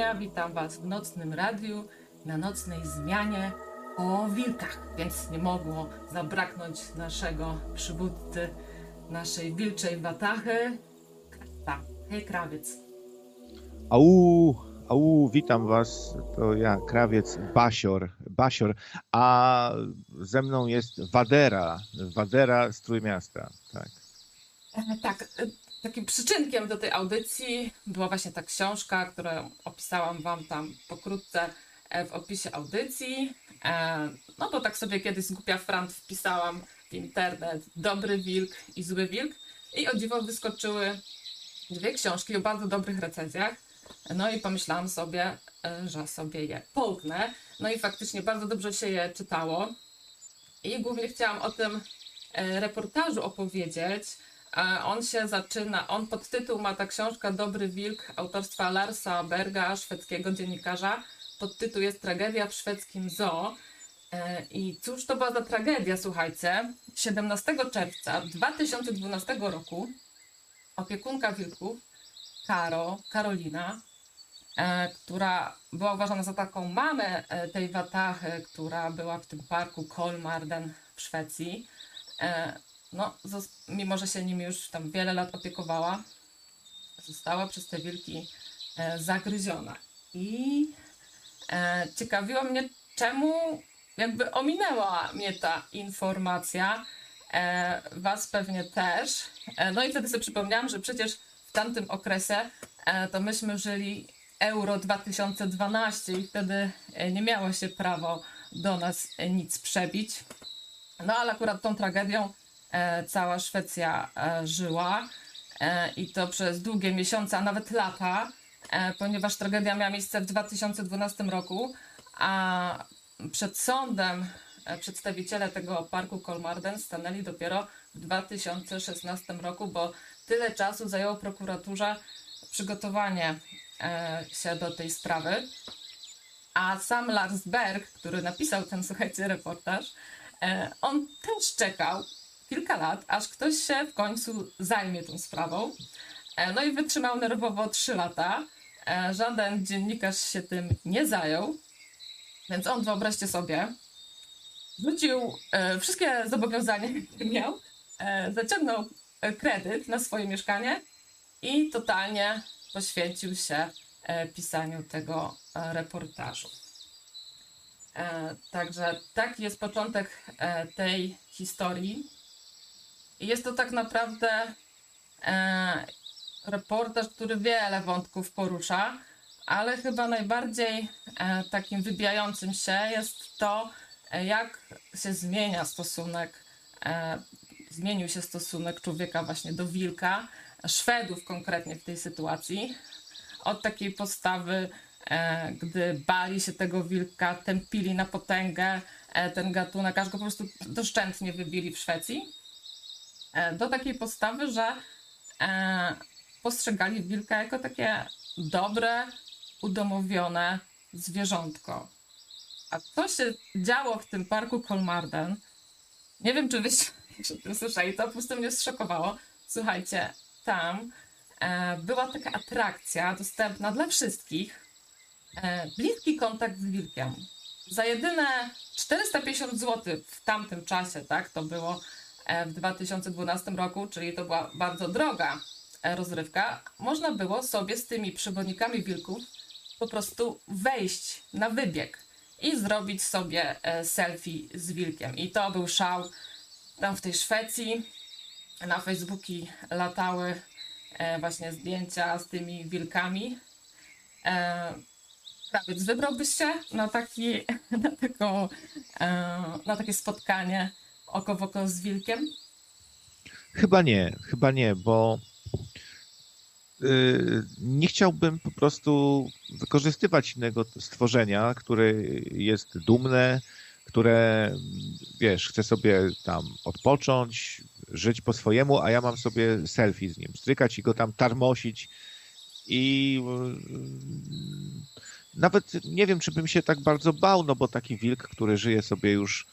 Ania, witam Was w nocnym radiu, na nocnej zmianie o wilkach, więc nie mogło zabraknąć naszego przywódcy, naszej wilczej watachy. Tak, hej krawiec. Au, au, witam was. To ja, krawiec Basior, Basior, a ze mną jest Wadera, Wadera z Trójmiasta, tak. E, tak, takim przyczynkiem do tej audycji była właśnie ta książka, którą opisałam Wam tam pokrótce e, w opisie audycji. E, No bo tak sobie kiedyś z głupia frant wpisałam w internet Dobry Wilk i Zły Wilk i o dziwo wyskoczyły dwie książki o bardzo dobrych recenzjach. No i pomyślałam sobie, e, że sobie je połknę. No i faktycznie bardzo dobrze się je czytało. I głównie chciałam o tym reportażu opowiedzieć. E, On się zaczyna, on podtytuł ma ta książka Dobry Wilk autorstwa Larsa Berga, szwedzkiego dziennikarza. Podtytuł jest Tragedia w szwedzkim zoo. E, I cóż to była za tragedia, słuchajcie. 17 czerwca 2012 roku opiekunka wilków, Karo, Karolina, e, która była uważana za taką mamę tej watachy, która była w tym parku Kolmarden w Szwecji. No, mimo że się nimi już tam wiele lat opiekowała, została przez te wilki e, zagryziona. I e, ciekawiło mnie, czemu jakby ominęła mnie ta informacja. E, was pewnie też. E, no i wtedy sobie przypomniałam, że przecież w tamtym okresie e, to myśmy żyli Euro 2012 i wtedy e, nie miało się prawo do nas e, nic przebić. No ale akurat tą tragedią cała Szwecja e, żyła e, i to przez długie miesiące, a nawet lata, e, ponieważ tragedia miała miejsce w 2012 roku, a przed sądem e, przedstawiciele tego parku Kolmarden stanęli dopiero w 2016 roku, bo tyle czasu zajęło prokuraturze przygotowanie e, się do tej sprawy. A sam Lars Berg, który napisał ten, słuchajcie, reportaż, e, on też czekał kilka lat, aż ktoś się w końcu zajmie tą sprawą. E, no i wytrzymał nerwowo 3 lata. E, żaden dziennikarz się tym nie zajął. Więc on, wyobraźcie sobie, zwrócił e, wszystkie zobowiązania, jakie miał, zaciągnął kredyt na swoje mieszkanie i totalnie poświęcił się pisaniu tego reportażu. Także taki jest początek tej historii. Jest to tak naprawdę e, reportaż, który wiele wątków porusza, ale chyba najbardziej e, takim wybijającym się jest to, e, jak się zmienia stosunek, e, zmienił się stosunek człowieka właśnie do wilka, Szwedów konkretnie w tej sytuacji. Od takiej postawy, e, gdy bali się tego wilka, tępili na potęgę e, ten gatunek, aż go po prostu doszczętnie wybili w Szwecji, do takiej postawy, że e, postrzegali wilka jako takie dobre, udomowione zwierzątko. A co się działo w tym parku Kolmarden? Nie wiem, czy wyście o słyszeli, to po prostu mnie zszokowało. Słuchajcie, tam e, była taka atrakcja dostępna dla wszystkich. E, bliski kontakt z wilkiem. Za jedyne 450 zł w tamtym czasie, tak, to było e, w 2012 roku, czyli to była bardzo droga e, rozrywka, można było sobie z tymi przewodnikami wilków po prostu wejść na wybieg i zrobić sobie e, selfie z wilkiem. I to był szał tam w tej Szwecji. Na Facebooki latały e, właśnie zdjęcia z tymi wilkami. E, Krawiec, wybrałbyś się na, taki, na, taką, e, na takie spotkanie oko w oko z wilkiem? Chyba nie, chyba nie, bo y, nie chciałbym po prostu wykorzystywać innego stworzenia, które jest dumne, które, wiesz, chce sobie tam odpocząć, żyć po swojemu, a ja mam sobie selfie z nim, strykać i go tam tarmosić i y, nawet nie wiem, czy bym się tak bardzo bał, no bo taki wilk, który żyje sobie już,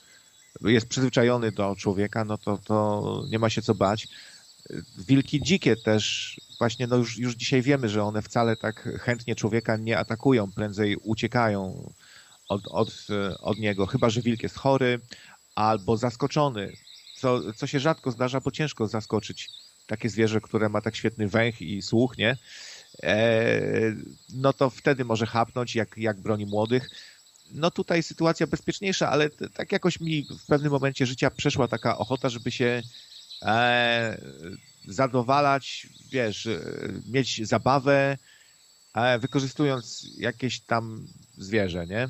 jest przyzwyczajony do człowieka, no to, to nie ma się co bać. Wilki dzikie też właśnie no już, już dzisiaj wiemy, że one wcale tak chętnie człowieka nie atakują, prędzej uciekają od, od, od niego, chyba że wilk jest chory albo zaskoczony, co, co się rzadko zdarza, bo ciężko zaskoczyć takie zwierzę, które ma tak świetny węch i słuch, nie? E, no to wtedy może chapnąć, jak, jak broni młodych. No tutaj sytuacja bezpieczniejsza, ale tak jakoś mi w pewnym momencie życia przeszła taka ochota, żeby się e, zadowalać, wiesz, e, mieć zabawę, e, wykorzystując jakieś tam zwierzę, nie?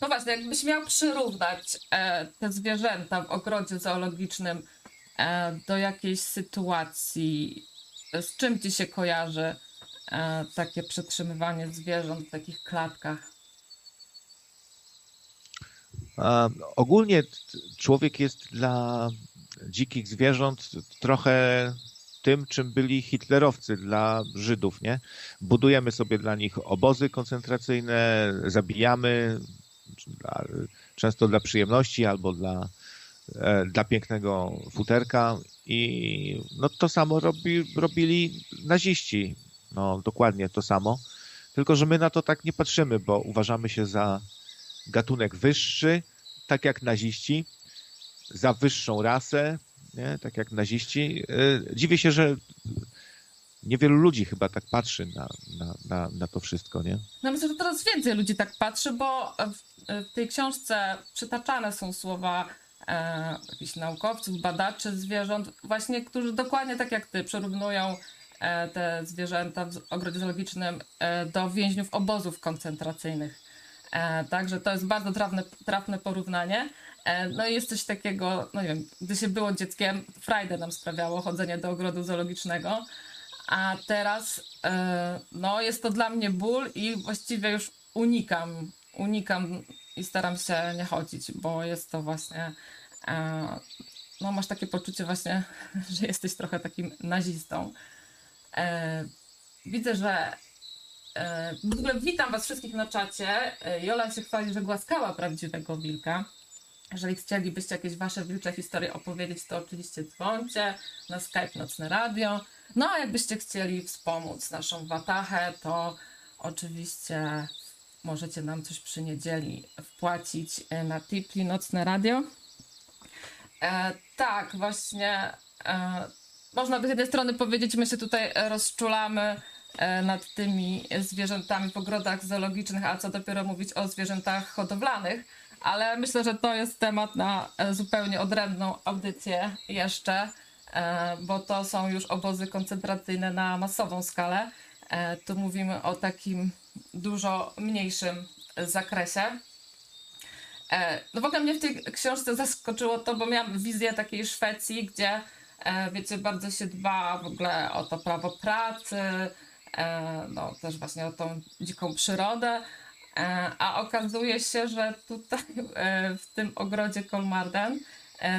No właśnie, jakbyś miał przyrównać e, te zwierzęta w ogrodzie zoologicznym e, do jakiejś sytuacji, z czym ci się kojarzy e, takie przetrzymywanie zwierząt w takich klatkach? Ogólnie człowiek jest dla dzikich zwierząt trochę tym, czym byli hitlerowcy dla Żydów, nie? Budujemy sobie dla nich obozy koncentracyjne, zabijamy, często dla przyjemności albo dla, e, dla pięknego futerka i no to samo robi, robili naziści, no dokładnie to samo, tylko że my na to tak nie patrzymy, bo uważamy się za gatunek wyższy, tak jak naziści, za wyższą rasę, nie? tak jak naziści. E, dziwię się, że niewielu ludzi chyba tak patrzy na, na, na, na to wszystko, nie? No myślę, że coraz więcej ludzi tak patrzy, bo w, tej książce przytaczane są słowa e, jakichś naukowców, badaczy zwierząt, właśnie, którzy dokładnie tak jak ty przyrównują e, te zwierzęta w ogrodzie zoologicznym e, do więźniów obozów koncentracyjnych. E, także to jest bardzo trafne, trafne porównanie. E, no i jest coś takiego, no nie wiem, gdy się było dzieckiem, frajdę nam sprawiało chodzenie do ogrodu zoologicznego, a teraz e, no jest to dla mnie ból i właściwie już unikam, unikam i staram się nie chodzić, bo jest to właśnie no masz takie poczucie właśnie, że jesteś trochę takim nazistą. Widzę, że w ogóle witam Was wszystkich na czacie. Jola się chwali, że głaskała prawdziwego wilka. Jeżeli chcielibyście jakieś Wasze wilcze historie opowiedzieć, to oczywiście dzwońcie na Skype Nocne Radio. No a jakbyście chcieli wspomóc naszą Watachę, to oczywiście możecie nam coś przy niedzieli wpłacić na Tipli Nocne Radio. E, tak, właśnie e, można by z jednej strony powiedzieć, my się tutaj rozczulamy E, nad tymi zwierzętami w ogrodach zoologicznych, a co dopiero mówić o zwierzętach hodowlanych. Ale myślę, że to jest temat na e, zupełnie odrębną audycję jeszcze, e, bo to są już obozy koncentracyjne na masową skalę. Tu mówimy o takim dużo mniejszym zakresie. No w ogóle mnie w tej książce zaskoczyło to, bo miałam wizję takiej Szwecji, gdzie wiecie, bardzo się dba w ogóle o to prawo pracy, E, no też właśnie o tą dziką przyrodę. E, a okazuje się, że tutaj e, w tym ogrodzie Kolmarden,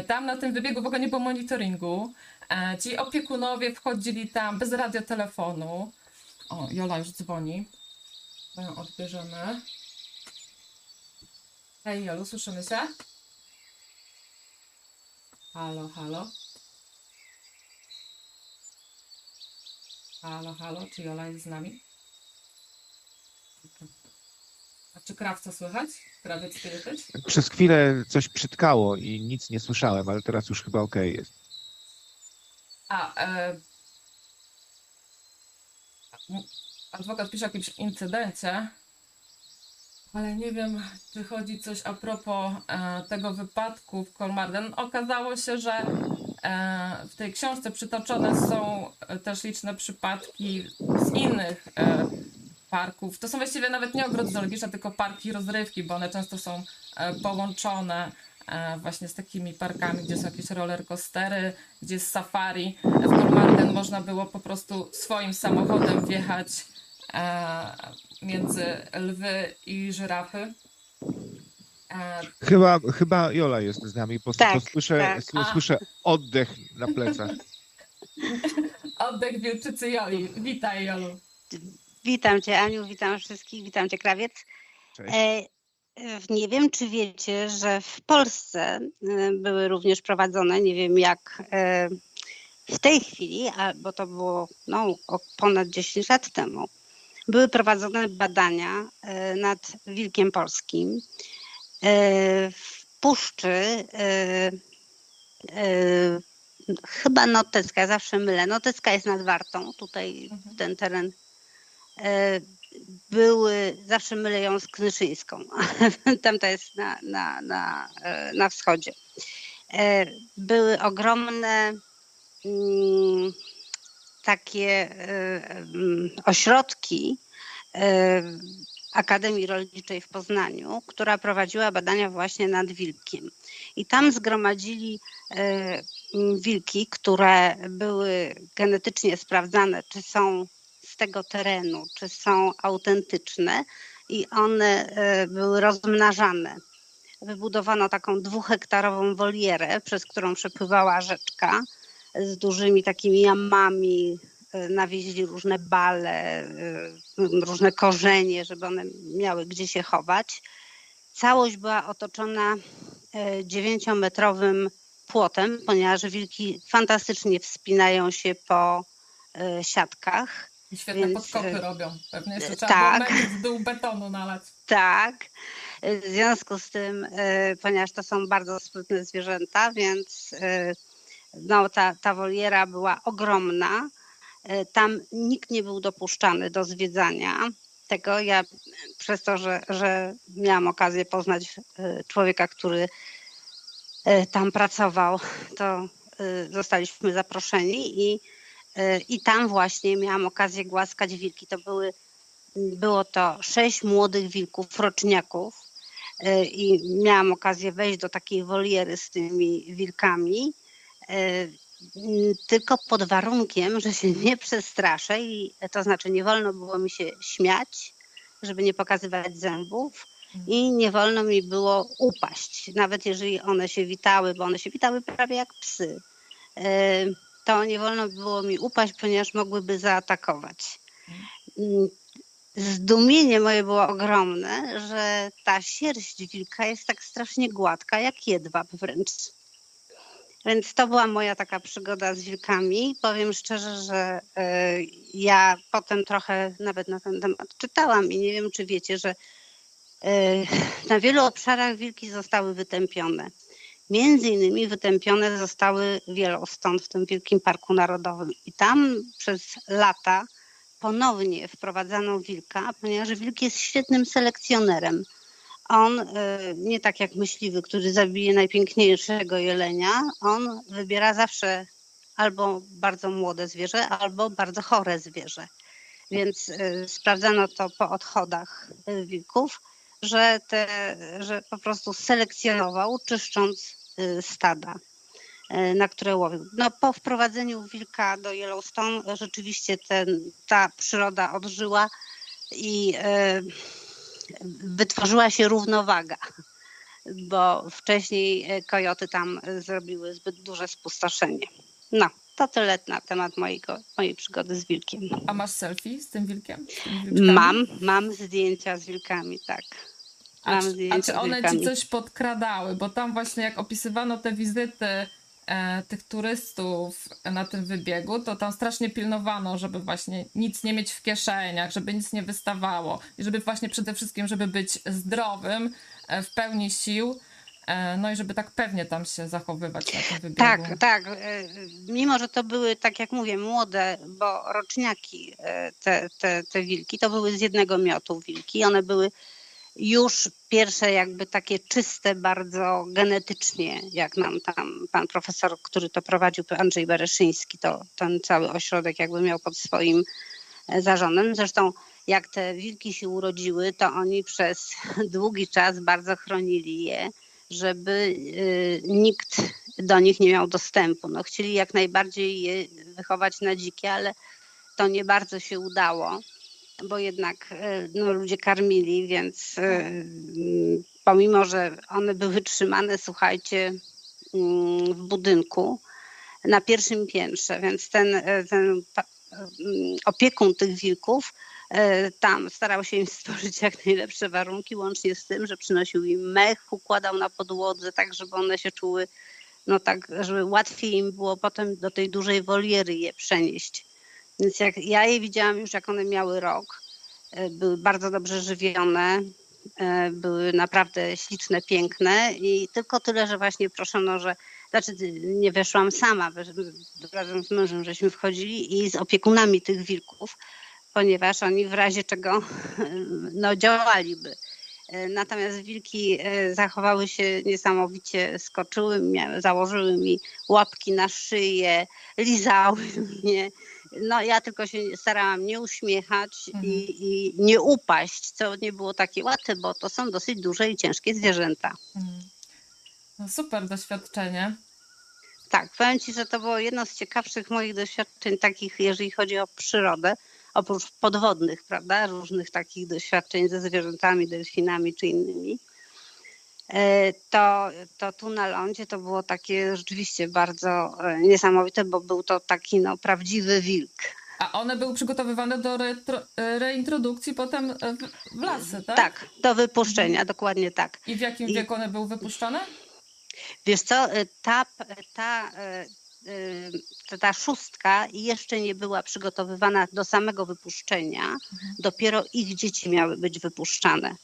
tam na tym wybiegu w ogóle nie było monitoringu. Ci opiekunowie wchodzili tam bez radiotelefonu. O, Jola już dzwoni. Ją odbierzemy. Hej Jolu, słyszymy się? Halo, halo. Halo, halo, czy Jola jest z nami? A czy krawca słychać? Krawiec słychać? Przez chwilę coś przytkało i nic nie słyszałem, ale teraz już chyba ok jest. A, e... adwokat pisze o jakimś incydencie, ale nie wiem, czy chodzi coś a propos e, tego wypadku w Kolmarden. Okazało się, że w tej książce przytoczone są też liczne przypadki z innych e, parków. To są właściwie nawet nie ogrody zoologiczne, tylko parki rozrywki, bo one często są e, połączone e, właśnie z takimi parkami, gdzie są jakieś roller coastery, gdzie jest safari. W Kolmarden można było po prostu swoim samochodem wjechać e, między lwy i żyrafy. E, chyba, chyba Jola jest z nami, po tak, słyszę, tak. słyszę oddech na plecach. Oddech Wilczycy Joli. Witaj Jolu. Witam Cię Aniu, witam wszystkich, witam Cię Krawiec. Cześć. E, nie wiem, czy wiecie, że w Polsce e, były również prowadzone, nie wiem jak w tej chwili, bo to było no, ponad 10 lat temu, były prowadzone badania nad wilkiem polskim. W puszczy chyba Notecka, ja zawsze mylę. Notecka jest nad Wartą, tutaj mhm. ten teren e, były, zawsze mylę ją z Knyszyńską, tamta jest na, na, na, e, na wschodzie. E, były ogromne mm, takie mm, ośrodki Akademii Rolniczej w Poznaniu, która prowadziła badania właśnie nad wilkiem. I tam zgromadzili e, wilki, które były genetycznie sprawdzane, czy są z tego terenu, czy są autentyczne, i one e, były rozmnażane. Wybudowano taką dwuhektarową wolierę, przez którą przepływała rzeczka z dużymi takimi jamami nawieźli różne bale, y, różne korzenie, żeby one miały gdzie się chować. Całość była otoczona e, dziewięciometrowym płotem, ponieważ wilki fantastycznie wspinają się po siatkach. I świetne więc, podkopy robią. Pewnie jeszcze trzeba tak, było w dół betonu nalać. Tak. W związku z tym, ponieważ to są bardzo sprytne zwierzęta, więc no, ta, ta woliera była ogromna tam nikt nie był dopuszczany do zwiedzania tego. Ja przez to, że, że miałam okazję poznać e, człowieka, który e, tam pracował, to zostaliśmy zaproszeni i, i tam właśnie miałam okazję głaskać wilki. To były, było to sześć młodych wilków, roczniaków i miałam okazję wejść do takiej woliery z tymi wilkami tylko pod warunkiem, że się nie przestraszę i to znaczy nie wolno było mi się śmiać, żeby nie pokazywać zębów i nie wolno mi było upaść, nawet jeżeli one się witały, bo one się witały prawie jak psy. E, to nie wolno było mi upaść, ponieważ mogłyby zaatakować. Zdumienie moje było ogromne, że ta sierść wilka jest tak strasznie gładka, jak jedwab wręcz. Więc to była moja taka przygoda z wilkami. Powiem szczerze, że e, ja potem trochę nawet na ten temat czytałam i nie wiem, czy wiecie, że e, na wielu obszarach wilki zostały wytępione. Między innymi wytępione zostały wielostąd w tym Wielkim Parku Narodowym. I tam przez lata ponownie wprowadzano wilka, ponieważ wilk jest świetnym selekcjonerem on y, nie tak jak myśliwy, który zabije najpiękniejszego jelenia, on wybiera zawsze albo bardzo młode zwierzę, albo bardzo chore zwierzę. Więc y, sprawdzano to po odchodach y, wilków, że, te, że po prostu selekcjonował, czyszcząc stada, na które łowił. No, po wprowadzeniu wilka do Yellowstone rzeczywiście ten, ta przyroda odżyła i wytworzyła się równowaga, bo wcześniej e, kojoty tam zrobiły zbyt duże spustoszenie. No, to tyle na temat mojego, mojej przygody z wilkiem. A masz selfie z tym wilkiem? Z mam, mam zdjęcia z wilkami, tak. A czy, a czy, one ci coś podkradały? Bo tam właśnie jak opisywano te wizyty e, tych turystów na tym wybiegu, to tam strasznie pilnowano, żeby właśnie nic nie mieć w kieszeniach, żeby nic nie wystawało i żeby właśnie przede wszystkim, żeby być zdrowym, e, w pełni sił. E, no i żeby tak pewnie tam się zachowywać na tym wybiegu. Tak, tak. E, mimo, że to były, tak jak mówię, młode, bo roczniaki te, te, te wilki, to były z jednego miotu wilki. One były już pierwsze jakby takie czyste bardzo genetycznie, jak nam tam pan profesor, który to prowadził, Andrzej Bereszyński, to ten cały ośrodek jakby miał pod swoim e, zarządem. Zresztą jak te wilki się urodziły, to oni przez długi czas bardzo chronili je, żeby y, nikt do nich nie miał dostępu. No, chcieli jak najbardziej je wychować na dzikie, ale to nie bardzo się udało bo jednak e, no, ludzie karmili, więc e, pomimo, że one były trzymane, słuchajcie, mm, w budynku na pierwszym piętrze, więc ten, e, ten opiekun tych wilków tam starał się im stworzyć jak najlepsze warunki, łącznie z tym, że przynosił im mech, układał na podłodze, tak żeby one się czuły no tak, żeby łatwiej im było potem do tej dużej woliery je przenieść. Więc jak ja je widziałam już, jak one miały rok, e, były bardzo dobrze żywione, e, były naprawdę śliczne, piękne i tylko tyle, że właśnie proszono, że znaczy nie weszłam sama, razem z mężem żeśmy wchodzili i z opiekunami tych wilków, ponieważ oni w razie czego no, działaliby. E, natomiast wilki zachowały się niesamowicie, skoczyły, miały, założyły mi łapki na szyję, lizały mnie. No ja tylko się starałam nie uśmiechać mhm. i, i, nie upaść, co nie było takie łatwe, bo to są dosyć duże i ciężkie zwierzęta. Mhm. No super doświadczenie. Tak, powiem Ci, że to było jedno z ciekawszych moich doświadczeń takich, jeżeli chodzi o przyrodę, oprócz podwodnych, prawda, różnych takich doświadczeń ze zwierzętami, delfinami czy innymi. E, to, to tu na lądzie to było takie rzeczywiście bardzo e, niesamowite, bo był to taki no, prawdziwy wilk. A one były przygotowywane do retro, e, reintrodukcji potem w lasy, tak? Tak, do wypuszczenia, dokładnie tak. I w jakim I... wieku one były wypuszczane? Wiesz co, ta, ta Y, ta szóstka jeszcze nie była przygotowywana do samego wypuszczenia, mhm. dopiero ich dzieci miały być wypuszczane.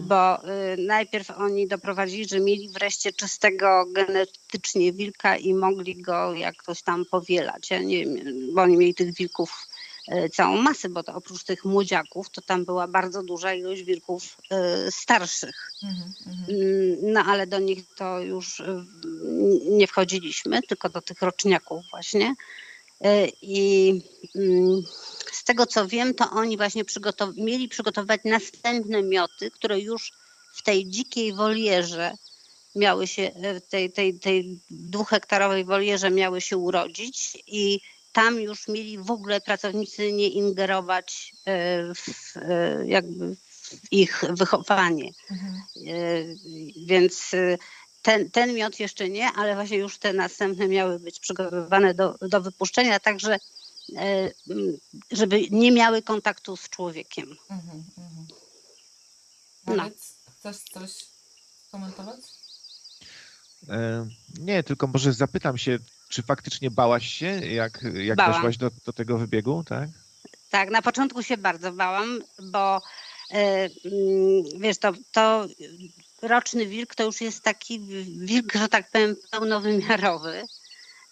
Bo y, najpierw oni doprowadzili, że mieli wreszcie czystego genetycznie wilka i mogli go jakoś tam powielać. Ja nie, bo oni mieli tych wilków E, całą masę, bo to oprócz tych młodziaków, to tam była bardzo duża ilość wilków e, starszych. Mhm, mhm. Mm, no ale do nich to już e, nie wchodziliśmy, tylko do tych roczniaków właśnie. I mm, z tego co wiem, to oni właśnie przygotow mieli przygotować następne mioty, które już w tej dzikiej wolierze miały się, tej, tej, tej dwuhektarowej wolierze miały się urodzić i tam już mieli w ogóle pracownicy nie ingerować e, w, e, jakby w ich wychowanie. Mhm. E, więc ten, ten miod jeszcze nie, ale właśnie już te następne miały być przygotowywane do, do wypuszczenia, także żeby nie miały kontaktu z człowiekiem. Mhm, mhm. No. Chcesz coś komentować? Nie, tylko może zapytam się, czy faktycznie bałaś się, jak, jak weszłaś do, do tego wybiegu, tak? Tak, na początku się bardzo bałam, bo e, mm, wiesz, to, to roczny wilk to już jest taki wilk, że tak powiem, pełnowymiarowy.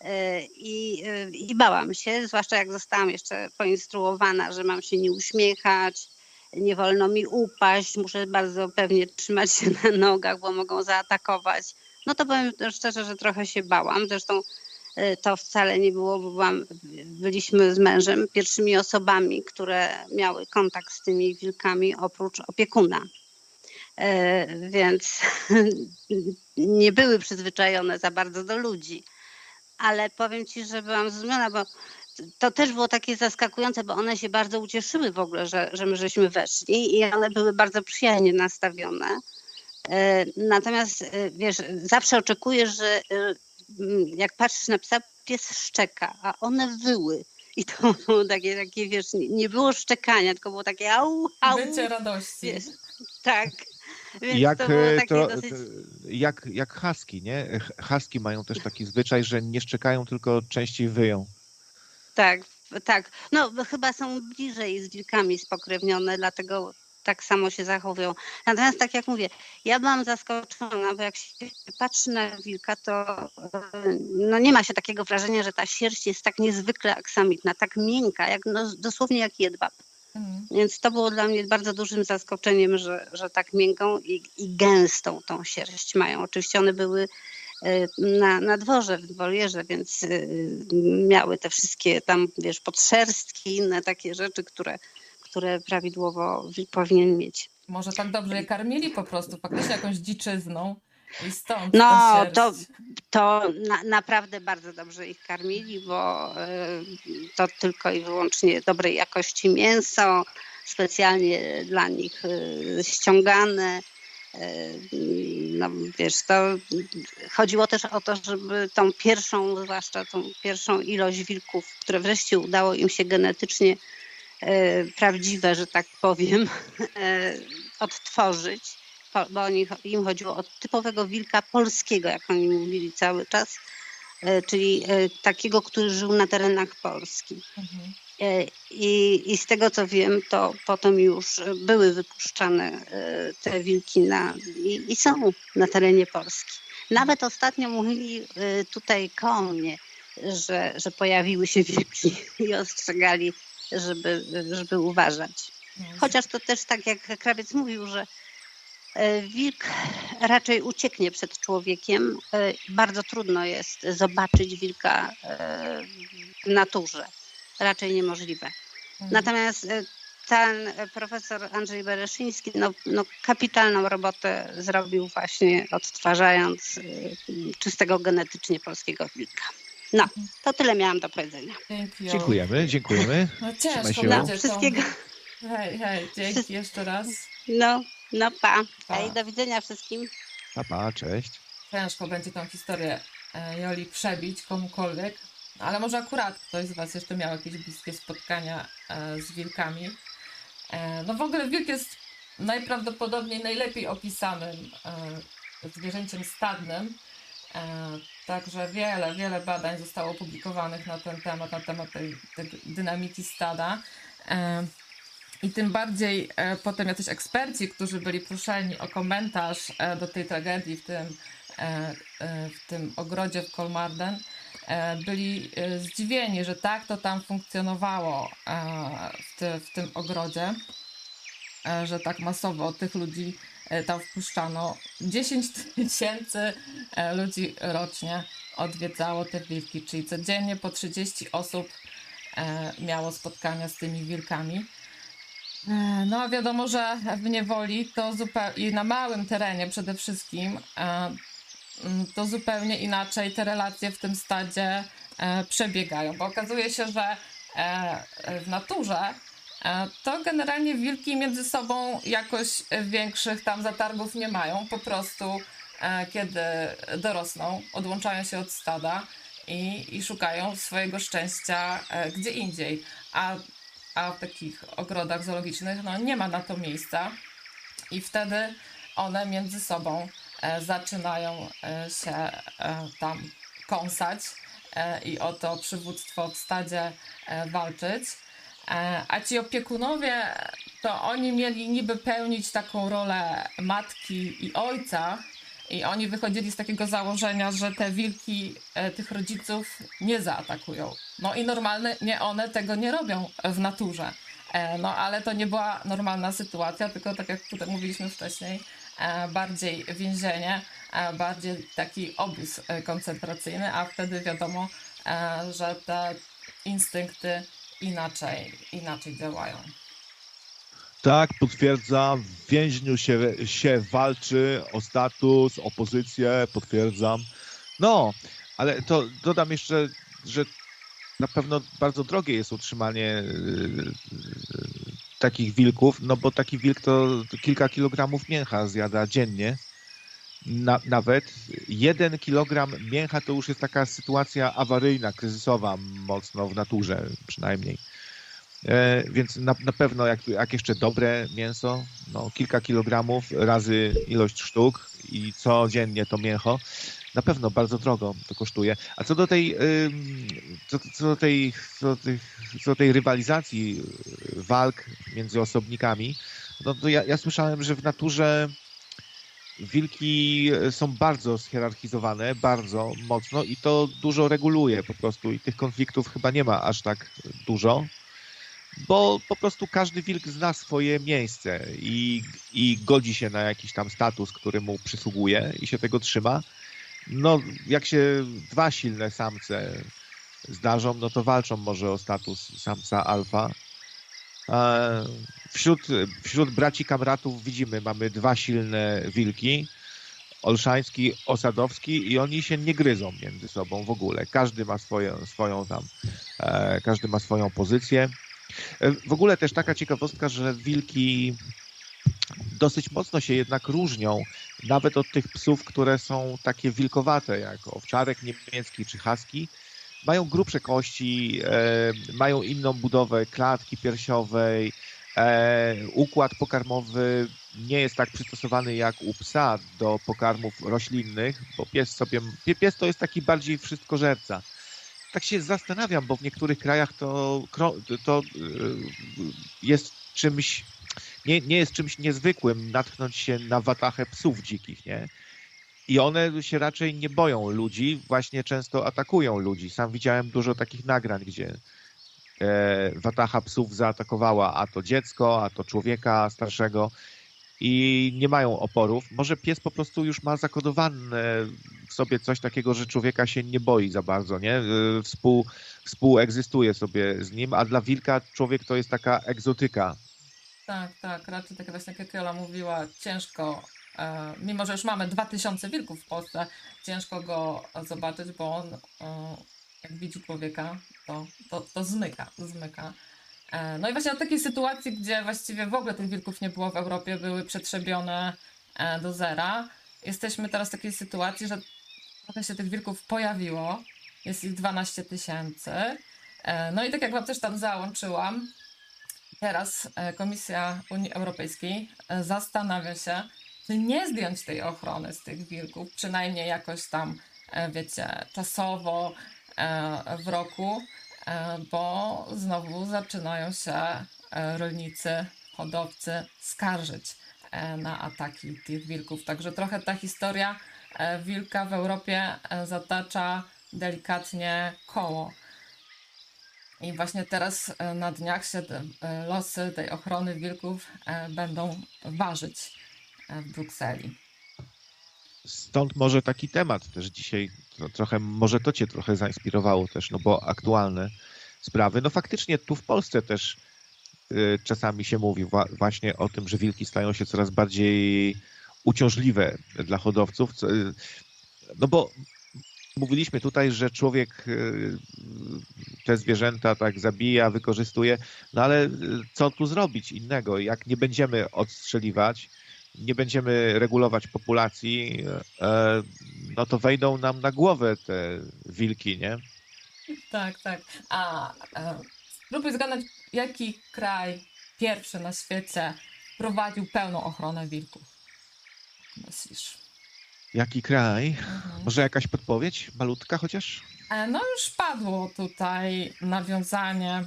E, I, e, I bałam się, zwłaszcza jak zostałam jeszcze poinstruowana, że mam się nie uśmiechać, nie wolno mi upaść, muszę bardzo pewnie trzymać się na nogach, bo mogą zaatakować. No to powiem szczerze, że trochę się bałam. Zresztą E, to wcale nie było, bo byłam, byliśmy z mężem pierwszymi osobami, które miały kontakt z tymi wilkami oprócz opiekuna. E, więc nie były przyzwyczajone za bardzo do ludzi. Ale powiem ci, że byłam zdumiona, bo to też było takie zaskakujące, bo one się bardzo ucieszyły w ogóle, że, że my żeśmy weszli i one były bardzo przyjemnie nastawione. E, natomiast wiesz, zawsze oczekujesz, że jak patrzysz na psa, pies szczeka, a one wyły. I to było takie, takie wiesz, nie było szczekania, tylko było takie au, au. Bycie radości. Wiesz, tak. Więc jak, to e, to, dosyć... jak, jak husky, nie? Husky mają też taki zwyczaj, że nie szczekają, tylko częściej wyją. Tak, tak. No chyba są bliżej z wilkami spokrewnione, dlatego tak samo się zachowują. Natomiast tak jak mówię, ja byłam zaskoczona, bo jak się patrzy na wilka, to no nie ma się takiego wrażenia, że ta sierść jest tak niezwykle aksamitna, tak miękka, jak, no, dosłownie jak jedwab. Mhm. Więc to było dla mnie bardzo dużym zaskoczeniem, że, że tak miękką i, i gęstą tą sierść mają. Oczywiście one były e, na, na dworze, w wolierze, więc e, miały te wszystkie tam, wiesz, podszerstki, inne takie rzeczy, które które prawidłowo powinien mieć. Może tak dobrze je karmili po prostu, faktycznie jakąś dziczyzną. I stąd no, to, to na, naprawdę bardzo dobrze ich karmili, bo y, to tylko i wyłącznie dobrej jakości mięso, specjalnie dla nich y, ściągane. Y, no wiesz, to chodziło też o to, żeby tą pierwszą, zwłaszcza tą pierwszą ilość wilków, które wreszcie udało im się genetycznie prawdziwe, że tak powiem, e, odtworzyć, bo oni, im chodziło o typowego wilka polskiego, jak oni mówili cały czas, e, czyli e, takiego, który żył na terenach Polski. Mhm. E, I, I z tego co wiem, to potem już e, były wypuszczane e, te wilki na, i, i są na terenie Polski. Nawet ostatnio mówili e, tutaj koło mnie, że, że pojawiły się wilki i ostrzegali, żeby, żeby uważać. No, Chociaż to też tak jak krawiec mówił, że e, wilk raczej ucieknie przed człowiekiem. E, Bardzo trudno jest zobaczyć wilka e, w naturze. Raczej niemożliwe. mhm. Natomiast ten profesor Andrzej Bereszyński no, no, kapitalną robotę zrobił właśnie odtwarzając czystego genetycznie polskiego wilka. No, to tyle miałam do powiedzenia. Dzięki, Jolu. Dziękujemy, dziękujemy. No Trzymaj ciężko się, No, będzie to. wszystkiego. Hej, hej, dzięki jeszcze raz. No, no pa. Pa. Hej, do widzenia wszystkim. Pa, pa, cześć. Ciężko będzie tą historię e, Joli przebić komukolwiek, ale może akurat ktoś z Was jeszcze miał jakieś bliskie spotkania e, z wilkami. E, No w ogóle wilk jest najprawdopodobniej najlepiej opisanym zwierzęciem stadnym. Także wiele, wiele badań zostało opublikowanych na ten temat, na temat tej, tej dynamiki stada. E, I tym bardziej e, potem jacyś eksperci, którzy byli proszeni o komentarz e, do tej tragedii w tym, w tym ogrodzie w Kolmarden, byli zdziwieni, że tak to tam funkcjonowało w, w tym ogrodzie, że tak masowo tych ludzi tam wpuszczano. 10 tysięcy e, ludzi rocznie odwiedzało te wilki, czyli codziennie po 30 osób e, miało spotkania z tymi wilkami. E, No, a wiadomo, że w niewoli to zupełnie i na małym terenie przede wszystkim e, to zupełnie inaczej te relacje w tym stadzie e, przebiegają, bo okazuje się, że e, w naturze e, to generalnie wilki między sobą jakoś większych tam zatargów nie mają. Po prostu e, kiedy dorosną, odłączają się od stada i, i szukają swojego szczęścia e, gdzie indziej. A a w takich ogrodach zoologicznych no, nie ma na to miejsca i wtedy one między sobą e, zaczynają e, się e, tam kąsać e, i o to przywództwo w stadzie e, walczyć. E, a ci opiekunowie, to oni mieli niby pełnić taką rolę matki i ojca, i oni wychodzili z takiego założenia, że te wilki e, tych rodziców nie zaatakują. No i normalne, nie one tego nie robią w naturze. E, no ale to nie była normalna sytuacja, tylko tak jak tutaj mówiliśmy wcześniej, bardziej więzienie, bardziej taki obóz koncentracyjny, a wtedy wiadomo, że te instynkty inaczej, inaczej działają. Tak, potwierdzam. W więźniu się, się walczy o status, o pozycję, potwierdzam. No, ale to dodam jeszcze, że na pewno bardzo drogie jest utrzymanie yy, takich wilków, no bo taki wilk to kilka kilogramów mięcha zjada dziennie. Na, nawet jeden kilogram mięcha to już jest taka sytuacja awaryjna, kryzysowa mocno w naturze przynajmniej. E, więc na, na pewno jak, jak jeszcze dobre mięso, no kilka kilogramów razy ilość sztuk i codziennie to mięcho, na pewno bardzo drogo to kosztuje. A co do tej, co, co do tej, co do co tej rywalizacji walk między osobnikami, no to ja, ja słyszałem, że w naturze wilki są bardzo schierarchizowane, bardzo mocno i to dużo reguluje po prostu i tych konfliktów chyba nie ma aż tak dużo bo po prostu każdy wilk zna swoje miejsce i, i godzi się na jakiś tam status, który mu przysługuje i się tego trzyma. No, jak się dwa silne samce zdarzą, no to walczą może o status samca alfa. E, Wśród, wśród braci kamratów widzimy, mamy dwa silne wilki, Olszański, Osadowski i oni się nie gryzą między sobą w ogóle. Każdy ma swoją, swoją tam, e, każdy ma swoją pozycję. E, W ogóle też taka ciekawostka, że wilki dosyć mocno się jednak różnią, nawet od tych psów, które są takie wilkowate, jak owczarek niemiecki czy husky. Mają grubsze kości, e, mają inną budowę klatki piersiowej, układ pokarmowy nie jest tak przystosowany jak u psa do pokarmów roślinnych, bo pies sobie, pies to jest taki bardziej wszystkożerca. Tak się zastanawiam, bo w niektórych krajach to, to jest czymś, nie, nie jest czymś niezwykłym natknąć się na watachę psów dzikich, nie? I one się raczej nie boją ludzi, właśnie często atakują ludzi. Sam widziałem dużo takich nagrań, gdzie e, watacha psów zaatakowała a to dziecko, a to człowieka starszego i nie mają oporów. Może pies po prostu już ma zakodowane w sobie coś takiego, że człowieka się nie boi za bardzo, nie? E, współ, współegzystuje sobie z nim, a dla wilka człowiek to jest taka egzotyka. Tak, tak, raczej tak właśnie jak Jola mówiła, ciężko E, mimo że już mamy 2000 wilków w Polsce, ciężko go zobaczyć, bo on e, jak widzi człowieka, to, to, to zmyka, zmyka. E, no i właśnie od takiej sytuacji, gdzie właściwie w ogóle tych wilków nie było w Europie, były przetrzebione do zera, jesteśmy teraz w takiej sytuacji, że trochę się tych wilków pojawiło, jest ich 12 tysięcy. No i tak jak Wam też tam załączyłam, teraz Komisja Unii Europejskiej zastanawia się, nie zdjąć tej ochrony z tych wilków, przynajmniej jakoś tam, e, wiecie, czasowo e, w roku, e, bo znowu zaczynają się rolnicy, hodowcy skarżyć na ataki tych wilków. Także trochę ta historia wilka w Europie zatacza delikatnie koło. I właśnie teraz na dniach się losy tej ochrony wilków będą ważyć w Brukseli. Stąd może taki temat też dzisiaj, trochę, może to Cię trochę zainspirowało też, no bo aktualne sprawy. No faktycznie tu w Polsce też y, czasami się mówi właśnie o tym, że wilki stają się coraz bardziej uciążliwe dla hodowców. Y, no bo mówiliśmy tutaj, że człowiek y, te zwierzęta tak zabija, wykorzystuje, no ale co tu zrobić innego? Jak nie będziemy odstrzeliwać, nie będziemy regulować populacji, e, no to wejdą nam na głowę te wilki, nie? Tak, tak. A e, spróbuj zgadnąć, jaki kraj pierwszy na świecie prowadził pełną ochronę wilków? Myślisz? Jaki kraj? Mhm. Może jakaś podpowiedź? Malutka chociaż? E, no już padło tutaj nawiązanie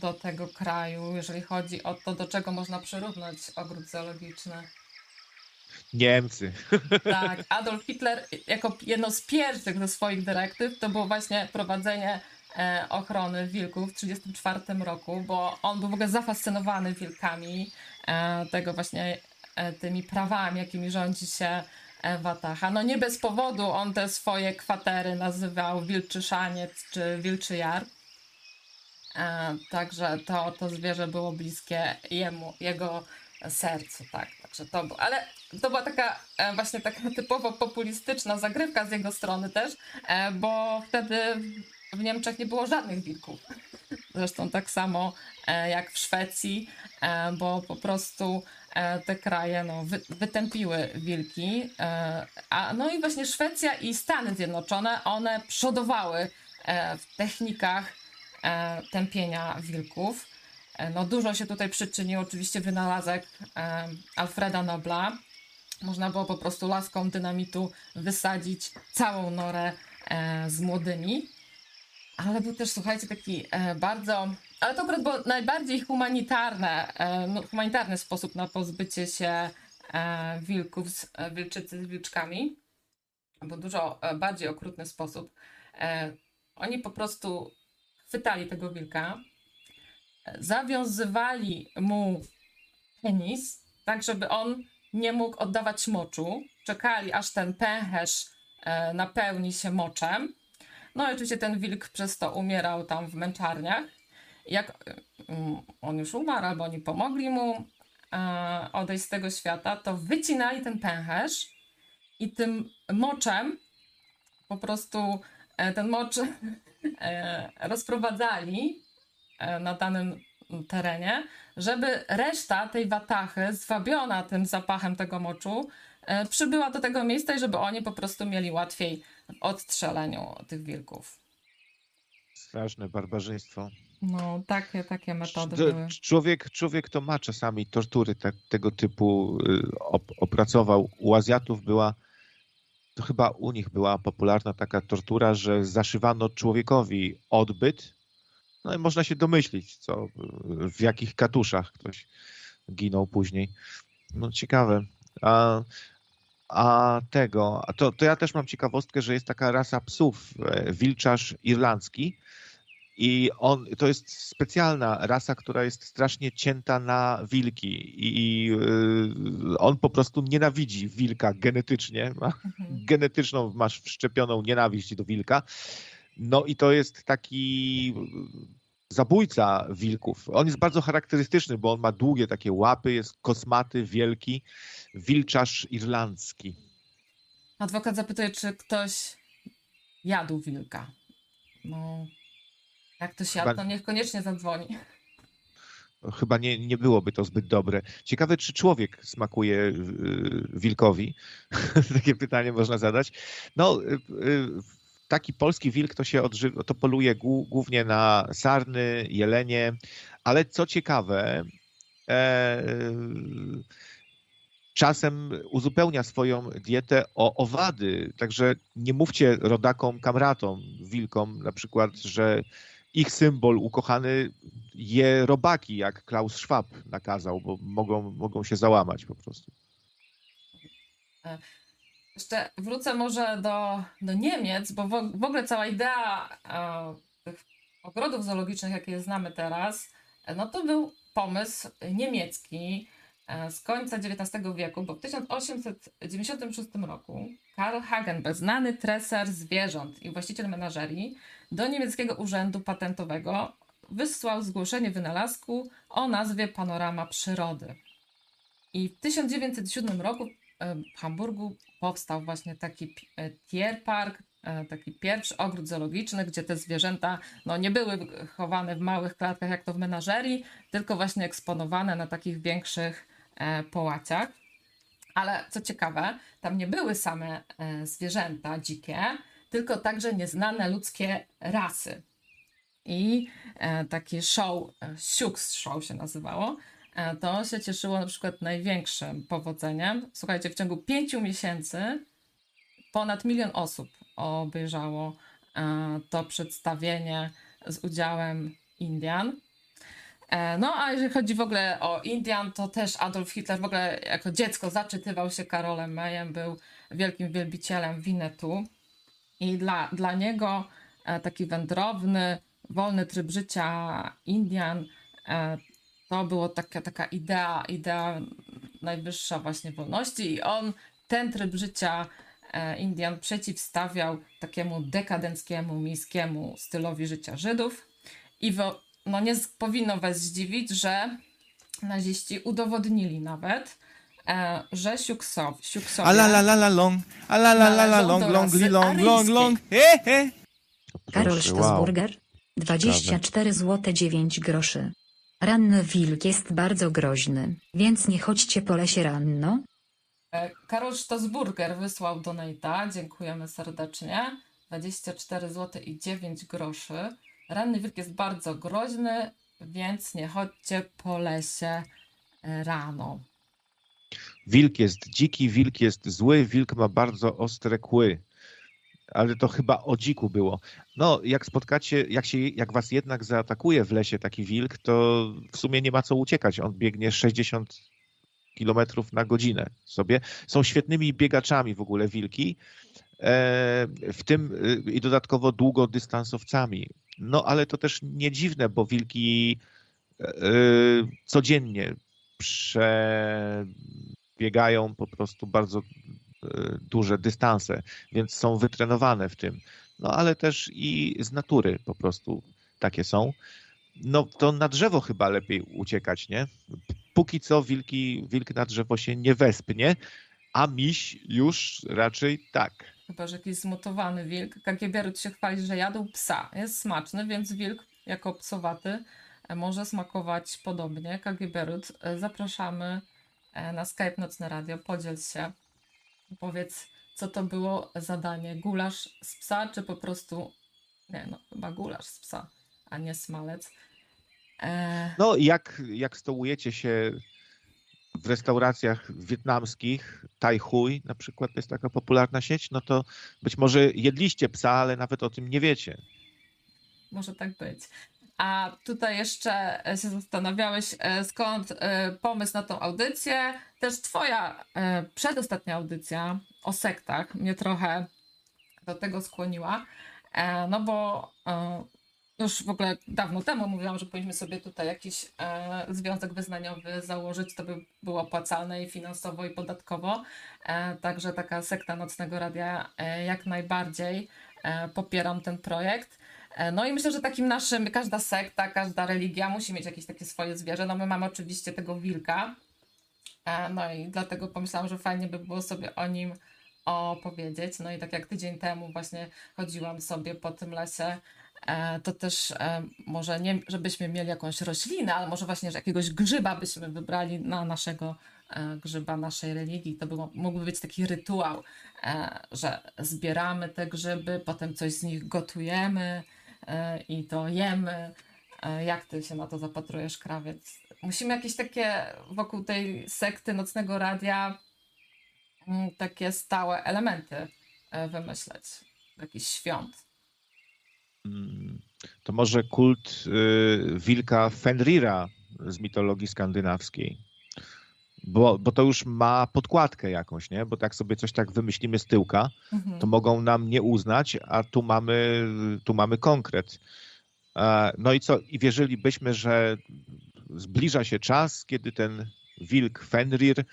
do tego kraju, jeżeli chodzi o to, do czego można przyrównać ogród zoologiczny. Niemcy. Tak, Adolf Hitler jako jedno z pierwszych ze swoich dyrektyw to było właśnie prowadzenie e, ochrony wilków w 1934 roku, bo on był w ogóle zafascynowany wilkami, e, tego właśnie e, tymi prawami, jakimi rządzi się Wataha. No nie bez powodu on te swoje kwatery nazywał Wilczy Szaniec czy Wilczy Jar. E, także to, to zwierzę było bliskie jemu, jego sercu, tak. Także to było. Ale to była taka e, właśnie taka typowo populistyczna zagrywka z jego strony też, e, bo wtedy w Niemczech nie było żadnych wilków. Zresztą tak samo jak w Szwecji, bo po prostu te kraje no, wy, wytępiły wilki. A, no i właśnie Szwecja i Stany Zjednoczone, one przodowały w technikach e, tępienia wilków. E, no, dużo się tutaj przyczynił oczywiście wynalazek e, Alfreda Nobla. Można było po prostu laską dynamitu wysadzić całą norę e, z młodymi. Ale był też, słuchajcie, taki e, bardzo. Ale to akurat było najbardziej humanitarne, e, no, humanitarny sposób na pozbycie się e, wilków, z, wilczycy z wilczkami. Był dużo bardziej okrutny sposób. Oni po prostu chwytali tego wilka, zawiązywali mu penis, tak żeby on nie mógł oddawać moczu. Czekali, aż ten pęcherz e, napełni się moczem. No i oczywiście ten wilk przez to umierał tam w męczarniach. Jak mm, on już umarł, albo oni pomogli mu e, odejść z tego świata, to wycinali ten pęcherz i tym moczem po prostu e, ten mocz rozprowadzali e, na danym terenie, żeby reszta tej watachy, zwabiona tym zapachem tego moczu, e, przybyła do tego miejsca i żeby oni po prostu mieli łatwiej w odstrzeleniu tych wilków. Straszne barbarzyństwo. No, takie, takie metody były. Człowiek, człowiek to ma czasami tortury tak, tego typu y, op, opracował. U Azjatów była, to chyba u nich była popularna taka tortura, że zaszywano człowiekowi odbyt. No i można się domyślić, co, w jakich katuszach ktoś ginął później. No ciekawe. A, a tego, a to, to ja też mam ciekawostkę, że jest taka rasa psów, e, wilczarz irlandzki. I on, to jest specjalna rasa, która jest strasznie cięta na wilki. I y, on po prostu nienawidzi wilka genetycznie. Ma Mhm. genetyczną, masz wszczepioną nienawiść do wilka. No i to jest taki zabójca wilków. On jest bardzo charakterystyczny, bo on ma długie takie łapy, jest kosmaty, wielki, wilczarz irlandzki. Adwokat zapytuje, czy ktoś jadł wilka. No, jak jadł, Chyba- to niech koniecznie zadzwoni. Chyba nie, nie byłoby to zbyt dobre. Ciekawe, czy człowiek smakuje y, wilkowi? Takie pytanie można zadać. No, y, y, taki polski wilk to się odżywa, to poluje głó- głównie na sarny, jelenie, ale co ciekawe, e, czasem uzupełnia swoją dietę o owady. Także nie mówcie rodakom, kamratom, wilkom na przykład, że ich symbol ukochany je robaki, jak Klaus Schwab nakazał, bo mogą, mogą się załamać po prostu. Jeszcze wrócę może do, do Niemiec, bo w, w ogóle cała idea e, tych ogrodów zoologicznych, jakie znamy teraz, e, no to był pomysł niemiecki e, z końca XIX wieku, bo w 1896 roku Karl Hagenbeck, znany treser zwierząt i właściciel menażerii, do niemieckiego urzędu patentowego wysłał zgłoszenie wynalazku o nazwie Panorama Przyrody. I w 1907 roku e, w Hamburgu powstał właśnie taki e, Tierpark, e, taki pierwszy ogród zoologiczny, gdzie te zwierzęta no, nie były chowane w małych klatkach jak to w menażerii, tylko właśnie eksponowane na takich większych połaciach. Ale co ciekawe, tam nie były same zwierzęta dzikie, tylko także nieznane ludzkie rasy. I e, taki show, e, Siux Show się nazywało, e, to się cieszyło na przykład największym powodzeniem. Słuchajcie, w ciągu pięciu miesięcy ponad milion osób obejrzało to przedstawienie z udziałem Indian. No a jeżeli chodzi w ogóle o Indian, to też Adolf Hitler w ogóle jako dziecko zaczytywał się Karolem Mayem, był wielkim wielbicielem Winetu i dla, dla niego e, taki wędrowny, wolny tryb życia Indian e, to było taka, taka idea, idea najwyższa właśnie wolności. I on ten tryb życia e, Indian przeciwstawiał takiemu dekadenckiemu, miejskiemu stylowi życia Żydów. I no nie powinno was zdziwić, że naziści udowodnili nawet, e, że Siuksow, Siuksowie... A la la la la long, a la la la la long, long, li long, long, long, he he. Karol Proszę, wow. Sztosburger, 24 zł 9 groszy. Ranny wilk jest bardzo groźny, więc nie chodźcie po lesie ranno. E, Karol Sztosburger wysłał donate'a, dziękujemy serdecznie. 24 zł i 9 groszy. Ranny wilk jest bardzo groźny, więc nie chodźcie po lesie e, rano. Wilk jest dziki, wilk jest zły, wilk ma bardzo ostre kły. Ale to chyba o dziku było. No, jak spotkacie, jak, się, jak was jednak zaatakuje w lesie taki wilk, to w sumie nie ma co uciekać. On biegnie 60 kilometrów na godzinę sobie. Są świetnymi biegaczami w ogóle wilki, e, w tym e, i dodatkowo długodystansowcami. No, ale to też nie dziwne, bo wilki e, codziennie przebiegają po prostu bardzo e, duże dystanse, więc są wytrenowane w tym. No ale też i z natury po prostu takie są. No to na drzewo chyba lepiej uciekać, nie? Póki co wilki, wilk na drzewo się nie wespnie, a miś już raczej tak. Chyba, że jakiś zmutowany wilk. Kagiebiarut się chwali, że jadł psa. Jest smaczny, więc wilk jako psowaty może smakować podobnie. Kagiebiarut, e, zapraszamy na Skype Nocne Radio. Podziel się. Powiedz, co to było zadanie? Gulasz z psa, czy po prostu... Nie, no chyba gulasz z psa, a nie smalec. E, No jak, jak stołujecie się w restauracjach wietnamskich, Tai Hui na przykład, to jest taka popularna sieć, no to być może jedliście psa, ale nawet o tym nie wiecie. Może tak być. A tutaj jeszcze e, się zastanawiałeś, e, skąd e, pomysł na tą audycję. Też twoja przedostatnia audycja o sektach mnie trochę do tego skłoniła. No bo już w ogóle dawno temu mówiłam, że powinniśmy sobie tutaj jakiś związek wyznaniowy założyć. To by było opłacalne i finansowo, i podatkowo. Także taka sekta Nocnego Radia jak najbardziej popieram ten projekt. E, No i myślę, że takim naszym, każda sekta, każda religia musi mieć jakieś takie swoje zwierzę. No my mamy oczywiście tego wilka. E, No i dlatego pomyślałam, że fajnie by było sobie o nim opowiedzieć. No i tak jak tydzień temu właśnie chodziłam sobie po tym lesie, e, to też może nie, żebyśmy mieli jakąś roślinę, ale może właśnie, że jakiegoś grzyba byśmy wybrali na naszego grzyba naszej religii. To by, mógłby być taki rytuał, że zbieramy te grzyby, potem coś z nich gotujemy i to jemy. E, Jak ty się na to zapatrujesz, krawiec? Musimy jakieś takie wokół tej sekty nocnego radia mm, takie stałe elementy e, wymyśleć. Jakiś świąt. Mm, To może kult y, wilka Fenrira z mitologii skandynawskiej. Bo, bo to już ma podkładkę jakąś, nie? Bo tak sobie coś tak wymyślimy z tyłka, Mhm. to mogą nam nie uznać, a tu mamy, tu mamy konkret. E, No i co? I wierzylibyśmy, że zbliża się czas, kiedy ten wilk Fenrir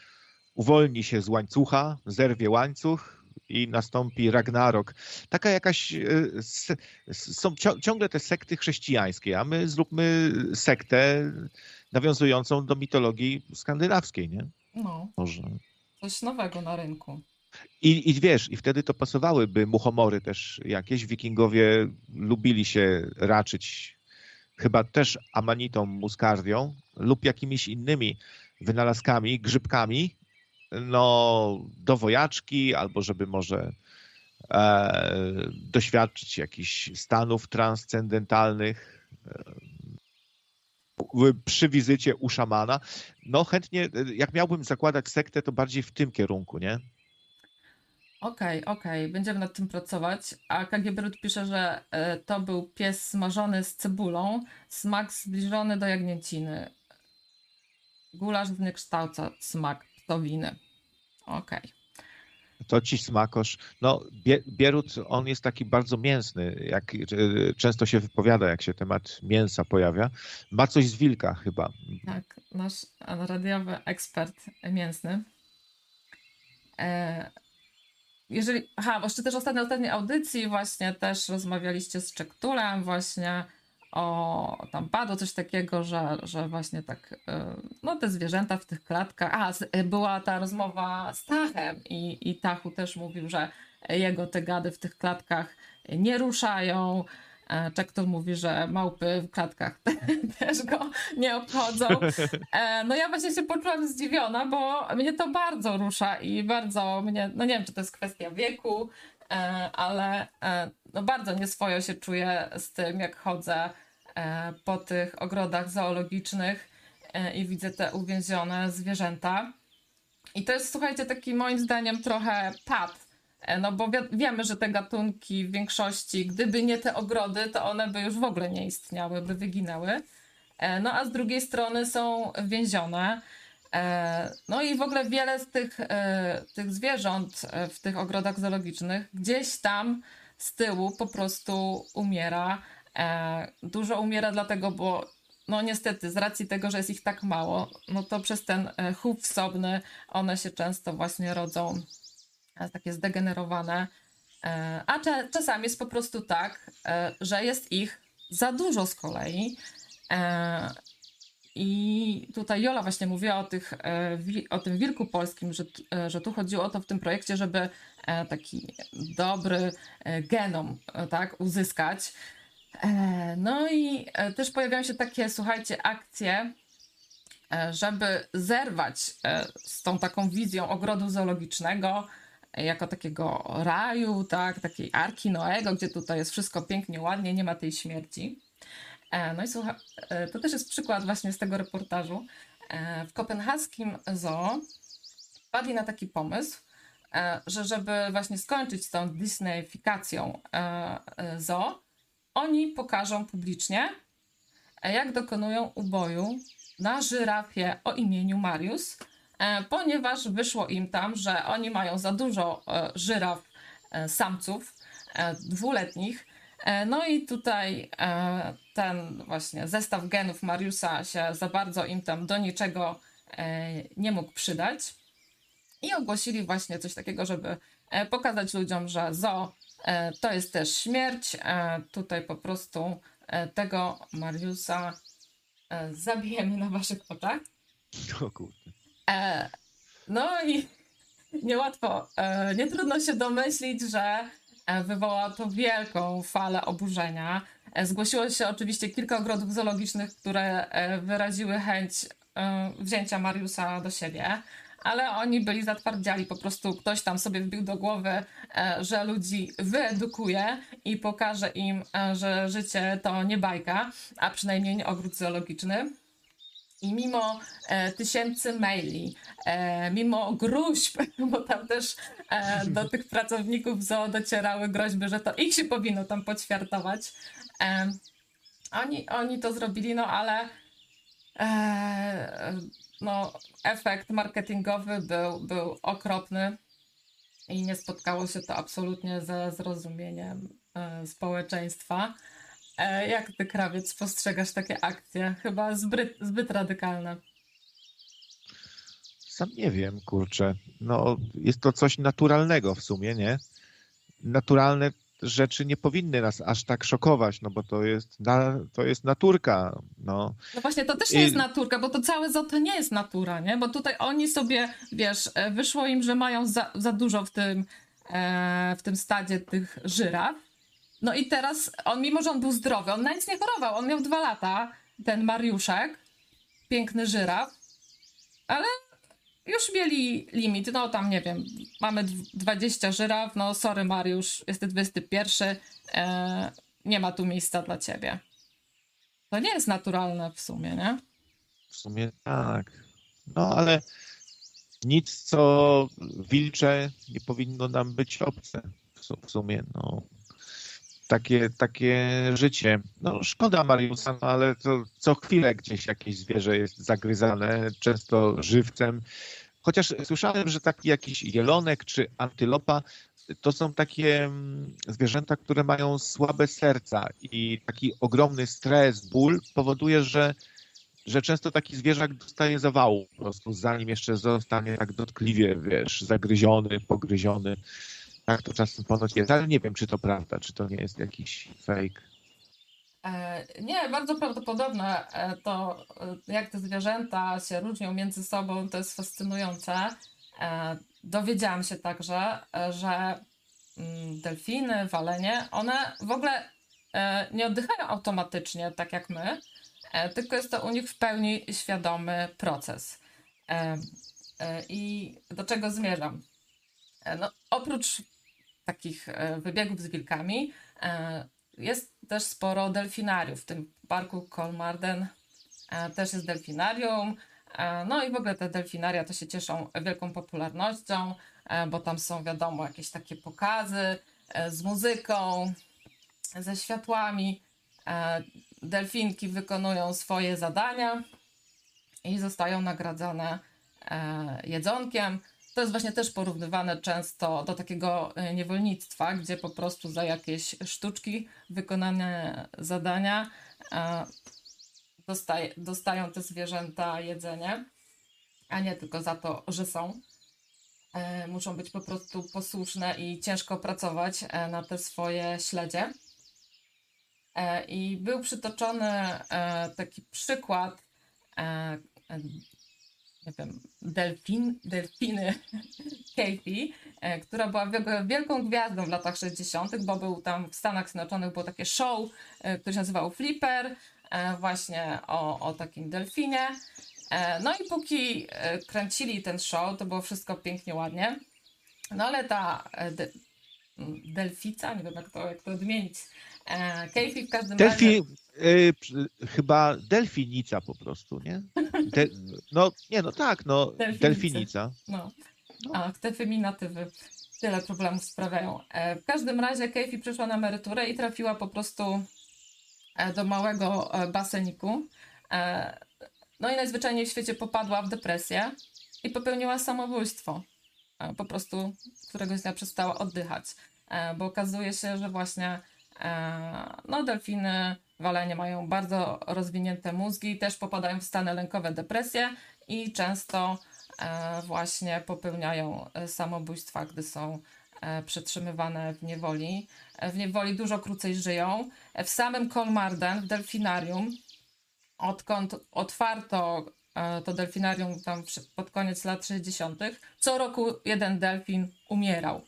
uwolni się z łańcucha, zerwie łańcuch i nastąpi Ragnarok. Taka jakaś. e, Są ciągle te sekty chrześcijańskie, a my zróbmy sektę nawiązującą do mitologii skandynawskiej, nie? No, Może. coś nowego na rynku. I, I wiesz, i wtedy to pasowałyby muchomory też jakieś. Wikingowie lubili się raczyć chyba też amanitą muscardią lub jakimiś innymi wynalazkami, grzybkami, no do wojaczki, albo żeby może e, doświadczyć jakichś stanów transcendentalnych e, przy wizycie u szamana. No chętnie, e, jak miałbym zakładać sektę, to bardziej w tym kierunku, nie? Okej, okej, będziemy nad tym pracować. A KG Brut pisze, że e, to był pies smażony z cebulą, smak zbliżony do jagnięciny. Gulasz zniekształca smak ptowiny. Okej. To ci smakosz. No, Bie- Bierut, on jest taki bardzo mięsny, jak często się wypowiada, jak się temat mięsa pojawia. Ma coś z wilka chyba. Tak, nasz radiowy ekspert mięsny. E, jeżeli, aha, jeszcze też ostatnio, ostatniej audycji właśnie też rozmawialiście z Czektulem właśnie o, tam padło coś takiego, że, że właśnie tak, e, no te zwierzęta w tych klatkach, a e, była ta rozmowa z Tachem i, i Tachu też mówił, że jego te gady w tych klatkach nie ruszają, E, Czektul mówi, że małpy w klatkach też go nie obchodzą. No ja właśnie się poczułam zdziwiona, bo mnie to bardzo rusza i bardzo mnie, no nie wiem, czy to jest kwestia wieku, ale e, no bardzo nieswojo się czuję z tym, jak chodzę e, po tych ogrodach zoologicznych e, i widzę te uwięzione zwierzęta. I to jest, słuchajcie, taki moim zdaniem trochę pad. E, No bo wi- wiemy, że te gatunki w większości, gdyby nie te ogrody, to one by już w ogóle nie istniały, by wyginęły. E, No a z drugiej strony są więzione. E, No i w ogóle wiele z tych, e, tych zwierząt e, w tych ogrodach zoologicznych gdzieś tam z tyłu po prostu umiera. Dużo umiera dlatego, bo no niestety z racji tego, że jest ich tak mało, no to przez ten chów wsobny one się często właśnie rodzą takie zdegenerowane. A czasami jest po prostu tak, że jest ich za dużo z kolei. I tutaj Jola właśnie mówiła o, tych, e, o tym wilku polskim, że, e, że tu chodziło o to w tym projekcie, żeby e, taki dobry genom tak, uzyskać. No i też pojawiają się takie, słuchajcie, akcje, żeby zerwać z tą taką wizją ogrodu zoologicznego jako takiego raju, tak, takiej arki Noego, gdzie tutaj jest wszystko pięknie, ładnie, nie ma tej śmierci. E, No i e, to też jest przykład właśnie z tego reportażu. E, W kopenhaskim zoo wpadli na taki pomysł, że żeby właśnie skończyć z tą disneyfikacją zoo, oni pokażą publicznie, jak dokonują uboju na żyrafie o imieniu Marius, ponieważ wyszło im tam, że oni mają za dużo żyraf samców dwuletnich. E, No i tutaj e, ten właśnie zestaw genów Mariusa się za bardzo im tam do niczego e, nie mógł przydać. I ogłosili właśnie coś takiego, żeby pokazać ludziom, że zo to jest też śmierć. Tutaj po prostu tego Mariusa zabijemy na waszych oczach. O kurde. No i niełatwo, nie trudno się domyślić, że e, wywoła to wielką falę oburzenia. E, zgłosiło się oczywiście kilka ogrodów zoologicznych, które e, wyraziły chęć wzięcia Mariusa do siebie. Ale oni byli zatwardziali, po prostu ktoś tam sobie wbił do głowy, że ludzi wyedukuje i pokaże im, że życie to nie bajka, a przynajmniej nie ogród zoologiczny. I mimo e, tysięcy maili, e, mimo gruźb, bo tam też e, do tych pracowników zoo docierały groźby, że to ich się powinno tam poćwiartować. E, oni, oni to zrobili, no ale e, no, efekt marketingowy był, był okropny i nie spotkało się to absolutnie ze zrozumieniem e, społeczeństwa. E, Jak ty, krawiec, postrzegasz takie akcje? Chyba zbyt, zbyt radykalne. Sam nie wiem, kurczę. No, jest to coś naturalnego w sumie, nie? Naturalne rzeczy nie powinny nas aż tak szokować, no bo to jest, na, to jest naturka, no. No właśnie, to też nie I- jest naturka, bo to całe zoo to nie jest natura, nie? Bo tutaj oni sobie, wiesz, e, wyszło im, że mają za, za dużo w tym, e, w tym stadzie tych żyraf. No i teraz on, mimo że on był zdrowy, on na nic nie chorował, on miał dwa lata, ten Mariuszek, piękny żyraf, ale już mieli limit, no tam nie wiem, mamy dw- 20 żyraf, no sorry Mariusz, jesteś 21, e, nie ma tu miejsca dla ciebie. To nie jest naturalne w sumie, nie? W sumie tak. No ale nic, co wilcze, nie powinno nam być obce. W sumie, no. Takie, takie życie. No szkoda Mariusa, no, ale to co chwilę gdzieś jakieś zwierzę jest zagryzane, często żywcem. Chociaż słyszałem, że taki jakiś jelonek czy antylopa to są takie mm, zwierzęta, które mają słabe serca i taki ogromny stres, ból powoduje, że że często taki zwierzak dostaje zawału po prostu, zanim jeszcze zostanie tak dotkliwie, wiesz, zagryziony, pogryziony. Tak to czasem ponoć jest, ale nie wiem, czy to prawda, czy to nie jest jakiś fake. E, nie, bardzo prawdopodobne e, to, e, jak te zwierzęta się różnią między sobą, to jest fascynujące. Dowiedziałam się także, że mm, delfiny, walenie, one w ogóle nie oddychają automatycznie, tak jak my, tylko jest to u nich w pełni świadomy proces. I do czego zmierzam? No, oprócz takich e, wybiegów z wilkami, e, jest też sporo delfinariów. W tym parku Kolmarden e, też jest delfinarium. No i w ogóle te delfinaria to się cieszą wielką popularnością, bo tam są wiadomo jakieś takie pokazy z muzyką, ze światłami. Delfinki wykonują swoje zadania i zostają nagradzane jedzonkiem. To jest właśnie też porównywane często do takiego e, niewolnictwa, gdzie po prostu za jakieś sztuczki, wykonane zadania e, dostają te zwierzęta jedzenie, a nie tylko za to, że są. E, Muszą być po prostu posłuszne i ciężko pracować na te swoje śledzie. I był przytoczony taki przykład nie wiem, delfin, delfiny Katie, która była wielką gwiazdą w latach 60., bo był tam w Stanach Zjednoczonych było takie show, e, które się nazywało Flipper, e, właśnie o, o takim delfinie. E, No i póki kręcili ten show, to było wszystko pięknie, ładnie. No ale ta de, delfica, nie wiem jak to, jak to odmienić, Katie w każdym razie... Delfi, przy- chyba delfinica po prostu, nie? De, no, nie, no tak, no, Delfinice. delfinica. No. Ach, te feminatywy tyle problemów sprawiają. E, w każdym razie Keifi przyszła na emeryturę i trafiła po prostu e, do małego e, baseniku. No i najzwyczajniej w świecie popadła w depresję i popełniła samobójstwo. Po prostu któregoś dnia przestała oddychać. Bo okazuje się, że właśnie no, delfiny walenie mają bardzo rozwinięte mózgi, też popadają w stany lękowe, depresje i często e, właśnie popełniają e, samobójstwa, gdy są e, przetrzymywane w niewoli. E, W niewoli dużo krócej żyją. E, W samym Kolmarden, w delfinarium, odkąd otwarto e, to delfinarium tam pod koniec lat 60., co roku jeden delfin umierał.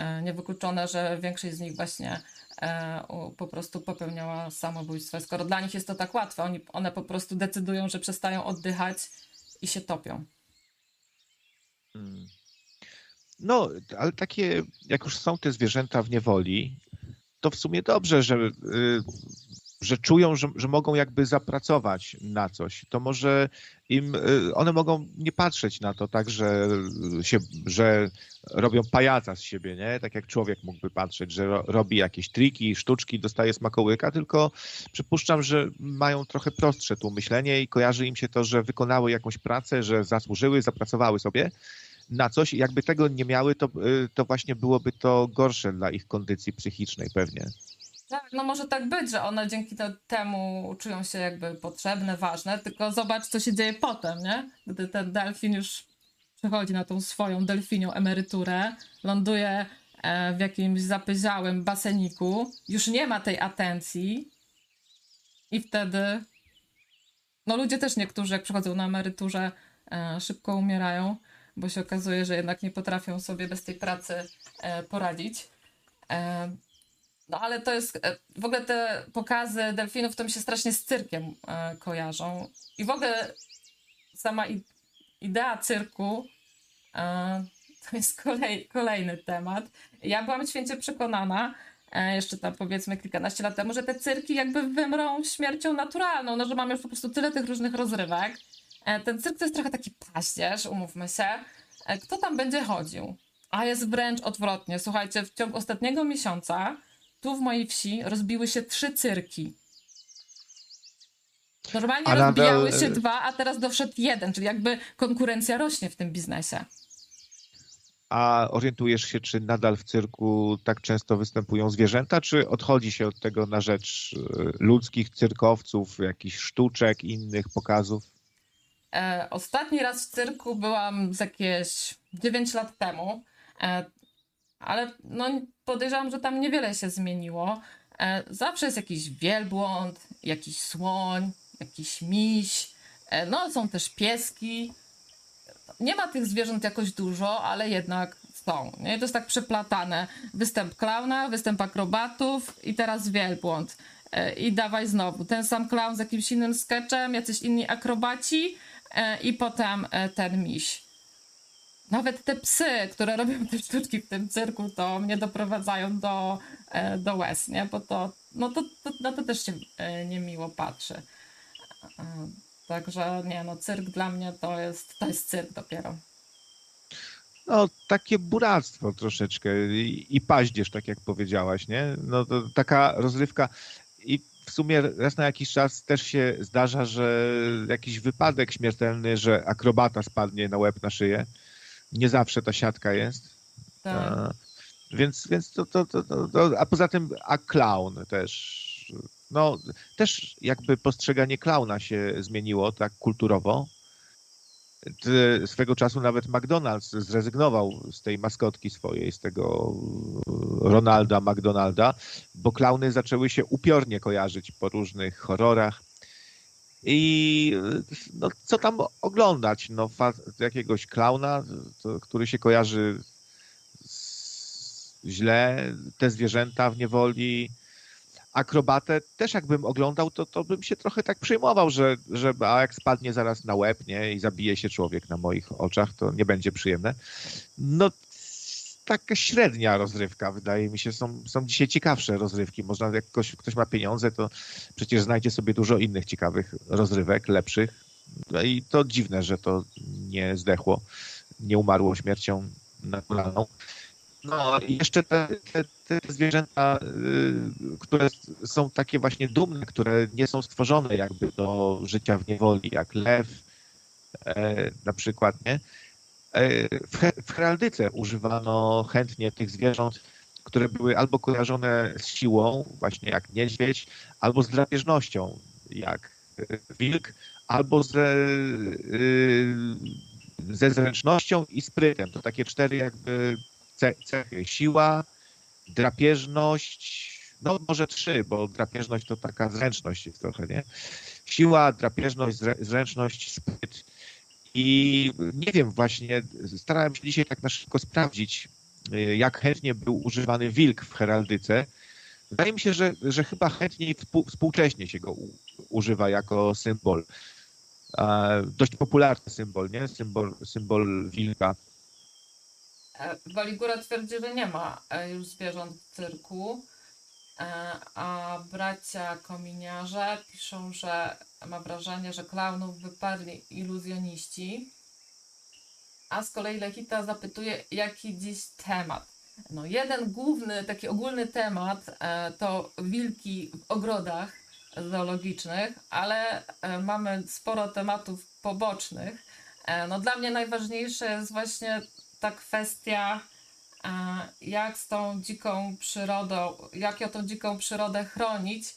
E, niewykluczone, że większość z nich właśnie e, po prostu popełniała samobójstwo. Skoro dla nich jest to tak łatwe, oni, one po prostu decydują, że przestają oddychać i się topią. Mm. No, ale takie, jak już są te zwierzęta w niewoli, to w sumie dobrze, że, y, że czują, że, że mogą jakby zapracować na coś. To może im, y, one mogą nie patrzeć na to tak, że, się, że robią pajaca z siebie, nie? Tak jak człowiek mógłby patrzeć, że ro, robi jakieś triki, sztuczki, dostaje smakołyka, tylko przypuszczam, że mają trochę prostsze tu myślenie i kojarzy im się to, że wykonały jakąś pracę, że zasłużyły, zapracowały sobie na coś jakby tego nie miały, to, y, to właśnie byłoby to gorsze dla ich kondycji psychicznej pewnie. Tak, no może tak być, że one dzięki te- temu czują się jakby potrzebne, ważne, tylko zobacz, co się dzieje potem, nie? Gdy ten delfin już przechodzi na tą swoją delfinią emeryturę, ląduje e, w jakimś zapyziałym baseniku, już nie ma tej atencji i wtedy no ludzie też niektórzy, jak przychodzą na emeryturze, e, szybko umierają, bo się okazuje, że jednak nie potrafią sobie bez tej pracy e, poradzić. No ale to jest, e, w ogóle te pokazy delfinów to mi się strasznie z cyrkiem e, kojarzą. I w ogóle sama idea cyrku e, to jest kolej, kolejny temat. Ja byłam święcie przekonana, jeszcze tam powiedzmy kilkanaście lat temu, że te cyrki jakby wymrą śmiercią naturalną, no że mamy już po prostu tyle tych różnych rozrywek. Ten cyrk to jest trochę taki paździerz, umówmy się. Kto tam będzie chodził? A jest wręcz odwrotnie. Słuchajcie, w ciągu ostatniego miesiąca tu w mojej wsi rozbiły się trzy cyrki. Normalnie A nadal, rozbijały się e, dwa, a teraz doszedł jeden, czyli jakby konkurencja rośnie w tym biznesie. A orientujesz się, czy nadal w cyrku tak często występują zwierzęta, czy odchodzi się od tego na rzecz y, ludzkich cyrkowców, jakichś sztuczek, innych pokazów? E, ostatni raz w cyrku byłam z jakieś 9 lat temu, e, ale no, podejrzewam, że tam niewiele się zmieniło. E, zawsze jest jakiś wielbłąd, jakiś słoń, jakiś miś, e, no są też pieski. Nie ma tych zwierząt jakoś dużo, ale jednak są. Nie? To jest tak przeplatane. Występ klauna, występ akrobatów i teraz wielbłąd. E, I dawaj znowu. Ten sam klaun z jakimś innym sketchem, jacyś inni akrobaci i potem ten miś. Nawet te psy, które robią te sztuczki w tym cyrku, to mnie doprowadzają do, e, do łez, nie? Bo to, no to, to, na to też się e, niemiło patrzy. E, Także nie, no cyrk dla mnie to jest, to jest cyrk dopiero. No, takie buractwo troszeczkę i, i paździerz, tak jak powiedziałaś, nie? No to taka rozrywka i w sumie raz na jakiś czas też się zdarza, że jakiś wypadek śmiertelny, że akrobata spadnie na łeb, na szyję. Nie zawsze ta siatka jest. Tak. A, więc więc to, to, to, to, a poza tym, a clown też, no też jakby postrzeganie klauna się zmieniło tak kulturowo. Swego czasu nawet McDonald's zrezygnował z tej maskotki swojej, z tego Ronalda McDonalda, bo klauny zaczęły się upiornie kojarzyć po różnych horrorach. I no, co tam oglądać? No, jakiegoś klauna, to, który się kojarzy źle, te zwierzęta w niewoli. Akrobatę też jakbym oglądał, to, to bym się trochę tak przejmował, że, że a jak spadnie zaraz na łeb nie, i zabije się człowiek na moich oczach, to nie będzie przyjemne. No taka średnia rozrywka, wydaje mi się. Są, są dzisiaj ciekawsze rozrywki. Można, jak ktoś, ktoś ma pieniądze, to przecież znajdzie sobie dużo innych ciekawych rozrywek, lepszych. No I to dziwne, że to nie zdechło, nie umarło śmiercią naturalną. No i jeszcze te, te, te zwierzęta, y, które są takie właśnie dumne, które nie są stworzone jakby do życia w niewoli, jak lew e, na przykład, nie? E, w, he, w heraldyce używano chętnie tych zwierząt, które były albo kojarzone z siłą, właśnie jak niedźwiedź, albo z drapieżnością, jak wilk, albo ze, y, ze zręcznością i sprytem. To takie cztery jakby cechy. Siła, drapieżność, no może trzy, bo drapieżność to taka zręczność jest trochę, nie? Siła, drapieżność, zręczność, spryt. I nie wiem właśnie, starałem się dzisiaj tak na szybko sprawdzić, y, jak chętnie był używany wilk w heraldyce. Wydaje mi się, że, że chyba chętniej współcześnie się go używa jako symbol. Dość popularny symbol, nie? Symbol, symbol wilka. E, Waligura twierdzi, że nie ma e, już zwierząt w cyrku, e, a bracia kominiarze piszą, że ma wrażenie, że klaunów wyparli iluzjoniści, a z kolei Lechita zapytuje, jaki dziś temat. No jeden główny, taki ogólny temat to wilki w ogrodach zoologicznych, ale mamy sporo tematów pobocznych. No dla mnie najważniejsze jest właśnie ta kwestia, e, jak z tą dziką przyrodą, jak ją tą dziką przyrodę chronić e,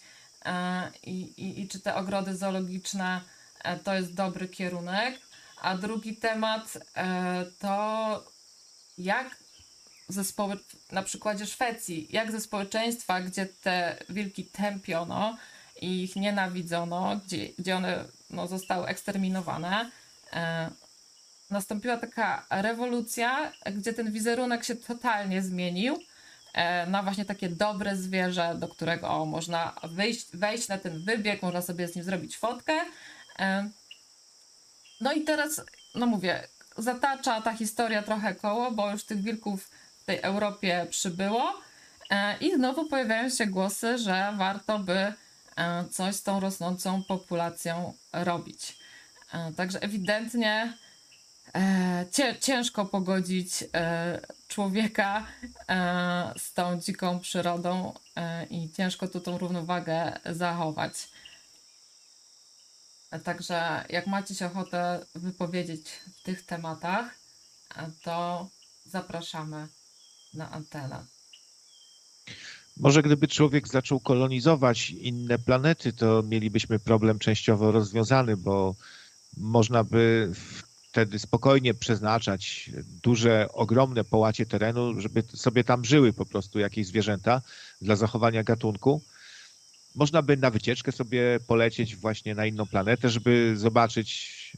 i, i, i czy te ogrody zoologiczne e, to jest dobry kierunek. A drugi temat to jak ze społy- na przykładzie Szwecji, jak ze społeczeństwa, gdzie te wilki tępiono i ich nienawidzono, gdzie, gdzie one no, zostały eksterminowane, nastąpiła taka rewolucja, gdzie ten wizerunek się totalnie zmienił e, na właśnie takie dobre zwierzę, do którego można wyjść, wejść na ten wybieg, można sobie z nim zrobić fotkę. E, no i teraz, no mówię, zatacza ta historia trochę koło, bo już tych wilków w tej Europie przybyło e, i znowu pojawiają się głosy, że warto by coś z tą rosnącą populacją robić. Także ewidentnie e, ciężko pogodzić e, człowieka e, z tą dziką przyrodą e, i ciężko tu tą równowagę zachować. E, także jak macie się ochotę wypowiedzieć w tych tematach, e, to zapraszamy na antenę. Może gdyby człowiek zaczął kolonizować inne planety, to mielibyśmy problem częściowo rozwiązany, bo można by wtedy spokojnie przeznaczać duże, ogromne połacie terenu, żeby sobie tam żyły po prostu jakieś zwierzęta dla zachowania gatunku. Można by na wycieczkę sobie polecieć właśnie na inną planetę, żeby zobaczyć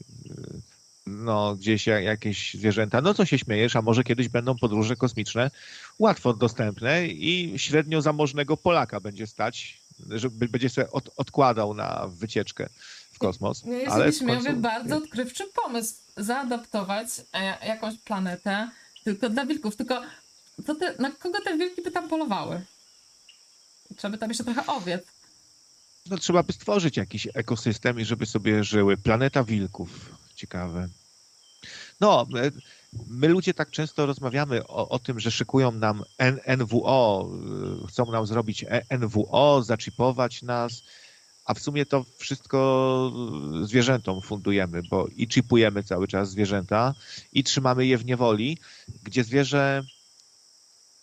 no, gdzieś jakieś zwierzęta. No co się śmiejesz, a może kiedyś będą podróże kosmiczne łatwo dostępne i średnio zamożnego Polaka będzie stać, żeby będzie sobie od, odkładał na wycieczkę w kosmos. No jest ale końcu... bardzo odkrywczy pomysł zaadaptować e, jakąś planetę tylko dla wilków. Tylko co te, na kogo te wilki by tam polowały? Trzeba by tam jeszcze trochę owiec. No, trzeba by stworzyć jakiś ekosystem i żeby sobie żyły. Planeta wilków. Ciekawe. No, e, my ludzie tak często rozmawiamy o, o tym, że szykują nam N, NWO, e, chcą nam zrobić NWO, zaczipować nas a w sumie to wszystko zwierzętom fundujemy, bo i chipujemy cały czas zwierzęta i trzymamy je w niewoli, gdzie zwierzę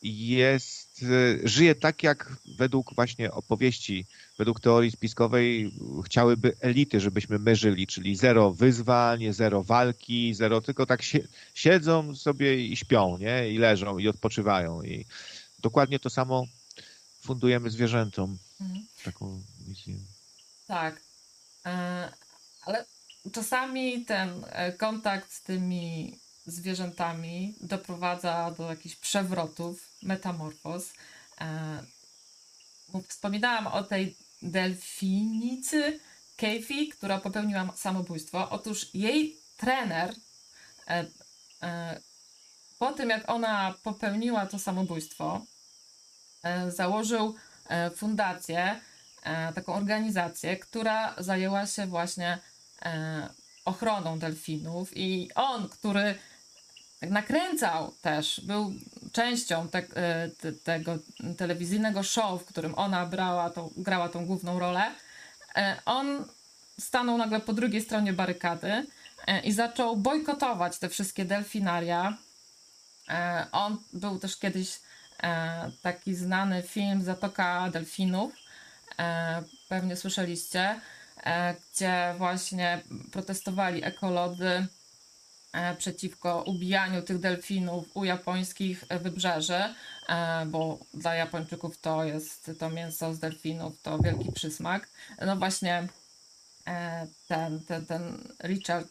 jest, żyje tak, jak według właśnie opowieści, według teorii spiskowej chciałyby elity, żebyśmy my żyli, czyli zero wyzwań, zero walki, zero, tylko tak siedzą sobie i śpią, nie? I leżą i odpoczywają i dokładnie to samo fundujemy zwierzętom. Mhm. Taką misję. Tak. E, ale czasami ten e, kontakt z tymi zwierzętami doprowadza do jakichś przewrotów, metamorfoz. E, wspominałam o tej delfinicy Kefi, która popełniła samobójstwo. Otóż jej trener po tym, jak ona popełniła to samobójstwo, założył fundację, taką organizację, która zajęła się właśnie e, ochroną delfinów i on, który tak nakręcał też, był częścią te, e, te, tego telewizyjnego show, w którym ona brała tą, grała tą główną rolę, e, on stanął nagle po drugiej stronie barykady e, i zaczął bojkotować te wszystkie delfinaria. E, On był też kiedyś e, taki znany film Zatoka Delfinów. E, Pewnie słyszeliście, e, gdzie właśnie protestowali ekolodzy e, przeciwko ubijaniu tych delfinów u japońskich wybrzeży, bo dla Japończyków to jest to mięso z delfinów, to wielki przysmak. No właśnie ten, ten, ten Richard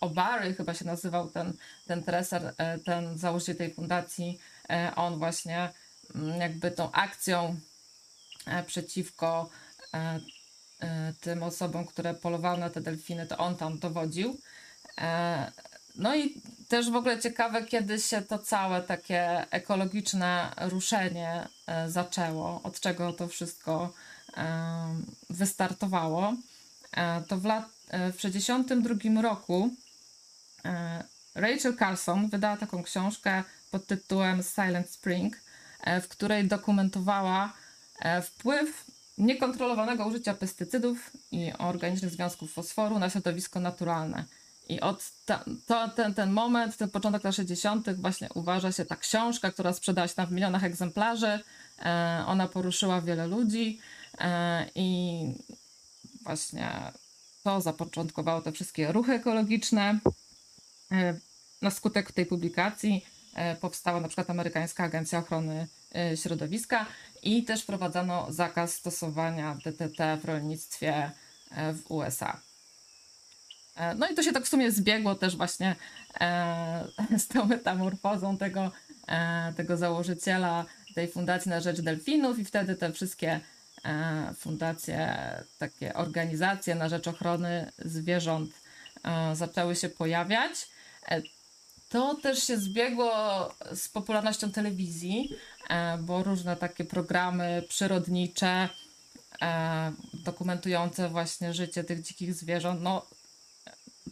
Obary chyba się nazywał ten, ten treser, ten założyciel tej fundacji, on właśnie mm, jakby tą akcją przeciwko e, e, tym osobom, które polowały na te delfiny, to on tam dowodził. E, No i też w ogóle ciekawe, kiedy się to całe takie ekologiczne ruszenie e, zaczęło, od czego to wszystko wystartowało. E, To w, lat, e, w 1962 roku e, Rachel Carson wydała taką książkę pod tytułem Silent Spring, e, w której dokumentowała e, wpływ niekontrolowanego użycia pestycydów i organicznych związków fosforu na środowisko naturalne. I od ta, to, ten, ten moment, ten początek lat 60., właśnie uważa się ta książka, która sprzedała się tam w milionach egzemplarzy. E, ona poruszyła wiele ludzi e, i właśnie to zapoczątkowało te wszystkie ruchy ekologiczne. E, Na skutek tej publikacji e, powstała na przykład Amerykańska Agencja Ochrony e, Środowiska i też wprowadzono zakaz stosowania DDT w rolnictwie e, w USA. E, No i to się tak w sumie zbiegło też właśnie e, z tą metamorfozą tego, tego założyciela tej fundacji na rzecz delfinów i wtedy te wszystkie fundacje, takie organizacje na rzecz ochrony zwierząt zaczęły się pojawiać. To też się zbiegło z popularnością telewizji, bo różne takie programy przyrodnicze, e, dokumentujące właśnie życie tych dzikich zwierząt, no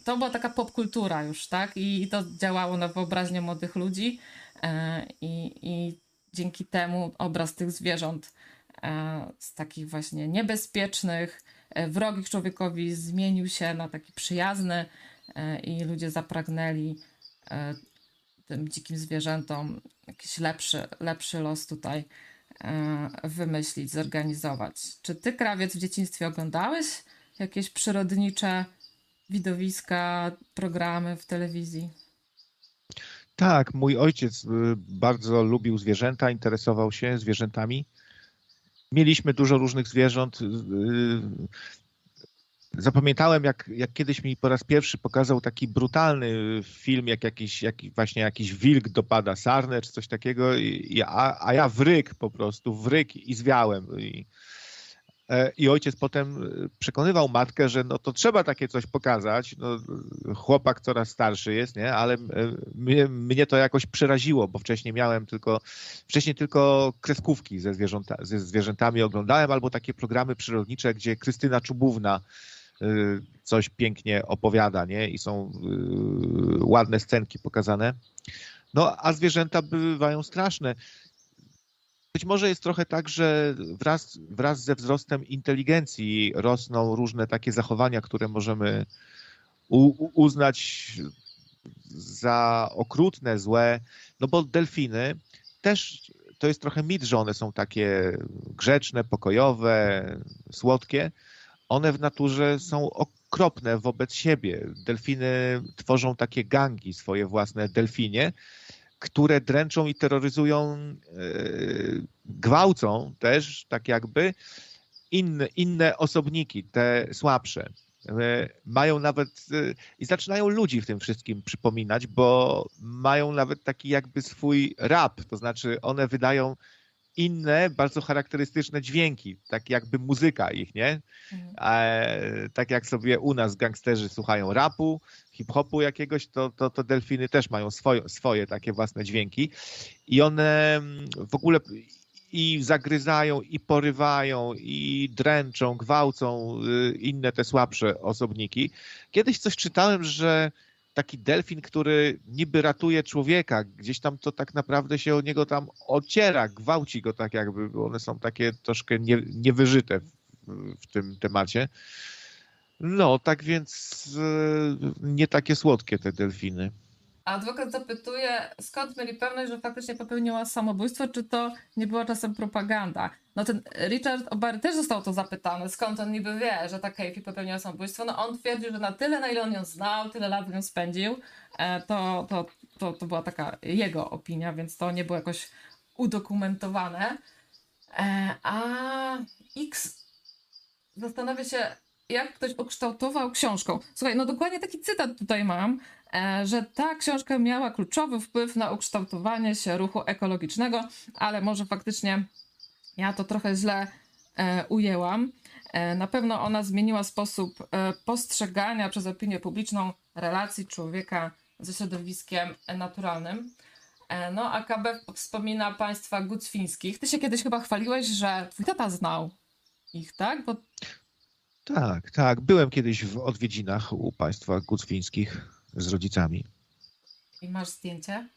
to była taka popkultura już, tak? I to działało na wyobraźnię młodych ludzi e, i, i dzięki temu obraz tych zwierząt e, z takich właśnie niebezpiecznych, e, wrogich człowiekowi zmienił się na taki przyjazny e, i ludzie zapragnęli e, tym dzikim zwierzętom jakiś lepszy, lepszy los tutaj e, wymyślić, zorganizować. Czy ty, krawiec, w dzieciństwie oglądałeś jakieś przyrodnicze widowiska, programy w telewizji? Tak, mój ojciec y, bardzo lubił zwierzęta, interesował się zwierzętami. Mieliśmy dużo różnych zwierząt. Zapamiętałem, jak, jak kiedyś mi po raz pierwszy pokazał taki brutalny film, jak jakiś, jak właśnie jakiś wilk dopada sarnę czy coś takiego, i, a, a ja wryk po prostu, wryk i zwiałem. I, e, I ojciec potem przekonywał matkę, że no to trzeba takie coś pokazać. No, chłopak coraz starszy jest, nie? Ale e, mnie, mnie to jakoś przeraziło, bo wcześniej miałem tylko, wcześniej tylko kreskówki ze, zwierzęta, ze zwierzętami oglądałem, albo takie programy przyrodnicze, gdzie Krystyna Czubówna coś pięknie opowiada, nie? I są y, ładne scenki pokazane. No, a zwierzęta bywają straszne. Być może jest trochę tak, że wraz, wraz ze wzrostem inteligencji rosną różne takie zachowania, które możemy u, uznać za okrutne, złe, no bo delfiny też to jest trochę mit, że one są takie grzeczne, pokojowe, słodkie. One w naturze są okropne wobec siebie. Delfiny tworzą takie gangi, swoje własne delfinie, które dręczą i terroryzują, e, gwałcą też, tak jakby, inne, inne osobniki, te słabsze. E, Mają nawet e, i zaczynają ludzi w tym wszystkim przypominać, bo mają nawet taki jakby swój rap, to znaczy one wydają inne, bardzo charakterystyczne dźwięki, tak jakby muzyka ich, nie? Mhm. E, tak jak sobie u nas gangsterzy słuchają rapu, hip-hopu jakiegoś, to, to, to delfiny też mają swoje, swoje takie własne dźwięki i one mm, w ogóle i zagryzają, i porywają, i dręczą, gwałcą y, inne te słabsze osobniki. Kiedyś coś czytałem, że taki delfin, który niby ratuje człowieka, gdzieś tam to tak naprawdę się o niego tam ociera, gwałci go tak jakby, bo one są takie troszkę nie, niewyżyte w, w tym temacie. No, tak więc y, nie takie słodkie te delfiny. A adwokat zapytuje, skąd mieli pewność, że faktycznie popełniła samobójstwo, czy to nie była czasem propaganda? No ten Richard Obary też został to zapytany, skąd on niby wie, że ta Keifi popełniła samobójstwo. No on twierdził, że na tyle, na ile on ją znał, tyle lat z nią spędził, e, to, to, to, to była taka jego opinia, więc to nie było jakoś udokumentowane. E, A X zastanawia się, jak ktoś ukształtował książką. Słuchaj, no dokładnie taki cytat tutaj mam, e, że ta książka miała kluczowy wpływ na ukształtowanie się ruchu ekologicznego, ale może faktycznie ja to trochę źle e, ujęłam. E, na pewno ona zmieniła sposób e, postrzegania przez opinię publiczną relacji człowieka ze środowiskiem naturalnym. E, No, a KB wspomina państwa gucwińskich. Ty się kiedyś chyba chwaliłeś, że twój tata znał ich, tak? Bo Tak, tak. Byłem kiedyś w odwiedzinach u państwa gucwińskich z rodzicami. I masz zdjęcie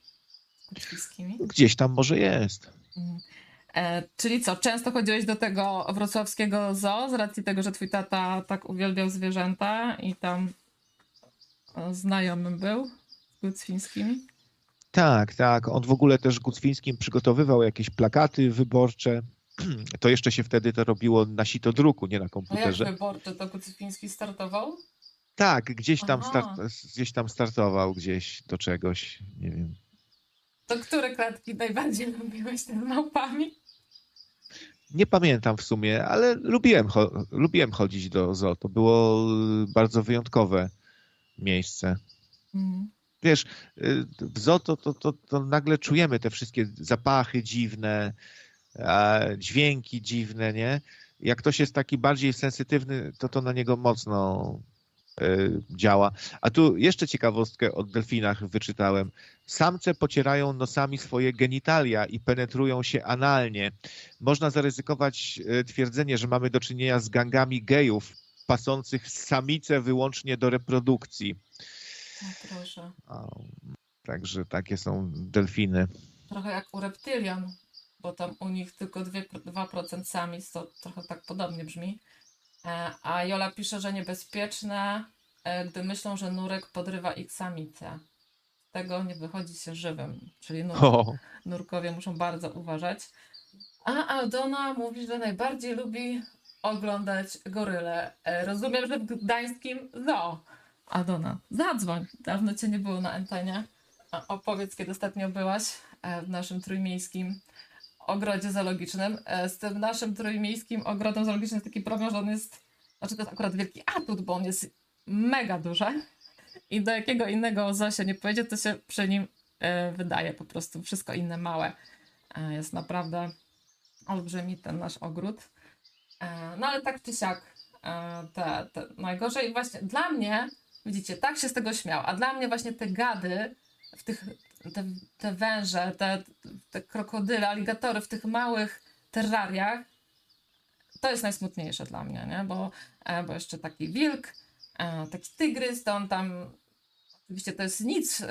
z Kuczkowskimi? Gdzieś tam może jest. E, czyli co, często chodziłeś do tego wrocławskiego zoo z racji tego, że twój tata tak uwielbiał zwierzęta i tam e, znajomym był z Gucwińskimi? Tak, tak. On w ogóle też Gucwińskim przygotowywał jakieś plakaty wyborcze. To jeszcze się wtedy to robiło na sitodruku, nie na A jak komputerze. wyborczy to Gucwiński startował? Tak, gdzieś tam, start, gdzieś tam startował, gdzieś do czegoś, nie wiem. To które klatki najbardziej lubiłeś z małpami? Nie pamiętam w sumie, ale lubiłem, cho- lubiłem chodzić do zoo. To było y, bardzo wyjątkowe miejsce. Mhm. Wiesz, y, w zoo to, to, to, to nagle czujemy te wszystkie zapachy dziwne, dźwięki dziwne, nie? Jak ktoś jest taki bardziej sensytywny, to to na niego mocno y, działa. A tu jeszcze ciekawostkę o delfinach wyczytałem. Samce pocierają nosami swoje genitalia i penetrują się analnie. Można zaryzykować y, twierdzenie, że mamy do czynienia z gangami gejów pasących samice wyłącznie do reprodukcji. Proszę. O, Także takie są delfiny. Trochę jak u reptylian, bo tam u nich tylko dwie- 2% samic, to trochę tak podobnie brzmi. E, A Jola pisze, że niebezpieczne, e, gdy myślą, że nurek podrywa ich samicę. Tego nie wychodzi się żywym, czyli nur, O, nurkowie muszą bardzo uważać. A Aldona mówi, że najbardziej lubi oglądać goryle. E, Rozumiem, że w gdańskim zoo. Aldona, zadzwoń. Dawno cię nie było na antenie. Opowiedz, kiedy ostatnio byłaś e, w naszym trójmiejskim ogrodzie zoologicznym. E, Z tym naszym trójmiejskim ogrodem zoologicznym jest taki problem, że on jest, znaczy to jest akurat wielki atut, bo on jest mega duży i do jakiego innego zoo się nie pojedzie, to się przy nim e, wydaje po prostu wszystko inne małe. E, Jest naprawdę olbrzymi ten nasz ogród. E, No ale tak czy siak, te, te najgorzej właśnie dla mnie, widzicie, tak się z tego śmiał, a dla mnie właśnie te gady, w tych, te, te węże, te, te krokodyle, aligatory w tych małych terrariach, to jest najsmutniejsze dla mnie, nie? Bo, bo jeszcze taki wilk, taki tygrys, to on tam Oczywiście to jest nic e,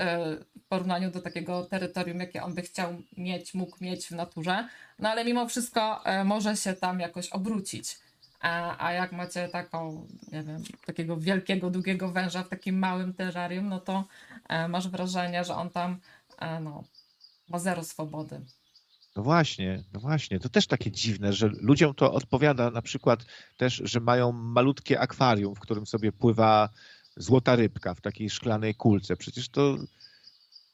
w porównaniu do takiego terytorium, jakie on by chciał mieć, mógł mieć w naturze, no ale mimo wszystko e, może się tam jakoś obrócić. A, a jak macie taką, nie wiem, takiego wielkiego, długiego węża w takim małym terrarium, no to e, masz wrażenie, że on tam e, no, ma zero swobody. No właśnie, no właśnie. To też takie dziwne, że ludziom to odpowiada na przykład też, że mają malutkie akwarium, w którym sobie pływa złota rybka w takiej szklanej kulce. Przecież to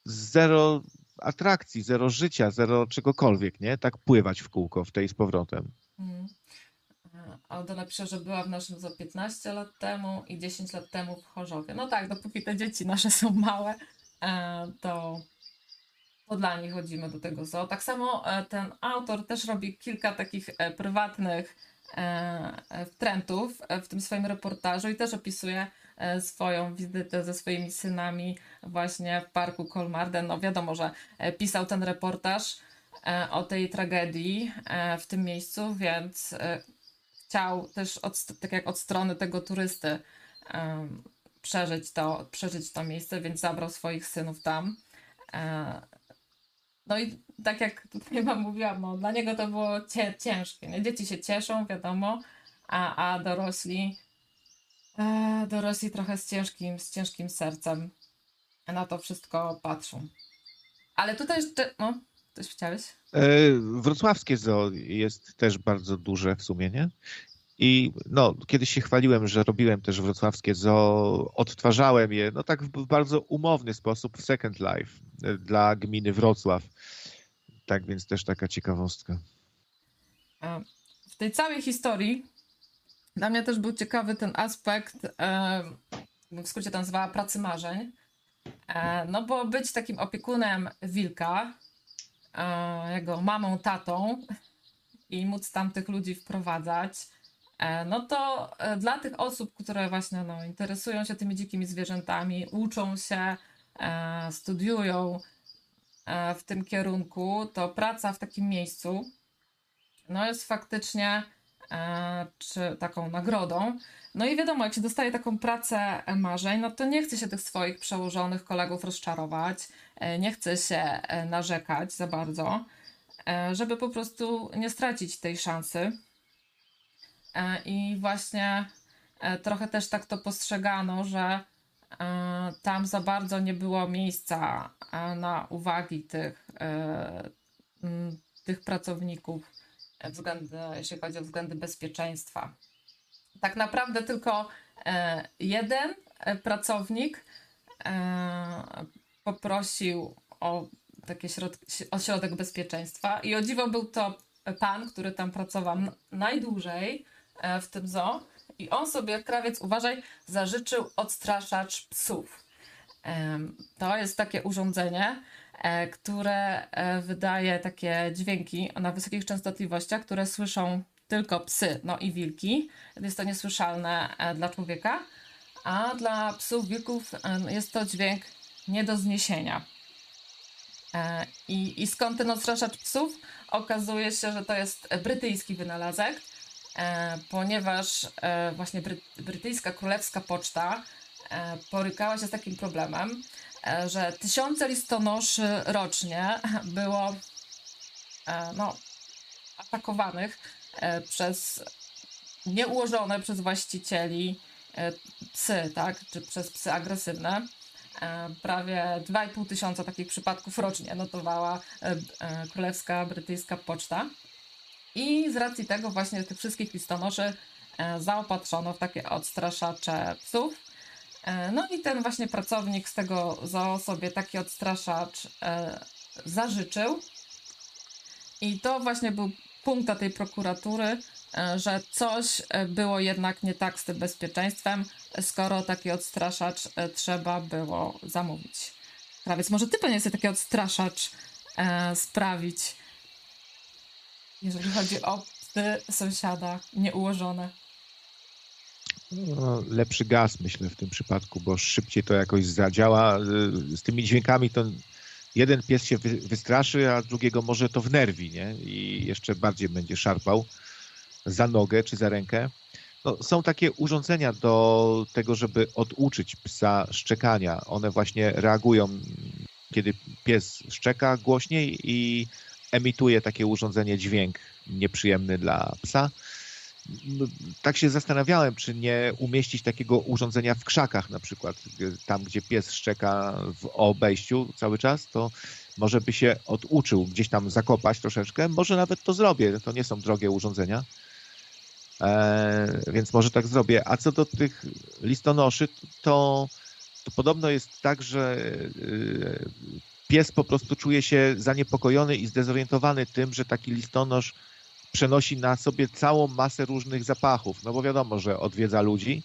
zero atrakcji, zero życia, zero czegokolwiek, nie? Tak pływać w kółko w tej z powrotem. Mm. E, Aldo napisze, że była w naszym zoo 15 lat temu i 10 lat temu w Chorzowie. No tak, dopóki te dzieci nasze są małe, e, to, Podlani chodzimy do tego zoo. Tak samo e, ten autor też robi kilka takich e, prywatnych e, e, w tym swoim reportażu i też opisuje swoją wizytę ze swoimi synami właśnie w parku Kolmarden. No wiadomo, że pisał ten reportaż o tej tragedii w tym miejscu, więc chciał też od, tak jak od strony tego turysty przeżyć to, przeżyć to miejsce, więc zabrał swoich synów tam. No i tak jak tutaj wam mówiłam, no, dla niego to było ciężkie. Nie? Dzieci się cieszą, wiadomo, a, a dorośli, e, dorośli trochę z ciężkim, z ciężkim sercem na to wszystko patrzą. Ale tutaj jeszcze, no, coś chciałeś? E, Wrocławskie zoo jest też bardzo duże w sumie, nie? I no, kiedyś się chwaliłem, że robiłem też wrocławskie zoo, odtwarzałem je, no tak w bardzo umowny sposób w Second Life e, dla gminy Wrocław. Tak więc też taka ciekawostka. E, w tej całej historii dla mnie też był ciekawy ten aspekt, e, w skrócie to nazywała pracy marzeń. No bo być takim opiekunem wilka, jego mamą, tatą i móc tam tych ludzi wprowadzać, no to e, dla tych osób, które właśnie no, interesują się tymi dzikimi zwierzętami, uczą się, e, studiują e, w tym kierunku, to praca w takim miejscu no jest faktycznie e, czy taką nagrodą. No i wiadomo, jak się dostaje taką pracę marzeń, no to nie chce się tych swoich przełożonych kolegów rozczarować, e, nie chce się e, narzekać za bardzo, e, żeby po prostu nie stracić tej szansy. E, I właśnie e, trochę też tak to postrzegano, że e, tam za bardzo nie było miejsca na uwagi tych, tych pracowników względy, jeśli chodzi o względy bezpieczeństwa. Tak naprawdę tylko jeden pracownik poprosił o taki środ- ośrodek bezpieczeństwa i o dziwo był to pan, który tam pracował najdłużej w tym zoo i on sobie, krawiec, uważaj, zażyczył odstraszacz psów. To jest takie urządzenie, e, które e, wydaje takie dźwięki na wysokich częstotliwościach, które słyszą tylko psy, no i wilki. Jest to niesłyszalne e, dla człowieka, a dla psów, wilków e, jest to dźwięk nie do zniesienia. E, I, I skąd ten odstraszacz psów? Okazuje się, że to jest brytyjski wynalazek, e, ponieważ e, właśnie bry, brytyjska królewska poczta e, borykała się z takim problemem, e, że tysiące listonoszy rocznie było e, no, atakowanych e, przez nieułożone przez właścicieli e, psy, tak, czy przez psy agresywne. E, Prawie 2,5 tysiąca takich przypadków rocznie notowała e, e, królewska brytyjska poczta. I z racji tego właśnie tych wszystkich listonoszy e, zaopatrzono w takie odstraszacze psów. E, No i ten właśnie pracownik z tego zoo sobie taki odstraszacz e, zażyczył. I to właśnie był punkt tej prokuratury, że coś było jednak nie tak z tym bezpieczeństwem, skoro taki odstraszacz trzeba było zamówić. Krawiec, może ty powinieneś sobie taki odstraszacz sprawić, jeżeli chodzi o psy sąsiada nieułożone. No, lepszy gaz, myślę, w tym przypadku, bo szybciej to jakoś zadziała. Y, Z tymi dźwiękami to jeden pies się wy- wystraszy, a drugiego może to wnerwi, nie? I jeszcze bardziej będzie szarpał za nogę czy za rękę. No, są takie urządzenia do tego, żeby oduczyć psa szczekania. One właśnie reagują, kiedy pies szczeka głośniej i emituje takie urządzenie dźwięk nieprzyjemny dla psa. Tak się zastanawiałem, czy nie umieścić takiego urządzenia w krzakach na przykład, tam gdzie pies szczeka w obejściu cały czas, to może by się oduczył gdzieś tam zakopać troszeczkę. Może nawet to zrobię, to nie są drogie urządzenia. E, więc może tak zrobię. A co do tych listonoszy, to, to podobno jest tak, że y, pies po prostu czuje się zaniepokojony i zdezorientowany tym, że taki listonosz przenosi na sobie całą masę różnych zapachów. No bo wiadomo, że odwiedza ludzi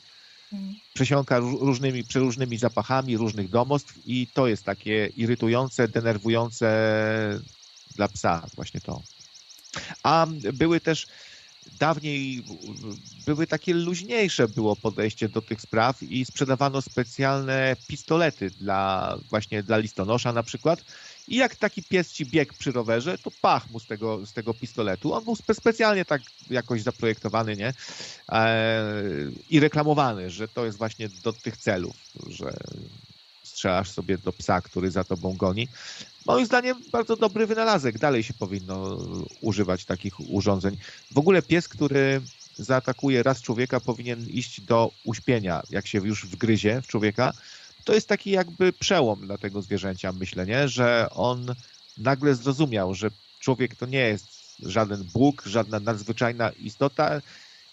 przesiąka ró- różnymi, przeróżnymi zapachami różnych domostw i to jest takie irytujące, denerwujące dla psa właśnie to. A były też dawniej były takie luźniejsze było podejście do tych spraw i sprzedawano specjalne pistolety dla właśnie dla listonosza na przykład. I jak taki pies ci biegł przy rowerze, to pach mu z tego, z tego pistoletu. On był spe specjalnie tak jakoś zaprojektowany, nie? E, I reklamowany, że to jest właśnie do tych celów, że strzelasz sobie do psa, który za tobą goni. Moim zdaniem bardzo dobry wynalazek. Dalej się powinno używać takich urządzeń. W ogóle pies, który zaatakuje raz człowieka, powinien iść do uśpienia, jak się już wgryzie w człowieka. To jest taki jakby przełom dla tego zwierzęcia, myślę, nie? że on nagle zrozumiał, że człowiek to nie jest żaden Bóg, żadna nadzwyczajna istota.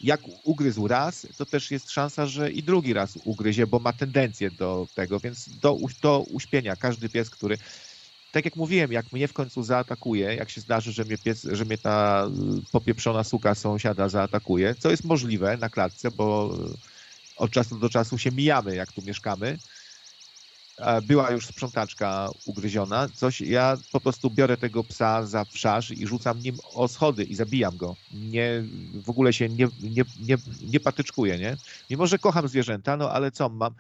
Jak ugryzł raz, to też jest szansa, że i drugi raz ugryzie, bo ma tendencję do tego, więc do, do uśpienia każdy pies, który tak jak mówiłem, jak mnie w końcu zaatakuje, jak się zdarzy, że mnie, pies, że mnie ta y, popieprzona suka sąsiada zaatakuje, co jest możliwe na klatce, bo od czasu do czasu się mijamy, jak tu mieszkamy. Była już sprzątaczka ugryziona, coś, ja po prostu biorę tego psa za wszarz i rzucam nim o schody i zabijam go. Nie, w ogóle się nie, nie, nie, nie patyczkuję, nie? Mimo, że kocham zwierzęta, no ale co, mam,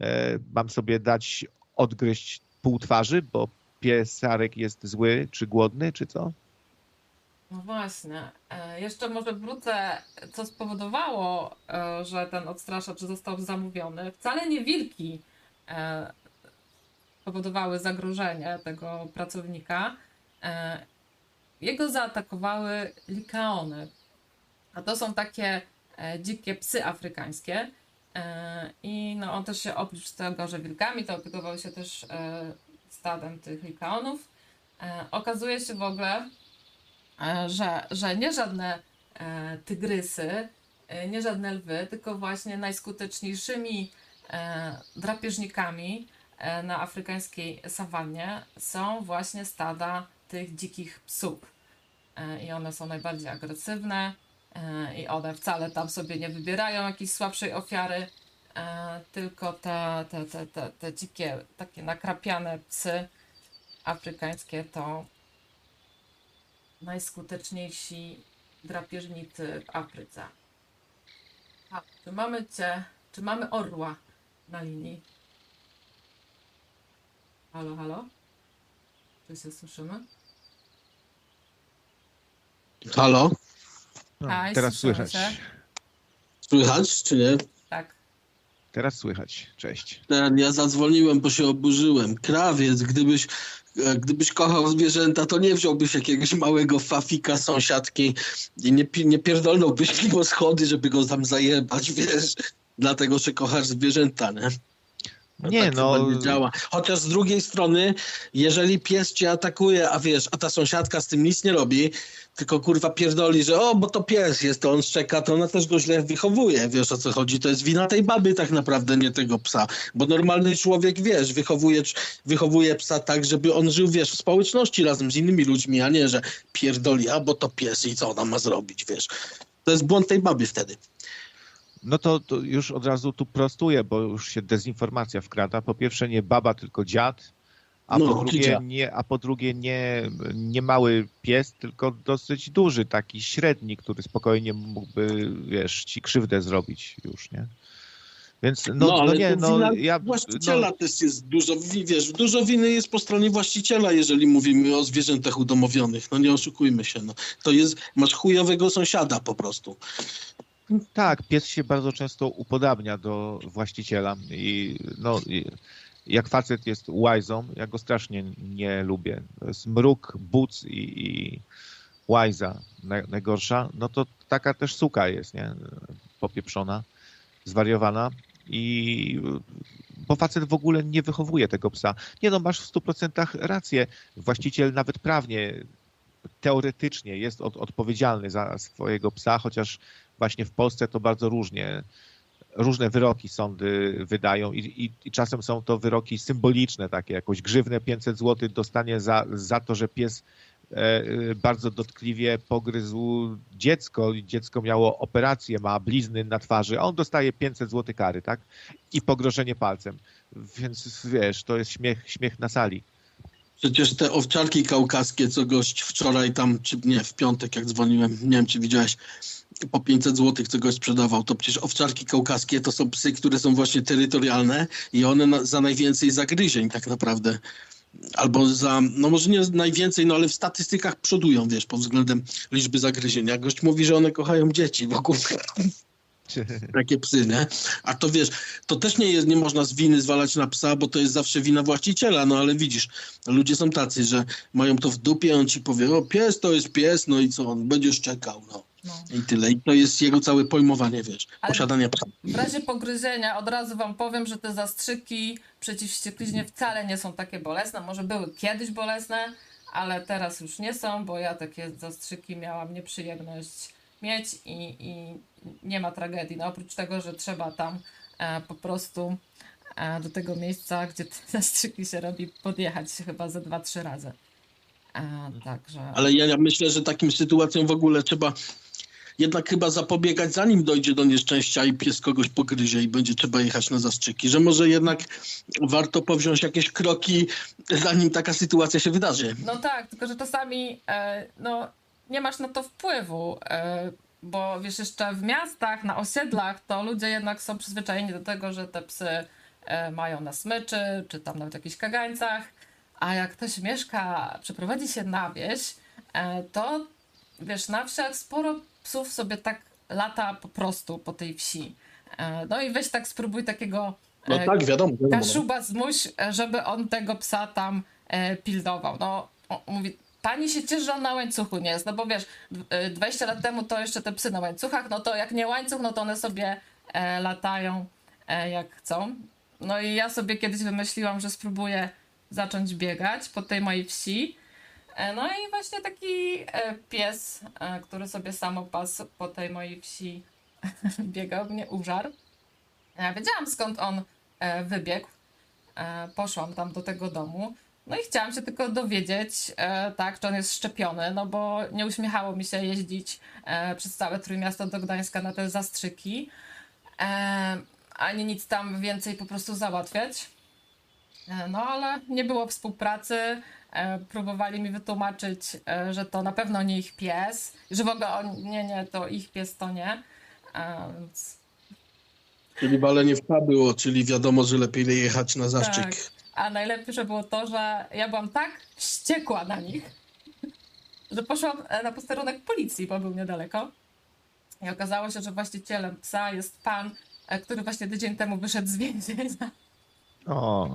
e, mam sobie dać odgryźć pół twarzy, bo piesarek jest zły, czy głodny, czy co? No właśnie. E, Jeszcze może wrócę, co spowodowało, e, że ten odstraszacz został zamówiony. Wcale nie wilki e, spowodowały zagrożenie tego pracownika. Jego zaatakowały likaony. A to są takie dzikie psy afrykańskie. I no, on też się oprócz tego, że wilkami, to opiekował się też stadem tych likaonów. E, Okazuje się w ogóle, e, że, że nie żadne e, tygrysy, nie żadne lwy, tylko właśnie najskuteczniejszymi drapieżnikami na afrykańskiej sawannie są właśnie stada tych dzikich psów. I one są najbardziej agresywne i one wcale tam sobie nie wybierają jakiejś słabszej ofiary, tylko te, te, te, te, te dzikie, takie nakrapiane psy afrykańskie to najskuteczniejsi drapieżnicy w Afryce. A, czy mamy cię, czy mamy orła na linii? Halo, halo? Czy się słyszymy? Halo? No, Aj, teraz słychać. Słychać, czy nie? Teraz słychać. Cześć. Ten, ja zadzwoniłem, bo się oburzyłem. Krawiec, gdybyś, e, gdybyś kochał zwierzęta, to nie wziąłbyś jakiegoś małego fafika sąsiadki i nie, nie pierdolnąłbyś mimo schody, żeby go tam zajebać, wiesz? Dlatego, że kochasz zwierzęta, nie? To Nie, tak no. Nie działa. Chociaż z drugiej strony, jeżeli pies cię atakuje, a wiesz, a ta sąsiadka z tym nic nie robi, tylko kurwa pierdoli, że o, bo to pies jest, to on szczeka, to ona też go źle wychowuje. Wiesz o co chodzi? To jest wina tej baby tak naprawdę, nie tego psa. Bo normalny człowiek, wiesz, wychowuje, wychowuje psa tak, żeby on żył, wiesz, w społeczności razem z innymi ludźmi, a nie, że pierdoli, a bo to pies i co ona ma zrobić, wiesz. To jest błąd tej baby wtedy. No to, to już od razu tu prostuję, bo już się dezinformacja wkrada. Po pierwsze nie baba, tylko dziad, a No, po drugie nie, a po drugie nie, nie mały pies, tylko dosyć duży, taki średni, który spokojnie mógłby, wiesz, ci krzywdę zrobić już, nie? Więc no, No, no, ale nie, to no ja właściciela no, też jest dużo, wi- wiesz, dużo winy jest po stronie właściciela, jeżeli mówimy o zwierzętach udomowionych. No nie oszukujmy się, no. To jest, masz chujowego sąsiada po prostu. Tak, pies się bardzo często upodabnia do właściciela i no, i jak facet jest łajzą, ja go strasznie nie lubię. To jest mruk, buc i, i łajza naj, najgorsza, no to taka też suka jest, nie? Popieprzona, zwariowana i bo facet w ogóle nie wychowuje tego psa. Nie no, masz w 100% rację. Właściciel nawet prawnie, teoretycznie jest od, odpowiedzialny za swojego psa, chociaż właśnie w Polsce to bardzo różnie. Różne wyroki sądy wydają i, i, i czasem są to wyroki symboliczne, takie jakąś grzywnę 500 zł dostanie za, za to, że pies e, bardzo dotkliwie pogryzł dziecko dziecko miało operację, ma blizny na twarzy, a on dostaje 500 zł kary, tak? I pogrożenie palcem. Więc wiesz, to jest śmiech, śmiech na sali. Przecież te owczarki kaukaskie, co gość wczoraj tam, czy nie, w piątek jak dzwoniłem, nie wiem czy widziałeś, po 500 zł co gość sprzedawał, to przecież owczarki kaukaskie to są psy, które są właśnie terytorialne i one na, za najwięcej zagryzień tak naprawdę. Albo za, no może nie najwięcej, no ale w statystykach przodują, wiesz, pod względem liczby zagryzień. Jak gość mówi, że one kochają dzieci wokół takie psy, nie? A to wiesz, to też nie jest, nie można z winy zwalać na psa, bo to jest zawsze wina właściciela, no ale widzisz, ludzie są tacy, że mają to w dupie, on ci powie, o pies to jest pies, no i co, on będziesz czekał, no. No. I tyle. I to jest jego całe pojmowanie, wiesz, Ale- posiadania psa. W razie pogryzienia od razu wam powiem, że te zastrzyki przeciw wściekliźnie wcale nie są takie bolesne. Może były kiedyś bolesne, ale teraz już nie są, bo ja takie zastrzyki miałam nieprzyjemność mieć i, i nie ma tragedii. No oprócz tego, że trzeba tam e, po prostu e, do tego miejsca, gdzie te zastrzyki się robi, podjechać chyba ze dwa, trzy razy. E, także... Ale ja, ja myślę, że takim sytuacjom w ogóle trzeba jednak chyba zapobiegać, zanim dojdzie do nieszczęścia i pies kogoś pogryzie i będzie trzeba jechać na zastrzyki, że może jednak warto powziąć jakieś kroki, zanim taka sytuacja się wydarzy. No tak, tylko że czasami no, nie masz na to wpływu, bo wiesz, jeszcze w miastach, na osiedlach, to ludzie jednak są przyzwyczajeni do tego, że te psy e, mają na smyczy, czy tam nawet jakichś kagańcach, a jak ktoś mieszka, przeprowadzi się na wieś, e, to wiesz, na wsiach sporo psów sobie tak lata po prostu po tej wsi. E, no i weź tak spróbuj takiego No tak, wiadomo. wiadomo. Kaszuba zmuś, żeby on tego psa tam pilnował. No, mówi, pani się cieszy, że on na łańcuchu nie jest, no bo wiesz, d- e, 20 lat temu to jeszcze te psy na łańcuchach, no to jak nie łańcuch, no to one sobie e, latają e, jak chcą. No i ja sobie kiedyś wymyśliłam, że spróbuję zacząć biegać po tej mojej wsi. E, No i właśnie taki e, pies, e, który sobie samopas po tej mojej wsi biegał, mnie użarł. Ja wiedziałam skąd on e, wybiegł. E, poszłam tam do tego domu. No i chciałam się tylko dowiedzieć, e, tak, czy on jest szczepiony, no bo nie uśmiechało mi się jeździć e, przez całe Trójmiasto do Gdańska na te zastrzyki, e, ani nic tam więcej po prostu załatwiać. E, no ale nie było współpracy. E, próbowali mi wytłumaczyć, e, że to na pewno nie ich pies, że w ogóle on, nie, nie, to ich pies to nie. Więc Czyli walenie w było, czyli wiadomo, że lepiej jechać na zastrzyk. Tak. A najlepsze było to, że ja byłam tak wściekła na nich, że poszłam e, na posterunek policji, bo był niedaleko. I okazało się, że właścicielem psa jest pan, e, który właśnie tydzień temu wyszedł z więzienia. O,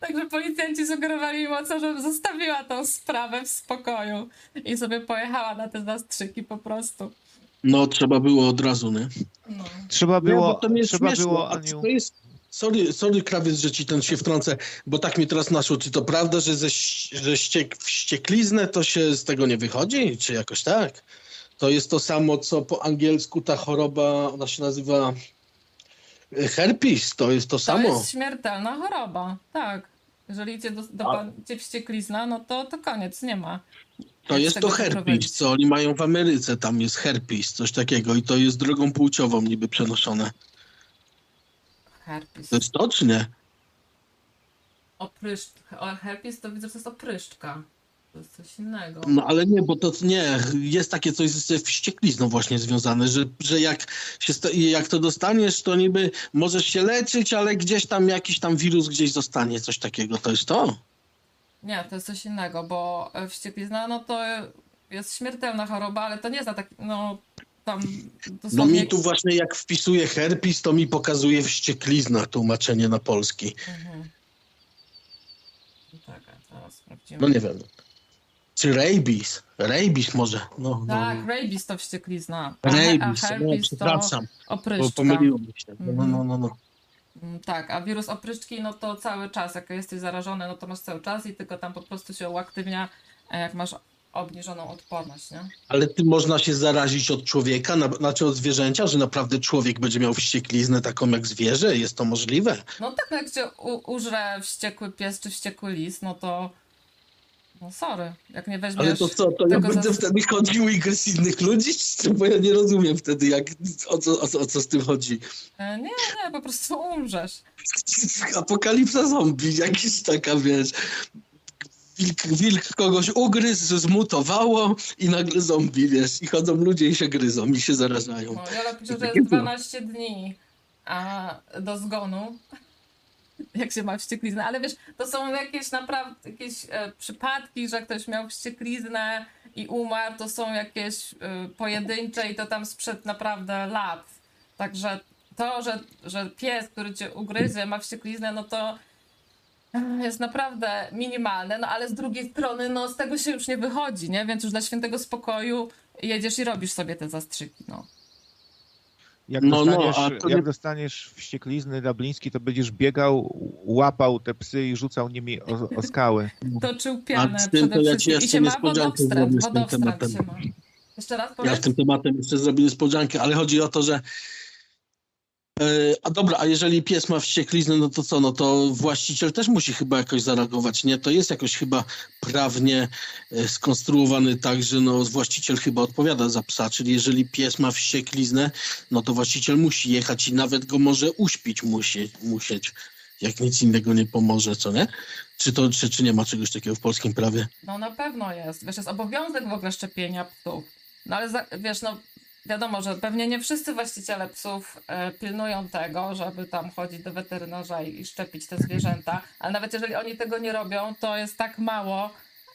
Także policjanci sugerowali mi mocno, żebym zostawiła tą sprawę w spokoju i sobie pojechała na te zastrzyki po prostu. No, trzeba było od razu, nie? No. trzeba Nie, było, bo to mnie trzeba było, A Aniu, to jest... Sorry, sorry, krawiec, że ci ten się wtrącę, bo tak mi teraz naszło. Czy to prawda, że, ze, że ściek, wściekliznę to się z tego nie wychodzi? Czy jakoś tak? To jest to samo, co po angielsku ta choroba, ona się nazywa e, herpes, to jest to To samo. jest śmiertelna choroba, tak. Jeżeli idzie do, do A- pan, cię wścieklizna, no to, to koniec, nie ma. To jest to herpes, co oni mają w Ameryce, tam jest herpes, coś takiego i to jest drogą płciową niby przenoszone. Herpes. To jest to, czy nie? Opryszcz... O, herpes to widzę, że to jest opryszczka. To jest coś innego. No ale nie, bo to nie, jest takie coś ze wścieklizną właśnie związane, że, że jak, się, jak to dostaniesz, to niby możesz się leczyć, ale gdzieś tam jakiś tam wirus gdzieś zostanie, coś takiego, to jest to. Nie, to jest coś innego, bo e, wścieklizna, no to jest śmiertelna choroba, ale to nie jest na taki, no tam No dosłownie... mi tu właśnie jak wpisuję herpes, to mi pokazuje wścieklizna tłumaczenie na polski. Mhm. Tak, teraz sprawdzimy. No nie wiem. Czy rabies? Rabies może. No, no. Tak, rabies to wścieklizna, a, he- a Rabies, no, to przepraszam, bo opryszczka. pomyliło mi się. No, Mhm. no, no, no. Mm, Tak, a wirus opryszczki, no to cały czas, jak jesteś zarażony, no to masz cały czas i tylko tam po prostu się uaktywnia, jak masz obniżoną odporność, nie? Ale ty można się zarazić od człowieka, na, znaczy od zwierzęcia, że naprawdę człowiek będzie miał wściekliznę taką jak zwierzę? Jest to możliwe? No tak, no jak cię u- użre wściekły pies czy wściekły lis, no to No sorry, jak nie weźmiesz... Ale to co, to ja będę za- wtedy chodził i gryźć innych ludzi? Bo ja nie rozumiem wtedy, jak, o, co, o, co, o co z tym chodzi. E, Nie, nie, po prostu umrzesz. Apokalipsa zombie, jakiś taka, wiesz... Wilk, wilk kogoś ugryzł, zmutowało i nagle zombie, wiesz, i chodzą ludzie i się gryzą i się zarażają. No, Jola pisze, że jest było. 12 dni a, do zgonu, jak się ma wściekliznę. Ale wiesz, to są jakieś naprawdę jakieś e, przypadki, że ktoś miał wściekliznę i umarł. To są jakieś e, pojedyncze i to tam sprzed naprawdę lat. Także to, że, że pies, który cię ugryzie, ma wściekliznę, no to jest naprawdę minimalne, no ale z drugiej strony, no z tego się już nie wychodzi, nie? Więc już dla świętego spokoju jedziesz i robisz sobie te zastrzyki, no. Jak, No, no, dostaniesz, to jak nie- dostaniesz wścieklizny dubliński, to będziesz biegał, łapał te psy i rzucał nimi o, o skały. Toczył pianę A z tym to przede ja. I jeszcze się ma wodowstręt, się ma. Jeszcze raz Ja powiedz? z tym tematem jeszcze zrobię niespodziankę, ale chodzi o to, że. E, A dobra, a jeżeli pies ma wściekliznę, no to co? No to właściciel też musi chyba jakoś zareagować, nie? To jest jakoś chyba prawnie e, skonstruowany tak, że no właściciel chyba odpowiada za psa, czyli jeżeli pies ma wściekliznę, no to właściciel musi jechać i nawet go może uśpić musi, musieć, jak nic innego nie pomoże, co nie? Czy to, czy, czy nie ma czegoś takiego w polskim prawie? No na pewno jest. Wiesz, jest obowiązek w ogóle szczepienia psów. No ale za, wiesz, no wiadomo, że pewnie nie wszyscy właściciele psów e, pilnują tego, żeby tam chodzić do weterynarza i, szczepić te zwierzęta, ale nawet jeżeli oni tego nie robią, to jest tak mało.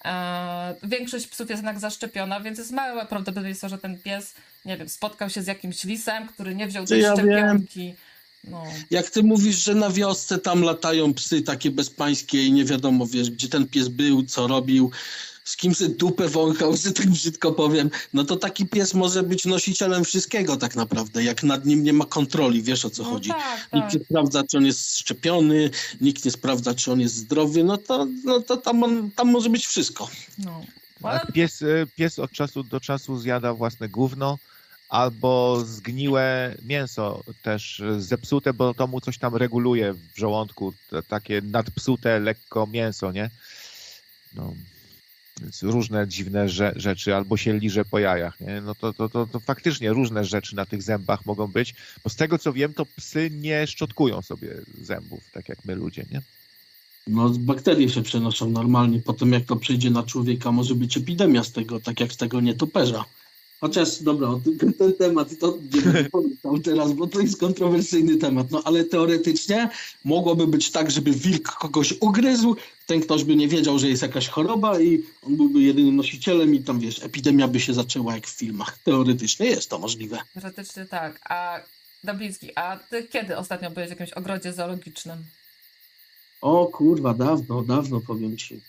E, większość psów jest jednak zaszczepiona, więc jest małe prawdopodobieństwo, że ten pies, nie wiem, spotkał się z jakimś lisem, który nie wziął tej ja wiem? szczepionki. No. Jak ty mówisz, że na wiosce tam latają psy takie bezpańskie i nie wiadomo, wiesz, gdzie ten pies był, co robił, z kim sobie dupę wąchał, że tak brzydko powiem, no to taki pies może być nosicielem wszystkiego tak naprawdę, jak nad nim nie ma kontroli, wiesz o co No chodzi. tak, Nikt tak. nie sprawdza, czy on jest szczepiony, nikt nie sprawdza, czy on jest zdrowy, no to, no to tam, on, tam może być wszystko. No. Pies, e, pies od czasu do czasu zjada własne gówno albo zgniłe mięso też zepsute, bo to mu coś tam reguluje w żołądku, takie nadpsute lekko mięso, nie? No, różne dziwne rze- rzeczy, albo się liże po jajach, nie? No to, to, to, to faktycznie różne rzeczy na tych zębach mogą być, bo z tego co wiem, to psy nie szczotkują sobie zębów, tak jak my ludzie, nie? No, bakterie się przenoszą normalnie. Potem jak to przyjdzie na człowieka, może być epidemia z tego, tak jak z tego nietoperza. Chociaż, dobra, o ten, ten temat to nie będę pamiętał teraz, bo to jest kontrowersyjny temat. No ale teoretycznie mogłoby być tak, żeby wilk kogoś ugryzł, ten ktoś by nie wiedział, że jest jakaś choroba i on byłby jedynym nosicielem i tam, wiesz, epidemia by się zaczęła jak w filmach. Teoretycznie jest to możliwe. Teoretycznie tak. A Dabliński, a ty kiedy ostatnio byłeś w jakimś ogrodzie zoologicznym? O kurwa, dawno, dawno powiem ci.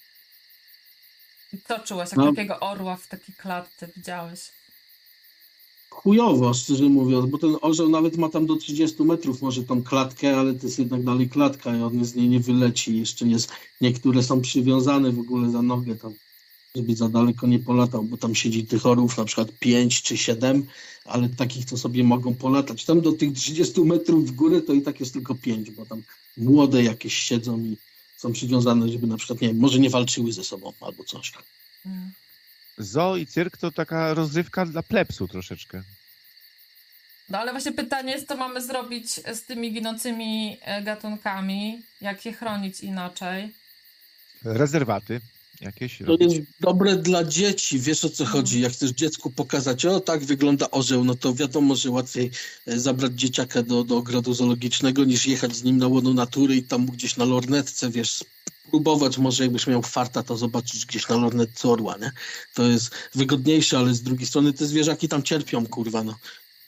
I co czułeś, jak No. takiego orła w takiej klatce widziałeś? Chujowo, szczerze mówiąc, bo ten orzeł nawet ma tam do 30 metrów może tą klatkę, ale to jest jednak dalej klatka i on z niej nie wyleci. Jeszcze jest, niektóre są przywiązane w ogóle za nogę tam, żeby za daleko nie polatał, bo tam siedzi tych orłów na przykład 5 czy 7, ale takich, co sobie mogą polatać. Tam do tych 30 metrów w górę to i tak jest tylko 5, bo tam młode jakieś siedzą i są przywiązane, żeby na przykład, nie może nie walczyły ze sobą albo coś. Mm. Zoo i cyrk to taka rozrywka dla plebsu troszeczkę. No ale właśnie pytanie jest, co mamy zrobić z tymi ginącymi e, gatunkami? Jak je chronić inaczej? Rezerwaty jakieś To robić. jest dobre dla dzieci, wiesz o co chodzi. Jak chcesz dziecku pokazać, o tak wygląda orzeł, no to wiadomo, że łatwiej e, zabrać dzieciaka do, do ogrodu zoologicznego niż jechać z nim na łono natury i tam gdzieś na lornetce, wiesz, spróbować może jakbyś miał farta, to zobaczyć gdzieś na lornetce orła, nie? To jest wygodniejsze, ale z drugiej strony te zwierzaki tam cierpią, kurwa, no.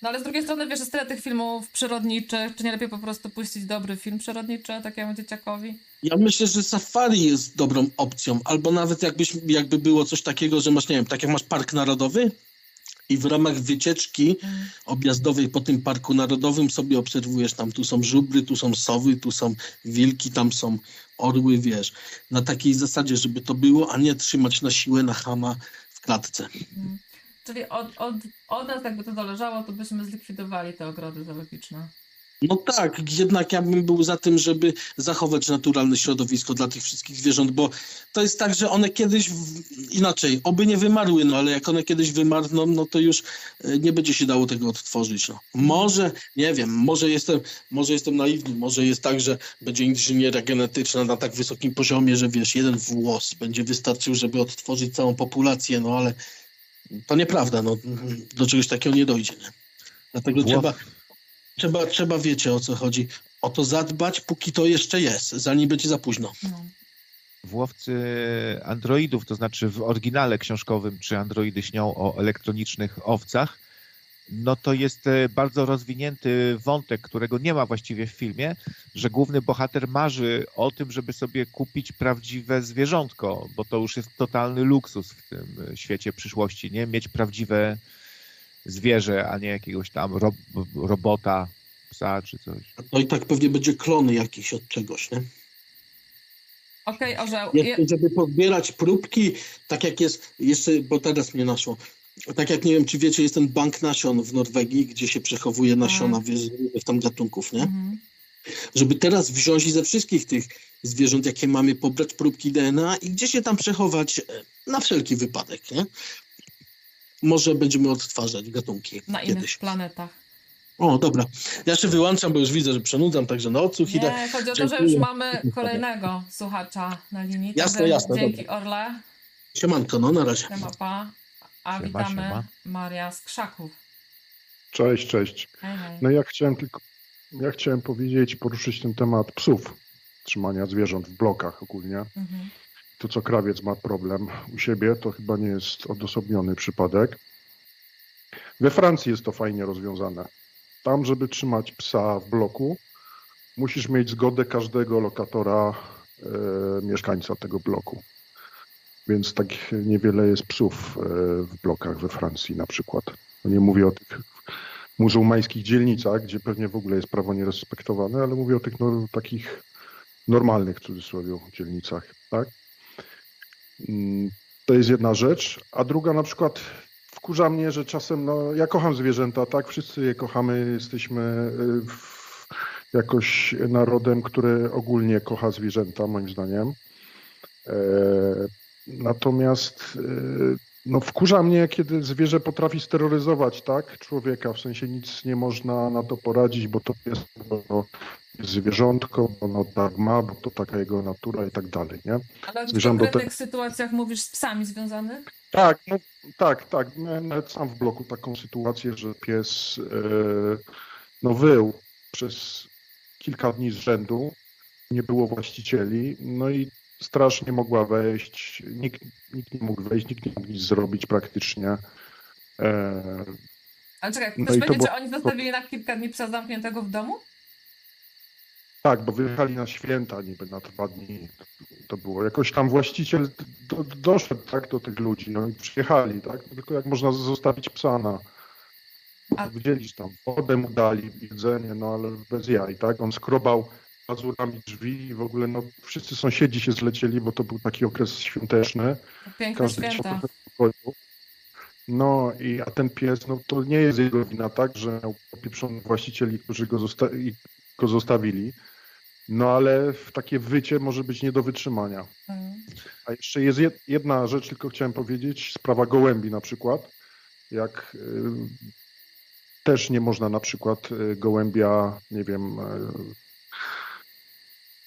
No ale z drugiej strony, wiesz, jest tyle tych filmów przyrodniczych, czy nie lepiej po prostu puścić dobry film przyrodniczy takiemu dzieciakowi? Ja myślę, że safari jest dobrą opcją, albo nawet jakbyś, jakby było coś takiego, że masz, nie wiem, tak jak masz park narodowy i w ramach wycieczki Mm. objazdowej po tym parku narodowym sobie obserwujesz tam, tu są żubry, tu są sowy, tu są wilki, tam są orły, wiesz, na takiej zasadzie, żeby to było, a nie trzymać na siłę na chama w klatce. Mm. Czyli od, od, od nas jakby to zależało, to byśmy zlikwidowali te ogrody zoologiczne. No tak, jednak ja bym był za tym, żeby zachować naturalne środowisko dla tych wszystkich zwierząt, bo to jest tak, że one kiedyś w... inaczej, oby nie wymarły, no ale jak one kiedyś wymarną, no to już e, nie będzie się dało tego odtworzyć. No. Może, nie wiem, może jestem, może jestem naiwny, może jest tak, że będzie inżynieria genetyczna na tak wysokim poziomie, że wiesz, jeden włos będzie wystarczył, żeby odtworzyć całą populację, no ale to nieprawda, no do czegoś takiego nie dojdzie, nie? Dlatego trzeba, trzeba, trzeba, wiecie o co chodzi, o to zadbać, póki to jeszcze jest, zanim będzie za późno. No. w łowcy androidów, to znaczy w oryginale książkowym, czy androidy śnią o elektronicznych owcach, no to jest e, bardzo rozwinięty wątek, którego nie ma właściwie w filmie, że główny bohater marzy o tym, żeby sobie kupić prawdziwe zwierzątko, bo to już jest totalny luksus w tym e, świecie przyszłości, nie? Mieć prawdziwe zwierzę, a nie jakiegoś tam ro robota, psa czy coś. No i tak pewnie będzie klony jakiś od czegoś, nie? Okej, orzeł. Je... Jeszcze, żeby podbierać próbki, tak jak jest, jeszcze, bo teraz mnie naszło, tak jak nie wiem, czy wiecie, jest ten bank nasion w Norwegii, gdzie się przechowuje nasiona, wiesz, z różnych tam gatunków, nie? Mhm. Żeby teraz wziąć i ze wszystkich tych zwierząt, jakie mamy, pobrać próbki DNA i gdzie się tam przechować e, na wszelki wypadek, nie? Może będziemy odtwarzać gatunki Na innych kiedyś. planetach. O, dobra. Ja się wyłączam, bo już widzę, że przenudzam, także na odsłuch idę. Nie, chodzi o to, że Dziękuję. już mamy kolejnego słuchacza na linii. Jasne, Także jasne, Dzięki Orle, Siemanko, no na razie. siema pa. A Siema, witamy siema. Maria z Krzaków. Cześć, cześć. Hej, hej. No ja chciałem tylko, ja chciałem powiedzieć, poruszyć ten temat psów, trzymania zwierząt w blokach ogólnie. Mhm. To, co krawiec ma problem u siebie, to chyba nie jest odosobniony przypadek. We Francji jest to fajnie rozwiązane. Tam, żeby trzymać psa w bloku, musisz mieć zgodę każdego lokatora, e, mieszkańca tego bloku. Więc tak niewiele jest psów e, w blokach we Francji na przykład. No Nie mówię o tych muzułmańskich dzielnicach, gdzie pewnie w ogóle jest prawo nierespektowane, ale mówię o tych no, takich normalnych, w cudzysłowie, dzielnicach, tak? Mm, To jest jedna rzecz, a druga na przykład wkurza mnie, że czasem, no ja kocham zwierzęta, tak? Wszyscy je kochamy, jesteśmy y, w, jakoś narodem, który ogólnie kocha zwierzęta, moim zdaniem. E, natomiast y, no wkurza mnie, kiedy zwierzę potrafi steroryzować, tak? Człowieka, w sensie nic nie można na to poradzić, bo to jest, bo zwierzątko, bo ono tak ma, bo to taka jego natura i tak dalej, nie? Ale w Zmierzam do konkretnych sytuacjach mówisz z psami związanych? Tak, no, tak, tak. Miałem nawet sam w bloku taką sytuację, że pies e, no, wył przez kilka dni z rzędu, nie było właścicieli, no i straż nie mogła wejść, nikt, nikt nie mógł wejść, nikt nie mógł nic zrobić praktycznie. E, Ale czekaj, No i to powiedzieć, było- że oni zostawili na kilka dni psa zamkniętego w domu? Tak, bo wyjechali na święta niby na dwa dni. To było. Jakoś tam właściciel do, doszedł tak, do tych ludzi, no i przyjechali, tak? Tylko jak można zostawić psa na, A- Widzieliś tam, wodę mu dali, jedzenie, no ale bez jaj, tak? On skrobał pazurami drzwi i w ogóle no wszyscy sąsiedzi się zlecieli, bo to był taki okres świąteczny. Piękne Każdy święta. No i a ten pies, no to nie jest jego wina, tak, że miał popieprzonych właścicieli, którzy go, zosta- go zostawili. No ale w takie wycie może być nie do wytrzymania. Mhm. A jeszcze jest jed- jedna rzecz, tylko chciałem powiedzieć, sprawa gołębi na przykład. Jak y, też nie można na przykład y, gołębia, nie wiem, y,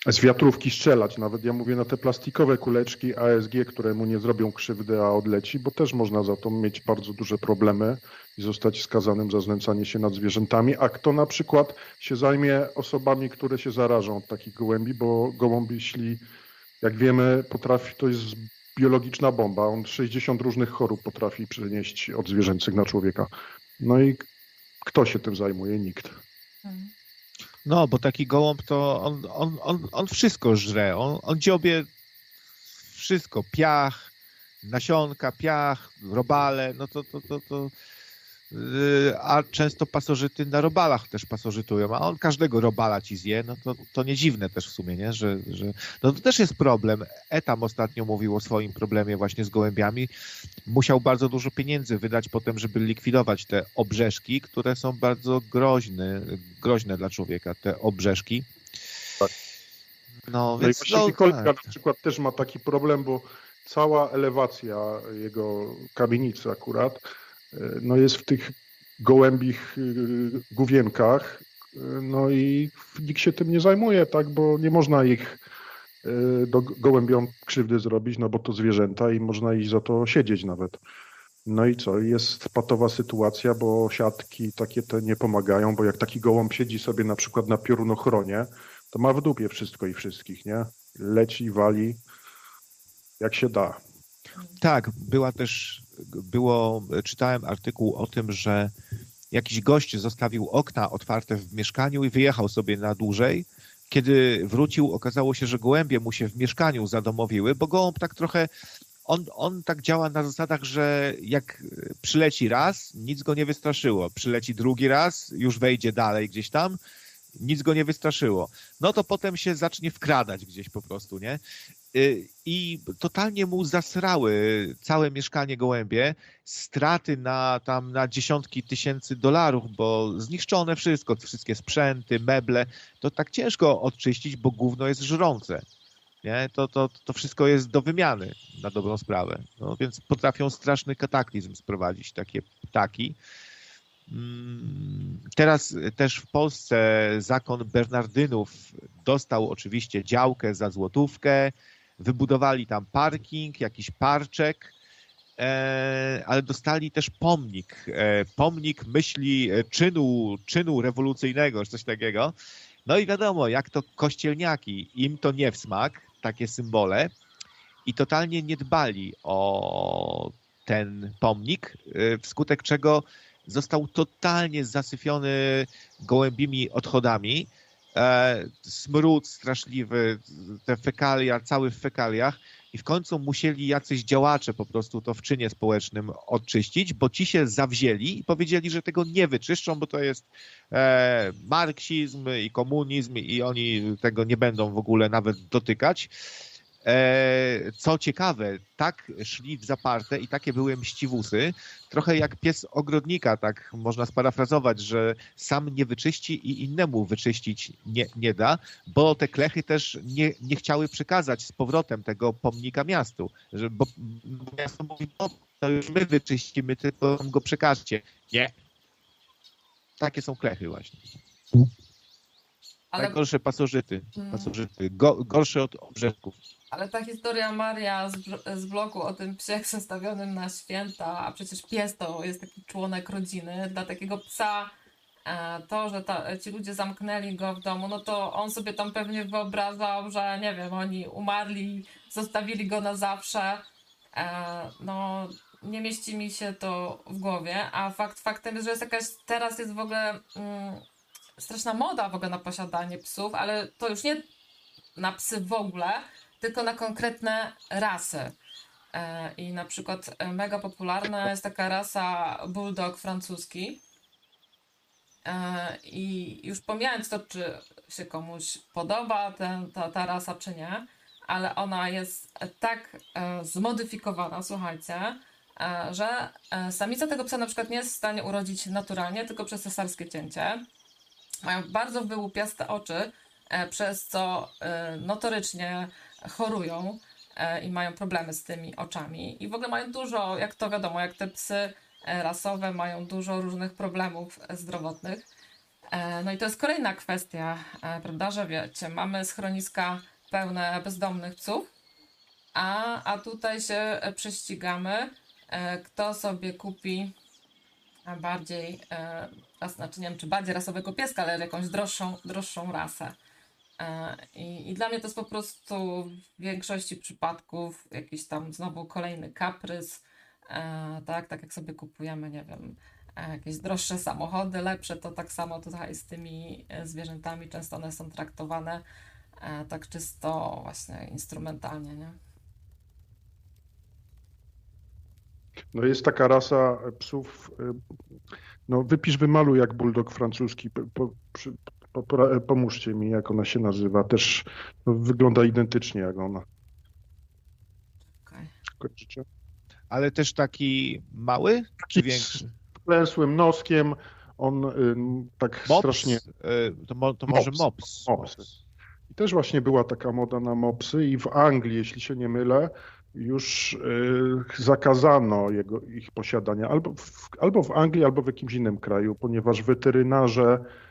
z wiatrówki strzelać. Nawet ja mówię na te plastikowe kuleczki ASG, które mu nie zrobią krzywdy, a odleci, bo też można za to mieć bardzo duże problemy i zostać skazanym za znęcanie się nad zwierzętami. A kto na przykład się zajmie osobami, które się zarażą od takich gołębi, bo gołąb, jeśli jak wiemy, potrafi, to jest biologiczna bomba. On 60 różnych chorób potrafi przenieść od zwierzęcych na człowieka. No i kto się tym zajmuje? Nikt. Mhm. No, bo taki gołąb to on, on, on, on wszystko żre. On, on dziobie wszystko. Piach, nasionka, piach, robale. No to, to, to, to A często pasożyty na robalach też pasożytują, a on każdego robala ci zje, no to, to nie dziwne też w sumie, nie? Że, że no to też jest problem. Etam ostatnio mówił o swoim problemie właśnie z gołębiami. Musiał bardzo dużo pieniędzy wydać potem, żeby likwidować te obrzeżki, które są bardzo groźne, groźne dla człowieka, te obrzeżki. Tak. No, No i więc właśnie no, tak. na przykład też ma taki problem, bo cała elewacja jego kamienicy akurat y, no jest w tych gołębich y, główienkach, y, no i nikt się tym nie zajmuje, tak, bo nie można ich y, do gołębiom krzywdy zrobić, no bo to zwierzęta i można ich za to siedzieć nawet. No i co? Jest patowa sytuacja, bo siatki takie te nie pomagają, bo jak taki gołąb siedzi sobie na przykład na piorunochronie, to ma w dupie wszystko i wszystkich, nie? Leci, wali, jak się da. Tak, była też, było, czytałem artykuł o tym, że jakiś gość zostawił okna otwarte w mieszkaniu i wyjechał sobie na dłużej. Kiedy wrócił, okazało się, że gołębie mu się w mieszkaniu zadomowiły, bo gołąb tak trochę, on, on tak działa na zasadach, że jak przyleci raz, nic go nie wystraszyło. Przyleci drugi raz, już wejdzie dalej gdzieś tam, nic go nie wystraszyło. No to potem się zacznie wkradać gdzieś po prostu, nie? Y, I totalnie mu zasrały całe mieszkanie gołębie, straty na tam na dziesiątki tysięcy dolarów, bo zniszczone wszystko, wszystkie sprzęty, meble, to tak ciężko odczyścić, bo gówno jest żrące. Nie? To, to, to wszystko jest do wymiany na dobrą sprawę. No, więc potrafią straszny kataklizm sprowadzić takie ptaki. Mm, Teraz też w Polsce zakon Bernardynów dostał oczywiście działkę za złotówkę, wybudowali tam parking, jakiś parczek, e, ale dostali też pomnik, e, pomnik myśli e, czynu, czynu rewolucyjnego, czy coś takiego. No i wiadomo, jak to kościelniaki, im to nie w smak, takie symbole i totalnie nie dbali o ten pomnik, wskutek czego został totalnie zasyfiony gołębimi odchodami. E, smród straszliwy, te fekalia, cały w fekaliach i w końcu musieli jacyś działacze po prostu to w czynie społecznym odczyścić, bo ci się zawzięli i powiedzieli, że tego nie wyczyszczą, bo to jest e, marksizm i komunizm i oni tego nie będą w ogóle nawet dotykać. E, co ciekawe, tak szli w zaparte i takie były mściwusy, trochę jak pies ogrodnika, tak można sparafrazować, że sam nie wyczyści i innemu wyczyścić nie, nie da, bo te klechy też nie, nie chciały przekazać z powrotem tego pomnika miastu, że, bo, bo miasto mówi, no to już my wyczyścimy, tylko go przekażcie. Nie. Takie są klechy właśnie. Ale, Najgorsze pasożyty, Mm. pasożyty go, gorsze od obrzeszków. Ale ta historia Maria z, z bloku o tym psie przestawionym na święta, a przecież pies to jest taki członek rodziny, dla takiego psa e, to, że ta, ci ludzie zamknęli go w domu, no to on sobie tam pewnie wyobrażał, że nie wiem, oni umarli, zostawili go na zawsze. E, no, nie mieści mi się to w głowie, a fakt faktem jest, że jest jakaś, teraz jest w ogóle mm, straszna moda w ogóle na posiadanie psów, ale to już nie na psy w ogóle, tylko na konkretne rasy. E, I na przykład e, mega popularna jest taka rasa bulldog francuski. E, I już pomijając to, czy się komuś podoba ten, ta, ta rasa, czy nie, ale ona jest tak zmodyfikowana, słuchajcie, że samica tego psa na przykład nie jest w stanie urodzić naturalnie, tylko przez cesarskie cięcie. Mają bardzo wyłupiaste oczy, przez co notorycznie chorują e, i mają problemy z tymi oczami. I w ogóle mają dużo, jak to wiadomo, jak te psy e, rasowe mają dużo różnych problemów zdrowotnych. E, No i to jest kolejna kwestia, prawda, że wiecie, mamy schroniska pełne bezdomnych psów, a, a tutaj się prześcigamy, kto sobie kupi bardziej, znaczy nie wiem, czy bardziej rasowego pieska, ale jakąś droższą, droższą rasę. E, I, I dla mnie to jest po prostu w większości przypadków jakiś tam znowu kolejny kaprys, e, tak, tak jak sobie kupujemy, nie wiem, e, jakieś droższe samochody, lepsze, to tak samo tutaj z tymi zwierzętami, często one są traktowane tak czysto właśnie instrumentalnie, nie? No jest taka rasa psów, no wypisz, wymaluj jak bulldog francuski. Po, pomóżcie mi, jak ona się nazywa. Też no, wygląda identycznie jak ona. Okej. Kojarzycie? Ale też taki mały czy większy? Klęsłym noskiem, on y, tak Mops? strasznie... E, To, mo, to może Mops. mops. Mops. I też właśnie była taka moda na mopsy i w Anglii, jeśli się nie mylę, już y, zakazano jego, ich posiadania albo w, albo w Anglii, albo w jakimś innym kraju, ponieważ weterynarze y,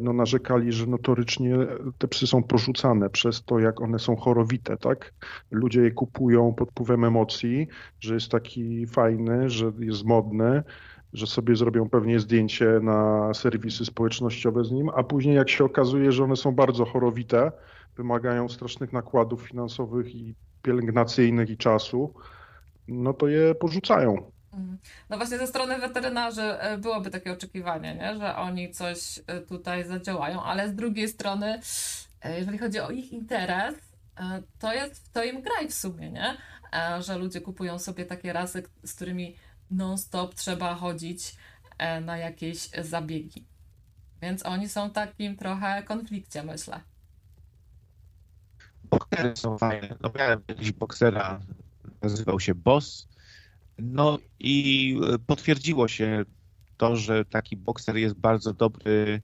no, narzekali, że notorycznie te psy są porzucane przez to, jak one są chorowite, tak? Ludzie je kupują pod wpływem emocji, że jest taki fajny, że jest modny, że sobie zrobią pewnie zdjęcie na serwisy społecznościowe z nim, a później jak się okazuje, że one są bardzo chorowite, wymagają strasznych nakładów finansowych i pielęgnacyjnych i czasu, no to je porzucają. Mhm. No właśnie ze strony weterynarzy e, byłoby takie oczekiwanie, nie? że oni coś e, tutaj zadziałają, ale z drugiej strony, e, jeżeli chodzi o ich interes, to jest, to im graj w sumie, nie? Że ludzie kupują sobie takie rasy, z którymi non-stop trzeba chodzić na jakieś zabiegi. Więc oni są w takim trochę konflikcie, myślę. Boksery są fajne. No miałem jakiś boksera, nazywał się Boss. No i e, potwierdziło się to, że taki bokser jest bardzo dobry,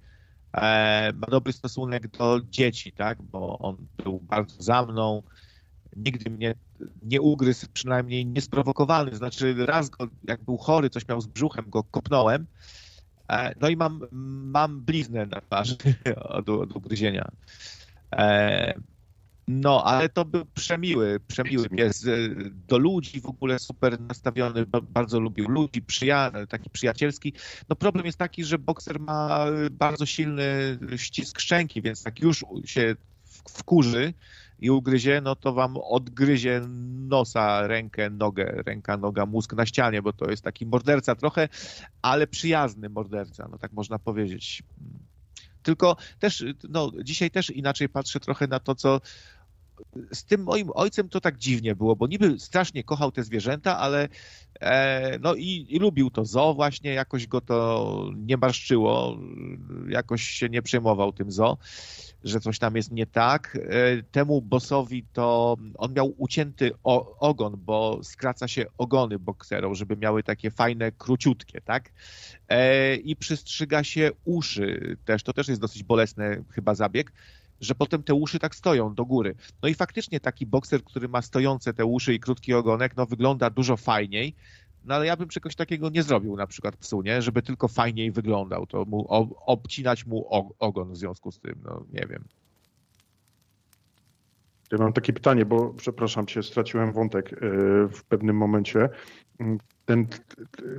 e, ma dobry stosunek do dzieci, tak? Bo on był bardzo za mną, nigdy mnie nie ugryzł, przynajmniej niesprowokowany. Znaczy raz go, jak był chory, coś miał z brzuchem, go kopnąłem. E, no i mam, mam bliznę na twarzy od, od ugryzienia. E, no, ale to był przemiły, przemiły pies. Y, Do ludzi w ogóle super nastawiony, ba- bardzo lubił ludzi, przyja- taki przyjacielski. No problem jest taki, że bokser ma y, bardzo silny ścisk szczęki, więc jak już się wkurzy i ugryzie, no to wam odgryzie nosa, rękę, nogę, ręka, noga, mózg na ścianie, bo to jest taki morderca trochę, ale przyjazny morderca, no tak można powiedzieć. Tylko też, no, dzisiaj też inaczej patrzę trochę na to, co z tym moim ojcem to tak dziwnie było, bo niby strasznie kochał te zwierzęta, ale e, no i, i lubił to zoo właśnie, jakoś go to nie marszczyło, jakoś się nie przejmował tym zoo, że coś tam jest nie tak. E, temu bossowi to on miał ucięty o, ogon, bo skraca się ogony bokserów, żeby miały takie fajne, króciutkie, tak? E, I przystrzyga się uszy też, to też jest dosyć bolesny chyba zabieg, że potem te uszy tak stoją do góry. No i faktycznie taki bokser, który ma stojące te uszy i krótki ogonek, no wygląda dużo fajniej, no ale ja bym czegoś takiego nie zrobił na przykład psu, nie? Żeby tylko fajniej wyglądał, to mu ob, obcinać mu ogon w związku z tym, no nie wiem. Ja mam takie pytanie, bo przepraszam cię, straciłem wątek y, w pewnym momencie. Mm, Ten,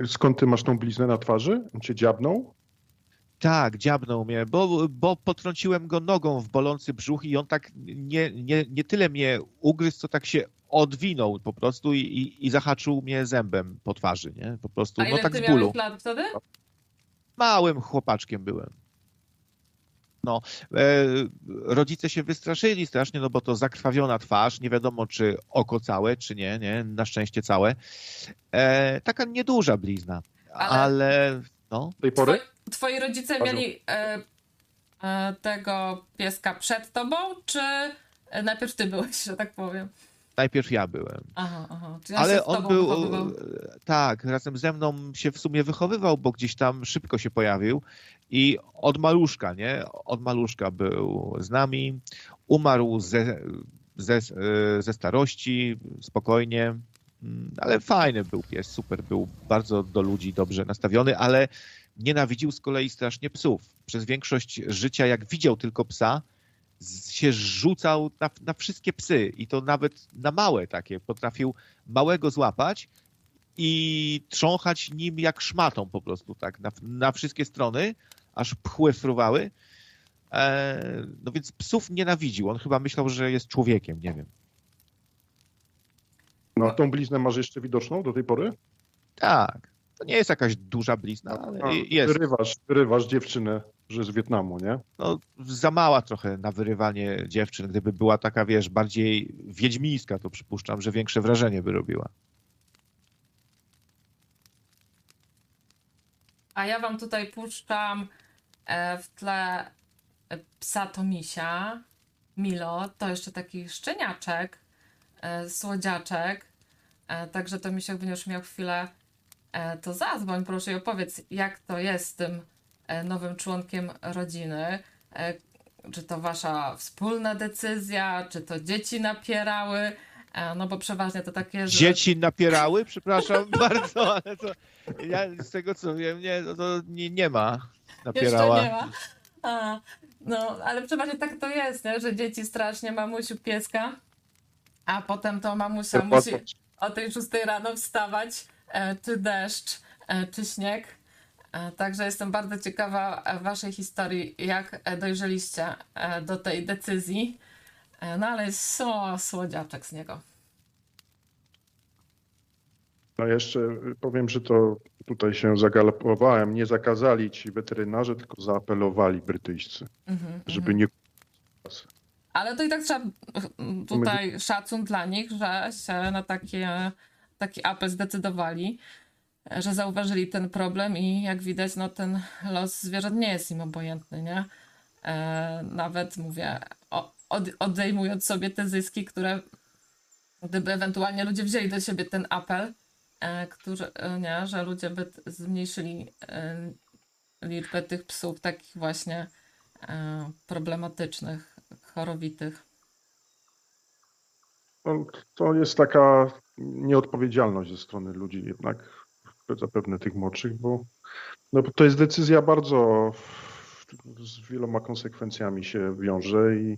skąd ty masz tą bliznę na twarzy? On cię dziabnął? Tak, dziabnął mnie, bo, bo potrąciłem go nogą w bolący brzuch i on tak nie, nie, nie tyle mnie ugryzł, co tak się odwinął po prostu i, i, i zahaczył mnie zębem po twarzy, nie? Po prostu, A no tak ty z bólu. lat wtedy? Małym chłopaczkiem byłem. No, e, rodzice się wystraszyli strasznie, no bo to zakrwawiona twarz, nie wiadomo czy oko całe, czy nie, nie, na szczęście całe. E, taka nieduża blizna, Ale- ale, no, Do tej pory? Twoi, twoi rodzice mieli e, e, tego pieska przed tobą, czy najpierw ty byłeś, że tak powiem? najpierw ja byłem. Aha, aha. Czyli Ale on tobą był, wychowywał. e, tak, razem ze mną się w sumie wychowywał, bo gdzieś tam szybko się pojawił i od maluszka, nie? Od maluszka był z nami, umarł ze, ze, e, ze starości, spokojnie, ale fajny był pies, super, był bardzo do ludzi dobrze nastawiony, ale nienawidził z kolei strasznie psów. Przez większość życia, jak widział tylko psa, się rzucał na, na wszystkie psy i to nawet na małe takie. Potrafił małego złapać i trząchać nim jak szmatą po prostu, tak, na, na wszystkie strony, aż pchły fruwały. E, no więc psów nienawidził. On chyba myślał, że jest człowiekiem, nie wiem. No, tą bliznę masz jeszcze widoczną do tej pory? Tak, to nie jest jakaś duża blizna, ale A, jest. Wyrywasz, wyrywasz dziewczynę, że z Wietnamu, nie? No, za mała trochę na wyrywanie dziewczyn. Gdyby była taka, wiesz, bardziej wiedźmińska, to przypuszczam, że większe wrażenie by robiła. A ja wam tutaj puszczam e, w tle psa Tomisia, Milo, to jeszcze taki szczeniaczek, e, słodziaczek. E, także Tomisiek będziesz miał chwilę, e, to zadzwoń proszę i opowiedz, jak to jest z tym nowym członkiem rodziny. Czy to wasza wspólna decyzja, czy to dzieci napierały? No bo przeważnie to takie, że... Dzieci napierały, przepraszam bardzo, ale to ja z tego co wiem, nie, no to nie, nie ma napierała. Jeszcze nie ma. A, no, ale przeważnie tak to jest, nie? że dzieci strasznie mamusiu pieska, a potem to mamusia musi o tej 6 rano wstawać, e, czy deszcz, e, czy śnieg. E, Także jestem bardzo ciekawa waszej historii, jak dojrzeliście do tej decyzji. No ale so, słodziaczek z niego. No jeszcze powiem, że to tutaj się zagalopowałem. Nie zakazali ci weterynarze, tylko zaapelowali brytyjscy, Mhm, żeby nie Ale to i tak trzeba mm, tutaj szacun dla nich, że się na takie, taki apel zdecydowali, że zauważyli ten problem i jak widać, no ten los zwierząt nie jest im obojętny, nie? E, nawet mówię, od, odejmując sobie te zyski, które gdyby ewentualnie ludzie wzięli do siebie ten apel, e, którzy, e, nie, że ludzie by zmniejszyli liczbę tych psów takich właśnie problematycznych, chorowitych. No, to jest taka nieodpowiedzialność ze strony ludzi jednak, zapewne tych młodszych, bo, no, bo to jest decyzja bardzo z wieloma konsekwencjami się wiąże i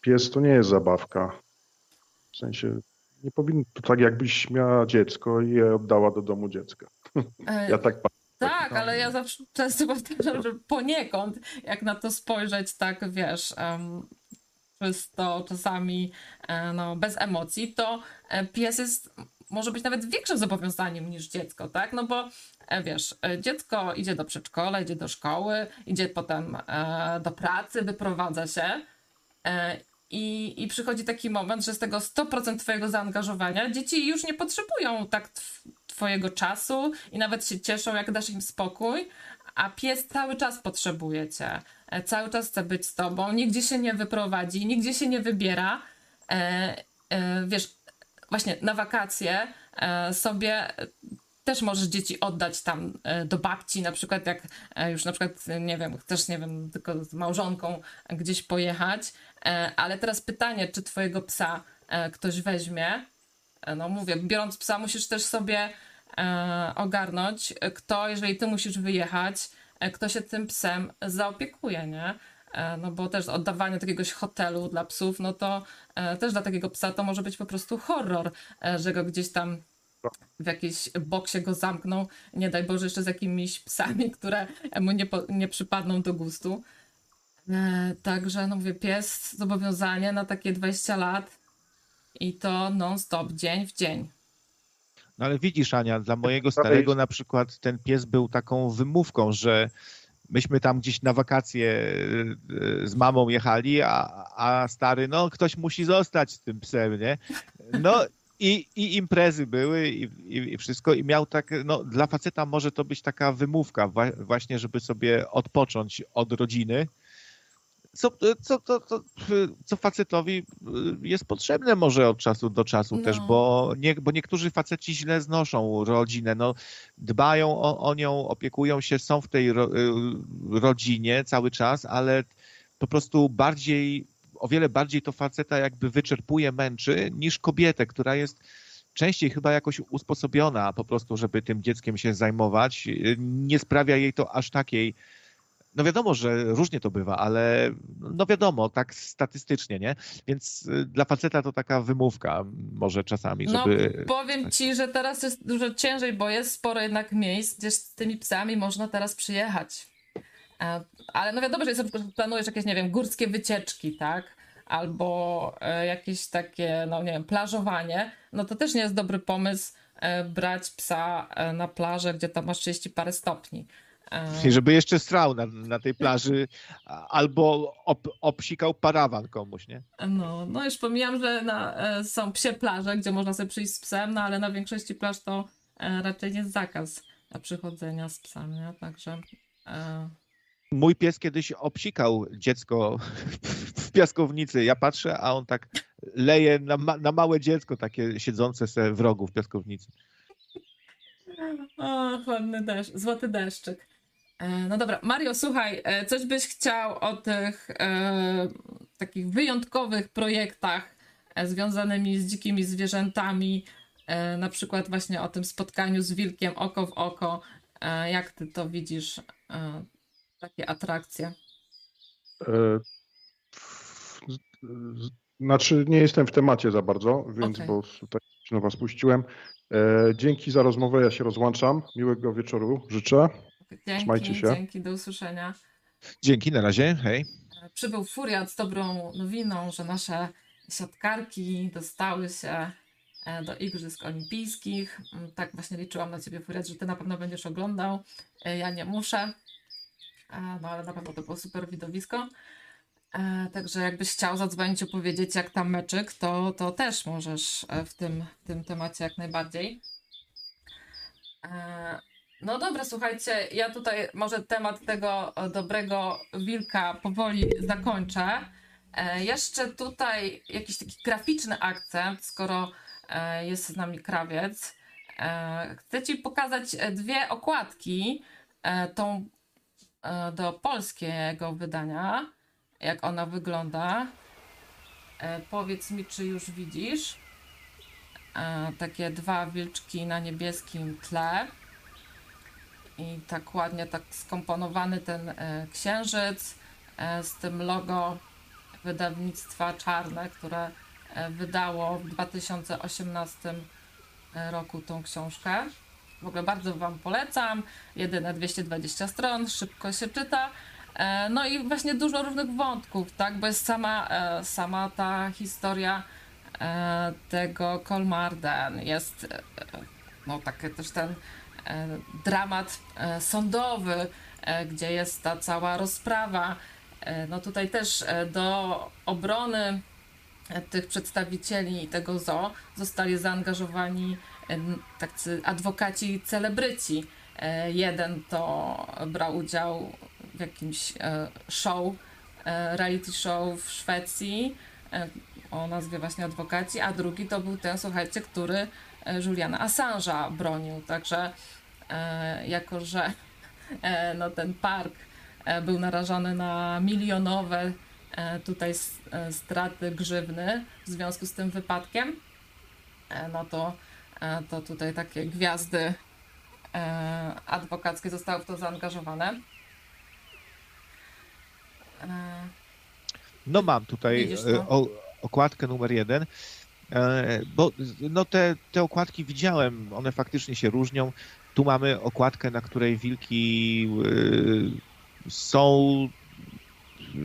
pies to nie jest zabawka. W sensie nie powinno to tak jakbyś miała dziecko i je oddała do domu dziecka. E, Ja tak patrzę. Tak, ale ja zawsze często powtarzam, że poniekąd, jak na to spojrzeć, tak wiesz, um, czysto, czasami e, no, bez emocji, to e, pies jest, może być nawet większym zobowiązaniem niż dziecko, tak? No bo e, wiesz, dziecko idzie do przedszkola, idzie do szkoły, idzie potem do pracy, wyprowadza się. I, I przychodzi taki moment, że z tego 100% Twojego zaangażowania dzieci już nie potrzebują tak Twojego czasu i nawet się cieszą, jak dasz im spokój, a pies cały czas potrzebuje Cię. E, Cały czas chce być z Tobą, nigdzie się nie wyprowadzi, nigdzie się nie wybiera. E, e, wiesz, właśnie na wakacje e, sobie też możesz dzieci oddać tam e, do babci, na przykład jak e, już na przykład, nie wiem, chcesz, nie wiem, tylko z małżonką gdzieś pojechać, ale teraz pytanie, czy twojego psa ktoś weźmie, no mówię, biorąc psa musisz też sobie e, ogarnąć, e, kto, jeżeli ty musisz wyjechać, e, kto się tym psem zaopiekuje, nie? E, No bo też oddawanie takiegoś hotelu dla psów, no to e, też dla takiego psa to może być po prostu horror, e, że go gdzieś tam w jakiejś boksie go zamkną, nie daj Boże jeszcze z jakimiś psami, które mu nie, po, nie przypadną do gustu. E, także, no mówię, pies, zobowiązanie na takie 20 lat i to non-stop, dzień w dzień. No ale widzisz, Ania, dla mojego starego na przykład ten pies był taką wymówką, że myśmy tam gdzieś na wakacje e, z mamą jechali, a, a stary, no ktoś musi zostać z tym psem, nie? No i, i imprezy były i, i, i wszystko i miał tak, no dla faceta może to być taka wymówka wa- właśnie, żeby sobie odpocząć od rodziny, co, co, co, co, co facetowi jest potrzebne może od czasu do czasu No. też, bo, nie, bo niektórzy faceci źle znoszą rodzinę, no, dbają o, o nią, opiekują się, są w tej ro, rodzinie cały czas, ale po prostu bardziej, o wiele bardziej to faceta jakby wyczerpuje, męczy niż kobietę, która jest częściej chyba jakoś usposobiona po prostu, żeby tym dzieckiem się zajmować. Nie sprawia jej to aż takiej no wiadomo, że różnie to bywa, ale no wiadomo, tak statystycznie, nie? Więc y, dla faceta to taka wymówka może czasami, No, żeby... powiem ci, że teraz jest dużo ciężej, bo jest sporo jednak miejsc, gdzie z tymi psami można teraz przyjechać. E, Ale no wiadomo, że sobie planujesz jakieś, nie wiem, górskie wycieczki, tak? Albo e, jakieś takie, no nie wiem, plażowanie, no to też nie jest dobry pomysł e, brać psa na plażę, gdzie tam masz 30 parę stopni. E, I żeby jeszcze strał na, na tej plaży albo ob, obsikał parawan komuś, nie? No, no już pomijam, że na, e, są psie plaże, gdzie można sobie przyjść z psem, no ale na większości plaż to e, raczej jest zakaz przychodzenia z psem, nie? Także e, Mój pies kiedyś obsikał dziecko w piaskownicy. Ja patrzę, a on tak leje na, ma, na małe dziecko, takie siedzące se w rogu w piaskownicy. O, ładny deszcz, złoty deszczyk. E, No dobra, Mario, słuchaj, e, coś byś chciał o tych e, takich wyjątkowych projektach e, związanymi z dzikimi zwierzętami, e, na przykład właśnie o tym spotkaniu z wilkiem oko w oko. E, jak ty to widzisz, takie atrakcje? Znaczy, nie jestem w temacie za bardzo, więc Okej. bo tutaj się na was puściłem. Dzięki za rozmowę, ja się rozłączam. Miłego wieczoru życzę. Trzymajcie Dzięki, się. dzięki, do usłyszenia. Dzięki, na razie, hej. Przybył Furiat z dobrą nowiną, że nasze siatkarki dostały się e, do Igrzysk Olimpijskich. Mm, Tak właśnie liczyłam na ciebie, Furiat, że ty na pewno będziesz oglądał. E, Ja nie muszę, E, no ale na pewno to było super widowisko. Także jakbyś chciał zadzwonić i opowiedzieć, jak tam meczyk, to, to też możesz w tym, w tym temacie jak najbardziej. No dobra, słuchajcie, ja tutaj może temat tego e, dobrego wilka powoli zakończę. E, jeszcze tutaj jakiś taki graficzny akcent, skoro e, jest z nami krawiec. Chcę Ci pokazać dwie okładki, tą do polskiego wydania, jak ona wygląda. Powiedz mi, czy już widzisz. Takie dwa wilczki na niebieskim tle i tak ładnie tak skomponowany ten e, księżyc e, z tym logo wydawnictwa Czarne, które e, wydało w 2018 roku tą książkę. W ogóle bardzo Wam polecam. Jedyne 220 stron, szybko się czyta. No i właśnie dużo różnych wątków, tak? Bo jest sama, sama ta historia tego Kolmarden. Jest no taki też ten dramat e, sądowy, e, gdzie jest ta cała rozprawa. E, No tutaj też e, do obrony e, tych przedstawicieli tego zoo zostali zaangażowani e, tacy adwokaci celebryci. E, Jeden to brał udział w jakimś e, show, e, reality show w Szwecji e, o nazwie właśnie adwokaci, a drugi to był ten, słuchajcie, który e, Juliana Assange'a bronił. Także e, jako, że e, no, ten park e, był narażony na milionowe tutaj straty grzywny w związku z tym wypadkiem, no to, to tutaj takie gwiazdy adwokackie zostały w to zaangażowane. No mam tutaj Widzisz to? e, o, okładkę numer jeden, bo no te, te okładki widziałem, one faktycznie się różnią. Tu mamy okładkę, na której wilki e, są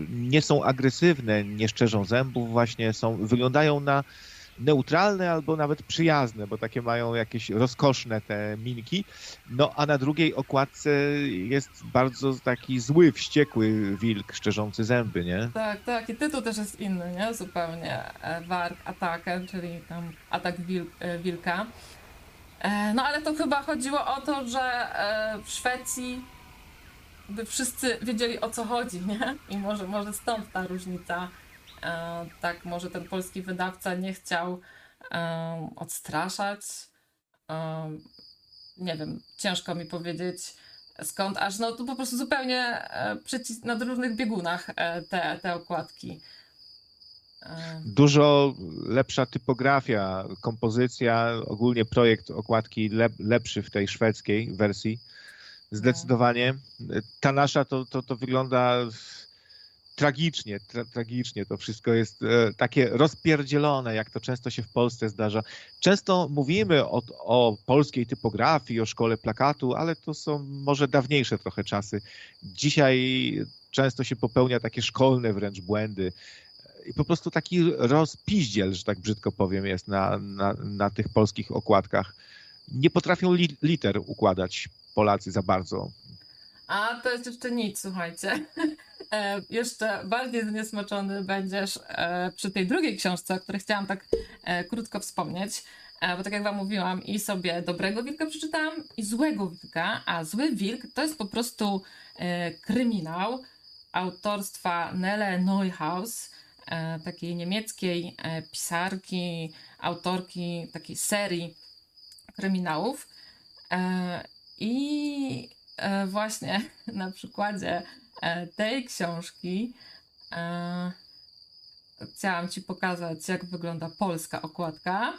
nie są agresywne, nie szczerzą zębów, właśnie są, wyglądają na neutralne albo nawet przyjazne, bo takie mają jakieś rozkoszne te minki. No a na drugiej okładce jest bardzo taki zły, wściekły wilk szczerzący zęby, nie? Tak, tak. I tytuł też jest inny, nie? Zupełnie. E, Warg Attacker, czyli tam atak wil, e, wilka. E, No ale to chyba chodziło o to, że w Szwecji by wszyscy wiedzieli o co chodzi, nie? I może, może stąd ta różnica. E, Tak, może ten polski wydawca nie chciał e, odstraszać. E, Nie wiem, ciężko mi powiedzieć skąd aż, no to po prostu zupełnie na różnych biegunach te, te okładki. Dużo lepsza typografia, kompozycja, ogólnie projekt okładki lep, lepszy w tej szwedzkiej wersji. Zdecydowanie. Ta nasza to, to, to wygląda tragicznie, tra, tragicznie. To wszystko jest e, takie rozpierdzielone, jak to często się w Polsce zdarza. Często mówimy o, o polskiej typografii, o szkole plakatu, ale to są może dawniejsze trochę czasy. Dzisiaj często się popełnia takie szkolne wręcz błędy. I po prostu taki rozpiździel, że tak brzydko powiem, jest na, na, na tych polskich okładkach. Nie potrafią li, liter układać Polacy za bardzo. A to jest jeszcze nic, słuchajcie. E, jeszcze bardziej zniesmaczony będziesz e, przy tej drugiej książce, o której chciałam tak e, krótko wspomnieć. E, Bo tak jak wam mówiłam, i sobie dobrego wilka przeczytałam, i złego wilka, a zły wilk to jest po prostu e, kryminał autorstwa Nele Neuhaus, e, takiej niemieckiej pisarki, autorki takiej serii kryminałów. I właśnie na przykładzie e, tej książki e, chciałam Ci pokazać, jak wygląda polska okładka.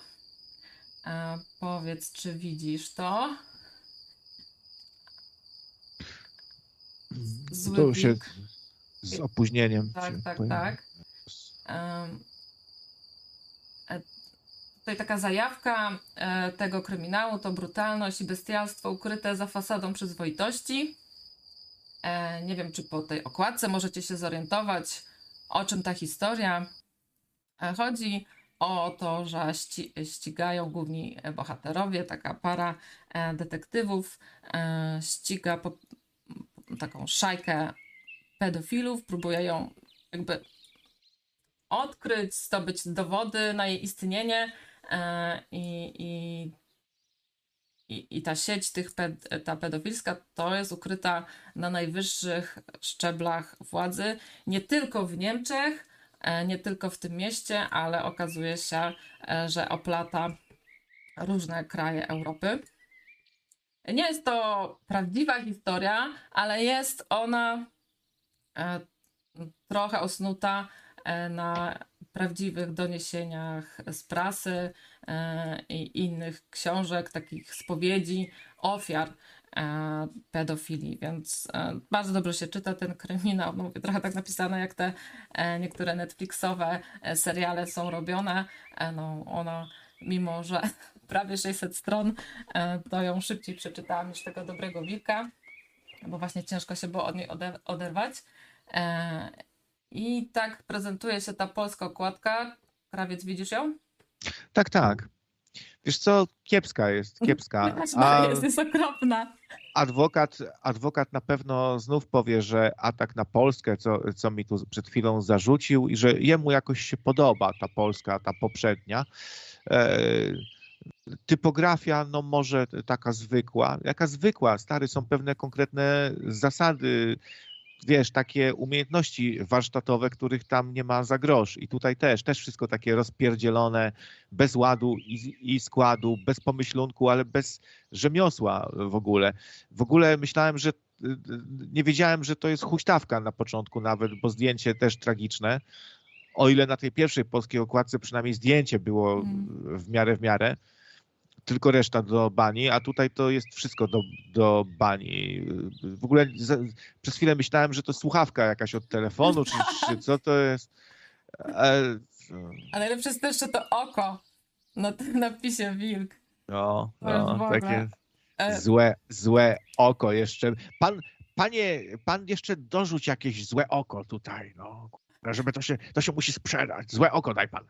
E, powiedz, czy widzisz to? Zły To się z opóźnieniem. Tak, tak, pojawi. tak. E, Tutaj taka zajawka e, tego kryminału to brutalność i bestialstwo ukryte za fasadą przyzwoitości. E, Nie wiem, czy po tej okładce możecie się zorientować, o czym ta historia. E, Chodzi o to, że ści- ścigają główni bohaterowie, taka para detektywów ściga po, taką szajkę pedofilów, próbuje ją jakby odkryć, zdobyć dowody na jej istnienie i, i, i, i ta sieć tych ped, ta pedofilska to jest ukryta na najwyższych szczeblach władzy, nie tylko w Niemczech, e, nie tylko w tym mieście, ale okazuje się, e, że oplata różne kraje Europy. Nie jest to prawdziwa historia, ale jest ona e, trochę osnuta e, na prawdziwych doniesieniach z prasy e, i innych książek, takich spowiedzi ofiar e, pedofilii, więc e, bardzo dobrze się czyta ten kryminał. No, mówię, trochę tak napisane, jak te niektóre Netflixowe seriale są robione. No, ona, mimo że prawie 600 stron, to ją szybciej przeczytałam niż tego Dobrego Wilka, bo właśnie ciężko się było od niej ode- oderwać. I tak prezentuje się ta polska okładka. Krawiec, widzisz ją? Tak, tak. Wiesz co, kiepska jest, kiepska. A jest, jest okropna. adwokat, adwokat na pewno znów powie, że atak na Polskę, co, co mi tu przed chwilą zarzucił i że jemu jakoś się podoba ta Polska, ta poprzednia. E, typografia, no może taka zwykła. Jaka zwykła? Stary, są pewne konkretne zasady, wiesz, takie umiejętności warsztatowe, których tam nie ma za grosz. I tutaj też, też wszystko takie rozpierdzielone, bez ładu i, i składu, bez pomyślunku, ale bez rzemiosła w ogóle. W ogóle myślałem, że nie wiedziałem, że to jest huśtawka na początku nawet, bo zdjęcie też tragiczne. O ile na tej pierwszej polskiej okładce przynajmniej zdjęcie było Mm. w miarę w miarę, tylko reszta do bani, a tutaj to jest wszystko do, do bani. W ogóle za, przez chwilę myślałem, że to słuchawka jakaś od telefonu, czy, czy co to jest. E, A najlepsze jest też, że to oko na tym napisie wilk. no, no, takie E, złe, złe oko jeszcze. Pan, panie, pan jeszcze dorzuć jakieś złe oko tutaj, no. Żeby to się, to się musi sprzedać. Złe oko daj pan.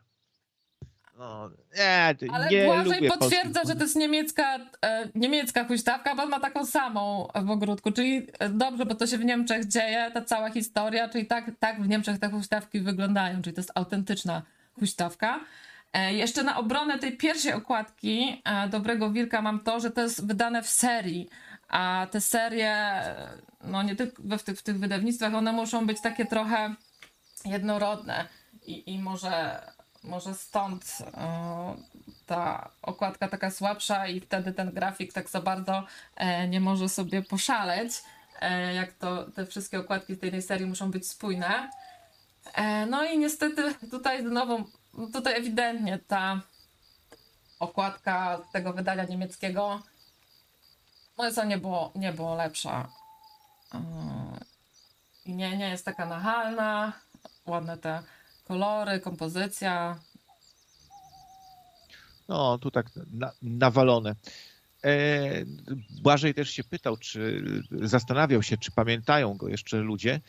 No, nie, Ale nie Błażej lubię potwierdza, że to jest niemiecka, e, niemiecka huśtawka, bo on ma taką samą w ogródku. Czyli e, dobrze, bo to się w Niemczech dzieje, ta cała historia, czyli tak, tak w Niemczech te huśtawki wyglądają, czyli to jest autentyczna huśtawka. E, jeszcze na obronę tej pierwszej okładki e, Dobrego Wilka mam to, że to jest wydane w serii, a te serie, e, no nie tylko w, tych, w tych wydawnictwach, one muszą być takie trochę jednorodne i, i może, może stąd e, ta okładka taka słabsza i wtedy ten grafik tak za bardzo e, nie może sobie poszaleć, e, jak to te wszystkie okładki tej serii muszą być spójne. No i niestety tutaj znowu, no tutaj ewidentnie ta okładka tego wydania niemieckiego no co nie było, nie było lepsza. I nie, nie jest taka nachalna, ładne te kolory, kompozycja. No, tu tak na, nawalone. E, Błażej też się pytał, czy zastanawiał się, czy pamiętają go jeszcze ludzie.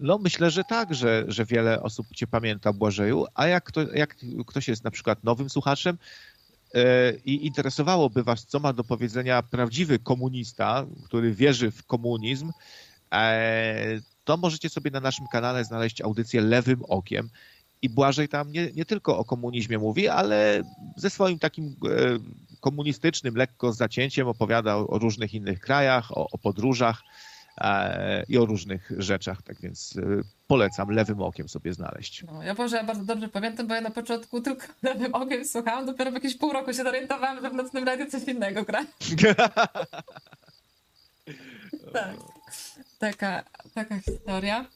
No, myślę, że tak, że, że wiele osób cię pamięta, Błażeju. A jak, kto, jak ktoś jest na przykład nowym słuchaczem e, i interesowałoby was, co ma do powiedzenia prawdziwy komunista, który wierzy w komunizm, e, to możecie sobie na naszym kanale znaleźć audycję Lewym Okiem. I Błażej tam nie, nie tylko o komunizmie mówi, ale ze swoim takim e, komunistycznym lekko zacięciem opowiada o różnych innych krajach, o, o podróżach i o różnych rzeczach. Tak więc e, polecam lewym okiem sobie znaleźć. No, ja Boże, ja bardzo dobrze pamiętam, bo ja na początku tylko lewym okiem słuchałam, dopiero w jakieś pół roku się zorientowałam, że w nocnym radiu coś innego gra. tak. Taka, taka historia.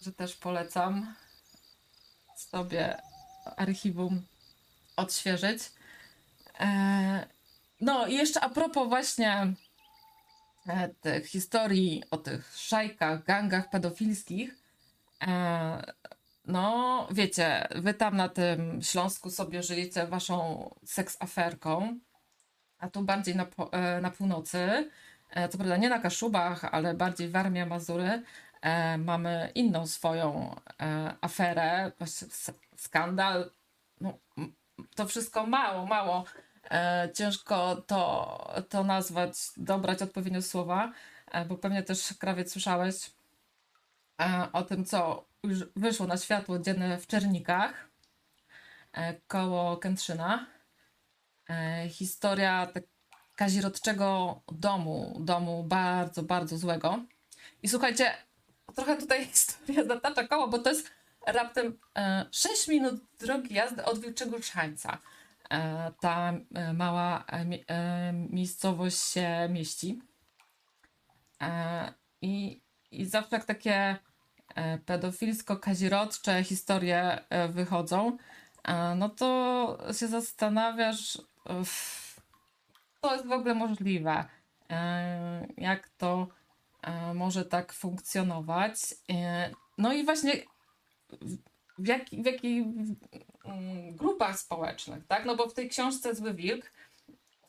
E, także też polecam sobie archiwum odświeżyć. E, no i jeszcze a propos właśnie e, tych historii o tych szajkach, gangach pedofilskich. E, no, wiecie, wy tam na tym Śląsku sobie żyjecie waszą seksaferką, a tu bardziej na, na północy, co prawda nie na Kaszubach, ale bardziej Warmia, Mazury, e, mamy inną swoją e, aferę, skandal. No, to wszystko mało, mało. E, ciężko to, to nazwać, dobrać odpowiednio słowa, bo pewnie też krawiec słyszałeś o tym, co już wyszło na światło dzienne w Czernikach koło Kętrzyna. Historia tak kazirodczego domu, domu bardzo, bardzo złego. I słuchajcie, trochę tutaj historia zatacza koło, bo to jest raptem e, 6 minut drogi jazdy od Wilczego Szańca. E, ta e, mała e, mi- miejscowość się mieści. I, I zawsze jak takie pedofilsko-kazirodcze historie wychodzą, no to się zastanawiasz, to jest w ogóle możliwe. Jak to może tak funkcjonować? E, No i właśnie w, jaki, w jakich mm, grupach społecznych, tak? No bo w tej książce Zły Wilk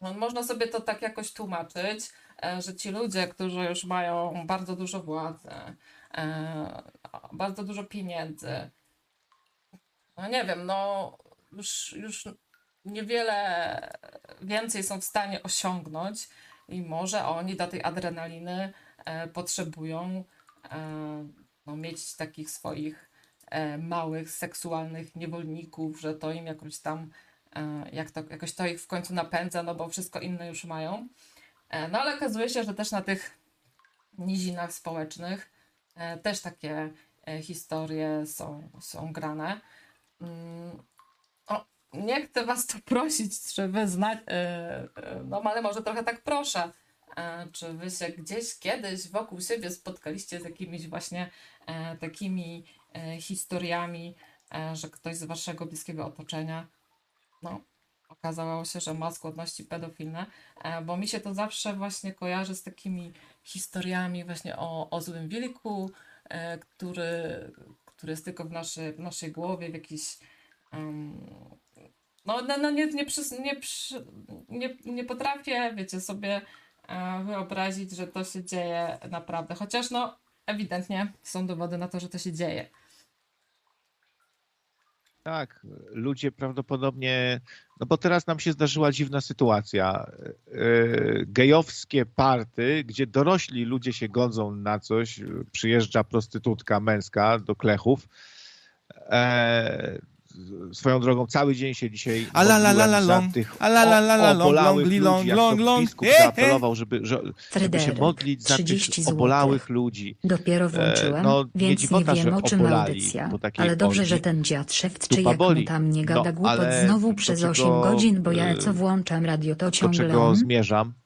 no, można sobie to tak jakoś tłumaczyć, e, że ci ludzie, którzy już mają bardzo dużo władzy, e, bardzo dużo pieniędzy, no nie wiem, no już, już niewiele więcej są w stanie osiągnąć i może oni do tej adrenaliny e, potrzebują e, no, mieć takich swoich e, małych seksualnych niewolników, że to im jakoś tam e, jak to, jakoś to ich w końcu napędza, no bo wszystko inne już mają. E, no ale okazuje się, że też na tych nizinach społecznych e, też takie e, historie są, są grane. Mm, o, nie chcę was tu prosić, wy znać, no ale może trochę tak proszę, e, czy wy się gdzieś kiedyś wokół siebie spotkaliście z jakimiś właśnie e, takimi e, historiami, e, że ktoś z waszego bliskiego otoczenia, no, okazało się, że ma skłonności pedofilne, e, bo mi się to zawsze właśnie kojarzy z takimi historiami właśnie o, o złym wilku, e, który, który jest tylko w, naszy, w naszej głowie, w jakiś em, no, no, no nie, nie, nie, nie, nie potrafię, wiecie, sobie e, wyobrazić, że to się dzieje naprawdę. Chociaż no, ewidentnie są dowody na to, że to się dzieje. Tak, ludzie prawdopodobnie, no bo teraz nam się zdarzyła dziwna sytuacja. Yy, Gejowskie party, gdzie dorośli ludzie się godzą na coś, przyjeżdża prostytutka męska do klechów. E, swoją drogą cały dzień się dzisiaj A la la la la modliłem tych a la la la la o- long, obolałych ludzi, long, jak long, biskup zaapelował, żeby, że, żeby się modlić za tych 30 złotych. obolałych ludzi. Dopiero włączyłem, no, więc nie wiem o czym audycja. Ale dobrze, że ten dziad szewc, czy jak on tam nie gada No, głupot znowu przez czego, 8 godzin, bo ja y, co włączam radio, to do ciągle czego zmierzam, e,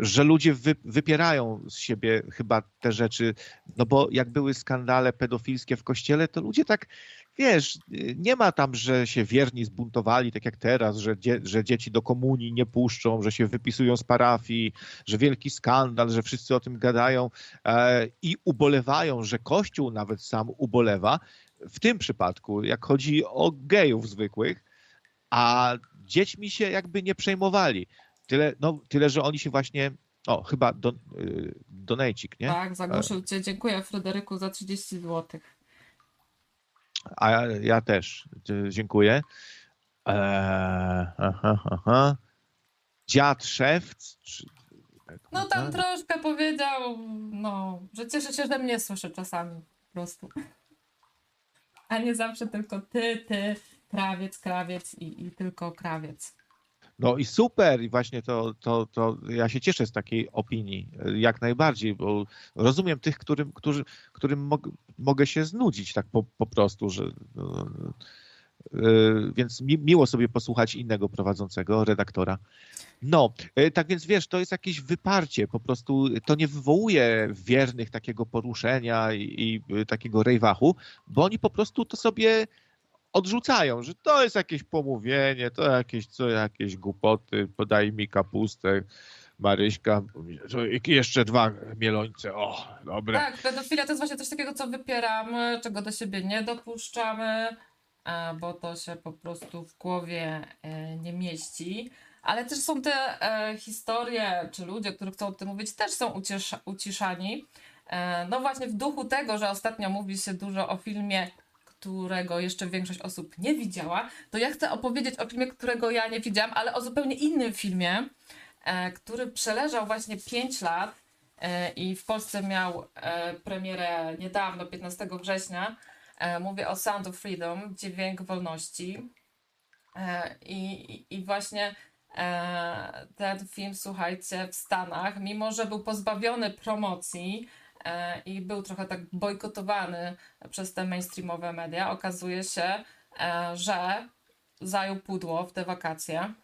że ludzie wy, wypierają z siebie chyba te rzeczy, no bo jak były skandale pedofilskie w kościele, to ludzie tak, wiesz, nie ma tam, że się wierni zbuntowali, tak jak teraz, że, dzie, że dzieci do komunii nie puszczą, że się wypisują z parafii, że wielki skandal, że wszyscy o tym gadają e, i ubolewają, że Kościół nawet sam ubolewa. W tym przypadku, jak chodzi o gejów zwykłych, a dziećmi się jakby nie przejmowali. Tyle, no, tyle że oni się właśnie. O, chyba don, y, donejcik, nie? Tak, zagłuszył cię. Dziękuję Fryderyku za 30 zł. A ja, ja też dziękuję. Eee, aha, aha. Dziad szewc, czy- No tam troszkę powiedział, no, że cieszę się, że mnie słyszy czasami po prostu. A nie zawsze tylko ty, ty, krawiec, krawiec i, i tylko krawiec. No i super, i właśnie to, to, to ja się cieszę z takiej opinii, e, jak najbardziej, bo rozumiem tych, którym, którzy, którym mog, mogę się znudzić tak po, po prostu, że no, e, więc mi, miło sobie posłuchać innego prowadzącego, redaktora. No, e, tak więc wiesz, to jest jakieś wyparcie, po prostu to nie wywołuje wiernych takiego poruszenia i, i takiego rejwachu, bo oni po prostu to sobie odrzucają, że to jest jakieś pomówienie, to jakieś, co jakieś głupoty, podaj mi kapustę, Maryśka, jeszcze dwa mielońce, o, dobre. Tak, pedofilia to jest właśnie coś takiego, co wypieramy, czego do siebie nie dopuszczamy, bo to się po prostu w głowie e, nie mieści. Ale też są te e, historie, czy ludzie, którzy chcą o tym mówić, też są ucisza, uciszani. E, no właśnie w duchu tego, że ostatnio mówi się dużo o filmie, którego jeszcze większość osób nie widziała, to ja chcę opowiedzieć o filmie, którego ja nie widziałam, ale o zupełnie innym filmie, e, który przeleżał właśnie 5 lat e, i w Polsce miał e, premierę niedawno, 15 września. Mówię o Sound of Freedom, Dźwięk Wolności. I, i- właśnie ten film, słuchajcie, w Stanach, mimo że był pozbawiony promocji i był trochę tak bojkotowany przez te mainstreamowe media, okazuje się, e, że zajął pudło w te wakacje.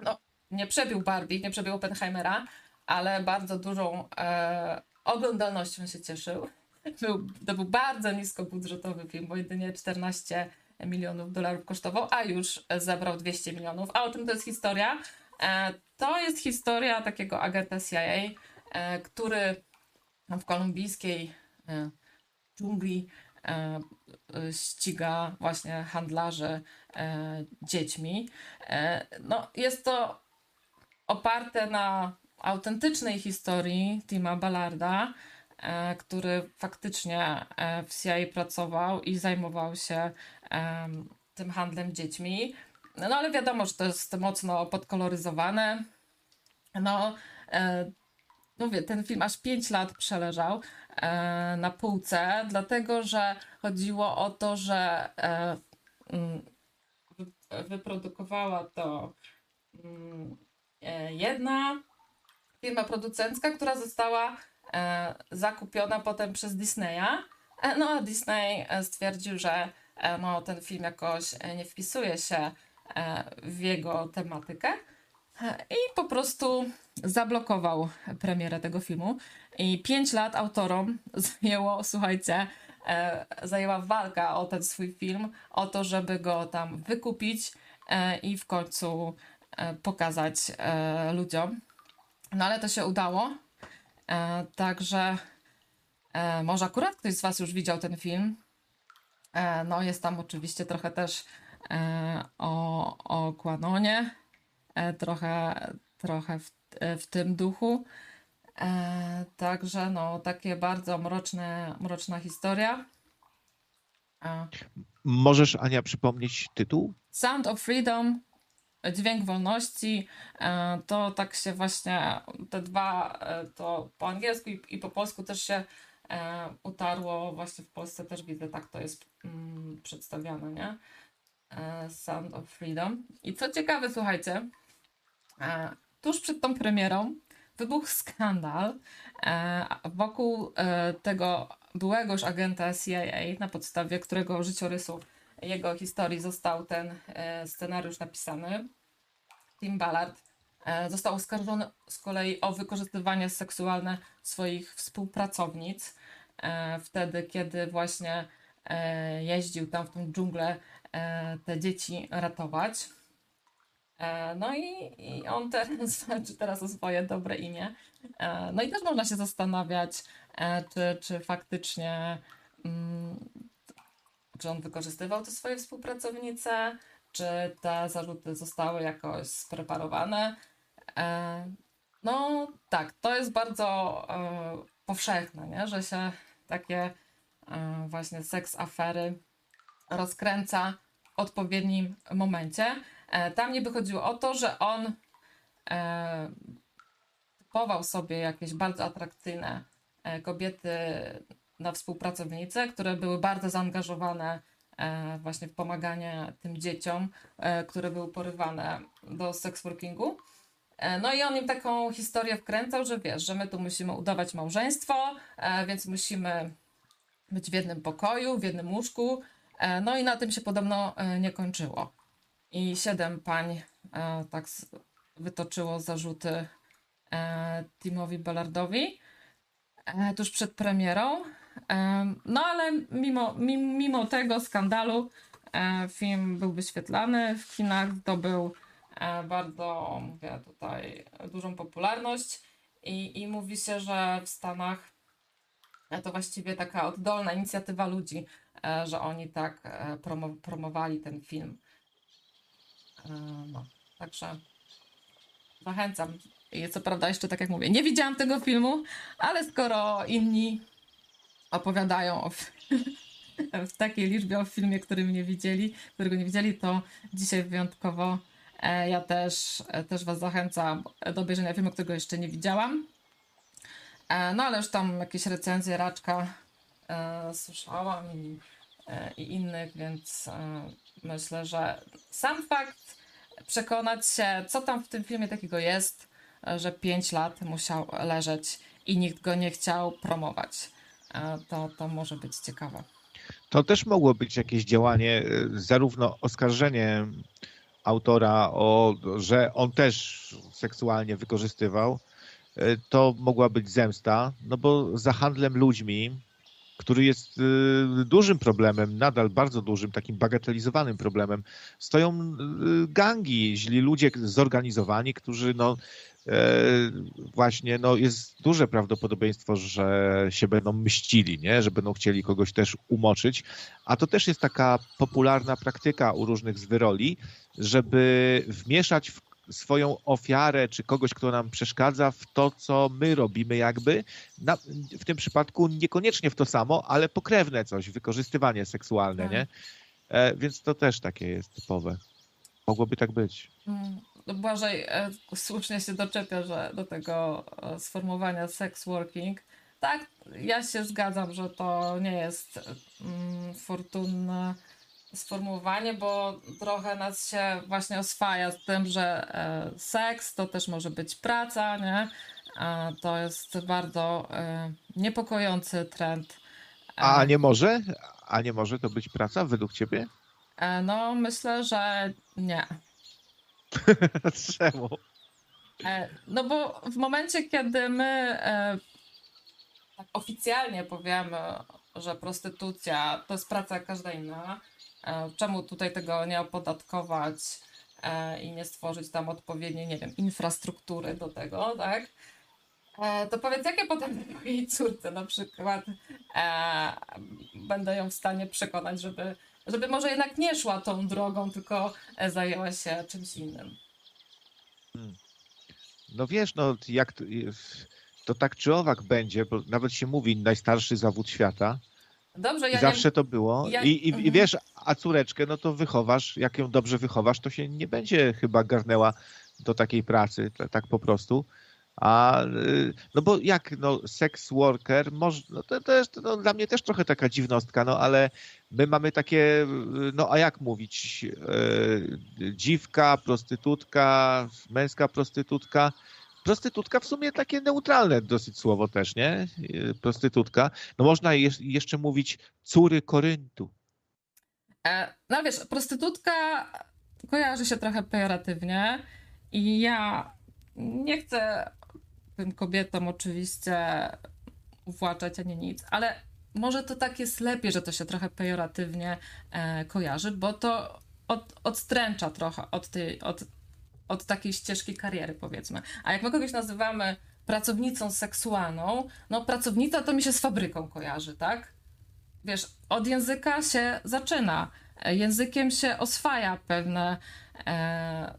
No, nie przebił Barbie, nie przebił Oppenheimera, ale bardzo dużą e, oglądalnością się cieszył. Był, to był bardzo niskobudżetowy film, bo jedynie 14 milionów dolarów kosztował, a już zebrał 200 milionów. A o czym to jest historia? E, to jest historia takiego agenta CIA, e, który w kolumbijskiej e, dżungli e, e, ściga właśnie handlarzy dziećmi. No, jest to oparte na autentycznej historii Tima Ballarda, który faktycznie w CIA pracował i zajmował się tym handlem dziećmi. No ale wiadomo, że to jest mocno podkoloryzowane. No, mówię, ten film aż 5 lat przeleżał e, na półce, dlatego że chodziło o to, że e, mm, wy- wyprodukowała to mm, e, jedna firma producencka, która została e, zakupiona potem przez Disneya. E, no a Disney e, stwierdził, że no, ten film jakoś nie wpisuje się w jego tematykę i po prostu zablokował premierę tego filmu. I pięć lat autorom zajęło, słuchajcie, e, zajęła walka o ten swój film, o to, żeby go tam wykupić e, i w końcu e, pokazać ludziom. No ale to się udało. Także może akurat ktoś z Was już widział ten film. No jest tam oczywiście trochę też o, o Quanonie. E, trochę trochę w, e, w tym duchu. E, także no takie bardzo mroczne, mroczna historia. E, Możesz, Ania, przypomnieć tytuł? Sound of Freedom, Dźwięk Wolności, e, to tak się właśnie, te dwa, e, to po angielsku i, i po polsku też się utarło, właśnie w Polsce też widzę, tak to jest mm, przedstawiane, nie? Sound of Freedom. I co ciekawe, słuchajcie, tuż przed tą premierą wybuchł skandal e, wokół e, tego byłego już agenta CIA, na podstawie którego życiorysu jego historii został ten e, scenariusz napisany. Tim Ballard e, został oskarżony z kolei o wykorzystywanie seksualne swoich współpracownic. E, wtedy, kiedy właśnie e, jeździł tam w tą dżunglę e, te dzieci ratować. E, No i, i on teraz walczy teraz o swoje dobre imię. E, No i też można się zastanawiać, e, czy, czy faktycznie mm, czy on wykorzystywał te swoje współpracownice, czy te zarzuty zostały jakoś spreparowane. No tak, to jest bardzo powszechne, nie? że się takie właśnie seks afery rozkręca w odpowiednim momencie. E, Tam niby chodziło o to, że on e, kupował sobie jakieś bardzo atrakcyjne e, kobiety na współpracownice, które były bardzo zaangażowane e, właśnie w pomaganie tym dzieciom, e, które były porywane do sex workingu. E, No i on im taką historię wkręcał, że wiesz, że my tu musimy udawać małżeństwo, e, więc musimy być w jednym pokoju, w jednym łóżku. E, No i na tym się podobno e, nie kończyło. I siedem pań e, tak s- wytoczyło zarzuty e, Timowi Ballardowi e, tuż przed premierą. E, No ale mimo, mi- mimo tego skandalu e, film był wyświetlany w kinach, zdobył bardzo, mówię tutaj, dużą popularność i, i mówi się, że w Stanach e, to właściwie taka oddolna inicjatywa ludzi, że oni tak promo, promowali ten film. E, No, także zachęcam. Co prawda jeszcze tak jak mówię, nie widziałam tego filmu, ale skoro inni opowiadają o, w takiej liczbie o filmie, którym nie widzieli, którego nie widzieli, to dzisiaj wyjątkowo e, ja też, e, też Was zachęcam do obejrzenia filmu, którego jeszcze nie widziałam. No ale już tam jakieś recenzje Raczka e, słyszałam i, e, i innych, więc e, myślę, że sam fakt przekonać się, co tam w tym filmie takiego jest, e, że 5 lat musiał leżeć i nikt go nie chciał promować. E, To, to może być ciekawe. To też mogło być jakieś działanie, y, zarówno oskarżenie autora, o, że on też seksualnie wykorzystywał, y, to mogła być zemsta, no bo za handlem ludźmi, który jest y, dużym problemem, nadal bardzo dużym, takim bagatelizowanym problemem, stoją y, gangi, źli ludzie zorganizowani, którzy no e, właśnie no jest duże prawdopodobieństwo, że się będą mścili, nie? że będą chcieli kogoś też umoczyć, a to też jest taka popularna praktyka u różnych zwyroli, żeby wmieszać w swoją ofiarę, czy kogoś, kto nam przeszkadza w to, co my robimy jakby, na, w tym przypadku niekoniecznie w to samo, ale pokrewne coś, wykorzystywanie seksualne, Tak. nie? E, więc to też takie jest typowe. Mogłoby tak być. Mm, no Błażej e, słusznie się doczepia, że do tego e, sformułowania sex working. Tak, ja się zgadzam, że to nie jest mm, fortunne sformułowanie, bo trochę nas się właśnie oswaja z tym, że e, seks to też może być praca, nie? A to jest bardzo e, niepokojący trend. A nie może? A nie może to być praca według ciebie? e, no, myślę, że nie. Czemu? No bo w momencie, kiedy my tak oficjalnie powiemy, że prostytucja to jest praca jak każda inna, czemu tutaj tego nie opodatkować e, i nie stworzyć tam odpowiedniej, nie wiem, infrastruktury do tego, tak? E, To powiedz, jakie potem mojej córce na przykład e, będę ją w stanie przekonać, żeby, żeby może jednak nie szła tą drogą, tylko e, zajęła się czymś innym. No wiesz, no jak to, to tak czy owak będzie, bo nawet się mówi najstarszy zawód świata Dobrze, ja zawsze nie, to było. ja- I, i, I mhm. wiesz, a córeczkę, no to wychowasz, jak ją dobrze wychowasz, to się nie będzie chyba garnęła do takiej pracy, ta- tak po prostu. A y, no bo jak no, sex worker, może, no to, to jest no, dla mnie też trochę taka dziwnostka, no ale my mamy takie, y, no a jak mówić, y, dziwka, prostytutka, męska prostytutka. Prostytutka w sumie takie neutralne dosyć słowo też, nie? Y, Prostytutka. No można jeszcze mówić córy Koryntu. E, No wiesz, prostytutka kojarzy się trochę pejoratywnie i ja nie chcę tym kobietom oczywiście uwłaczać ani nic, ale może to tak jest lepiej, że to się trochę pejoratywnie e, kojarzy, bo to od, odstręcza trochę od, tej, od, od takiej ścieżki kariery, powiedzmy. A jak my kogoś nazywamy pracownicą seksualną, no pracownica to mi się z fabryką kojarzy, tak? wiesz, od języka się zaczyna. Językiem się oswaja pewne e,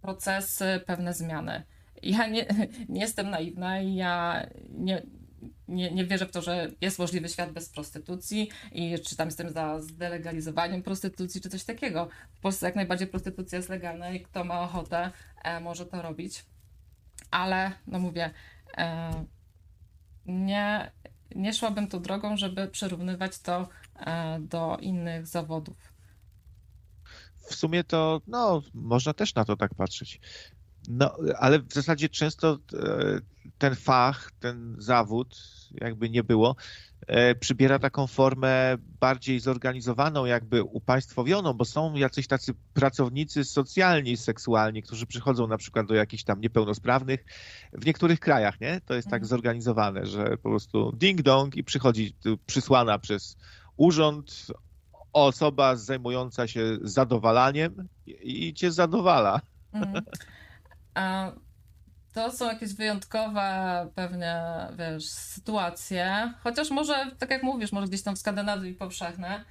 procesy, pewne zmiany. Ja nie, nie jestem naiwna i ja nie, nie, nie wierzę w to, że jest możliwy świat bez prostytucji i czy tam jestem za zdelegalizowaniem prostytucji, czy coś takiego. W Polsce jak najbardziej prostytucja jest legalna i kto ma ochotę, e, może to robić. ale no mówię, e, nie, nie szłabym tą drogą, żeby przyrównywać to e, do innych zawodów. W sumie to, no, można też na to tak patrzeć. No, ale w zasadzie często e, ten fach, ten zawód, jakby nie było, e, przybiera taką formę bardziej zorganizowaną, jakby upaństwowioną, bo są jacyś tacy pracownicy socjalni, seksualni, którzy przychodzą na przykład do jakichś tam niepełnosprawnych. W niektórych krajach, nie? To jest tak Mhm. zorganizowane, że po prostu ding-dong i przychodzi przysłana przez urząd osoba zajmująca się zadowalaniem i i cię zadowala. Mhm. A to są jakieś wyjątkowe pewnie, wiesz, sytuacje, chociaż może, tak jak mówisz, może gdzieś tam w Skandynawii powszechne,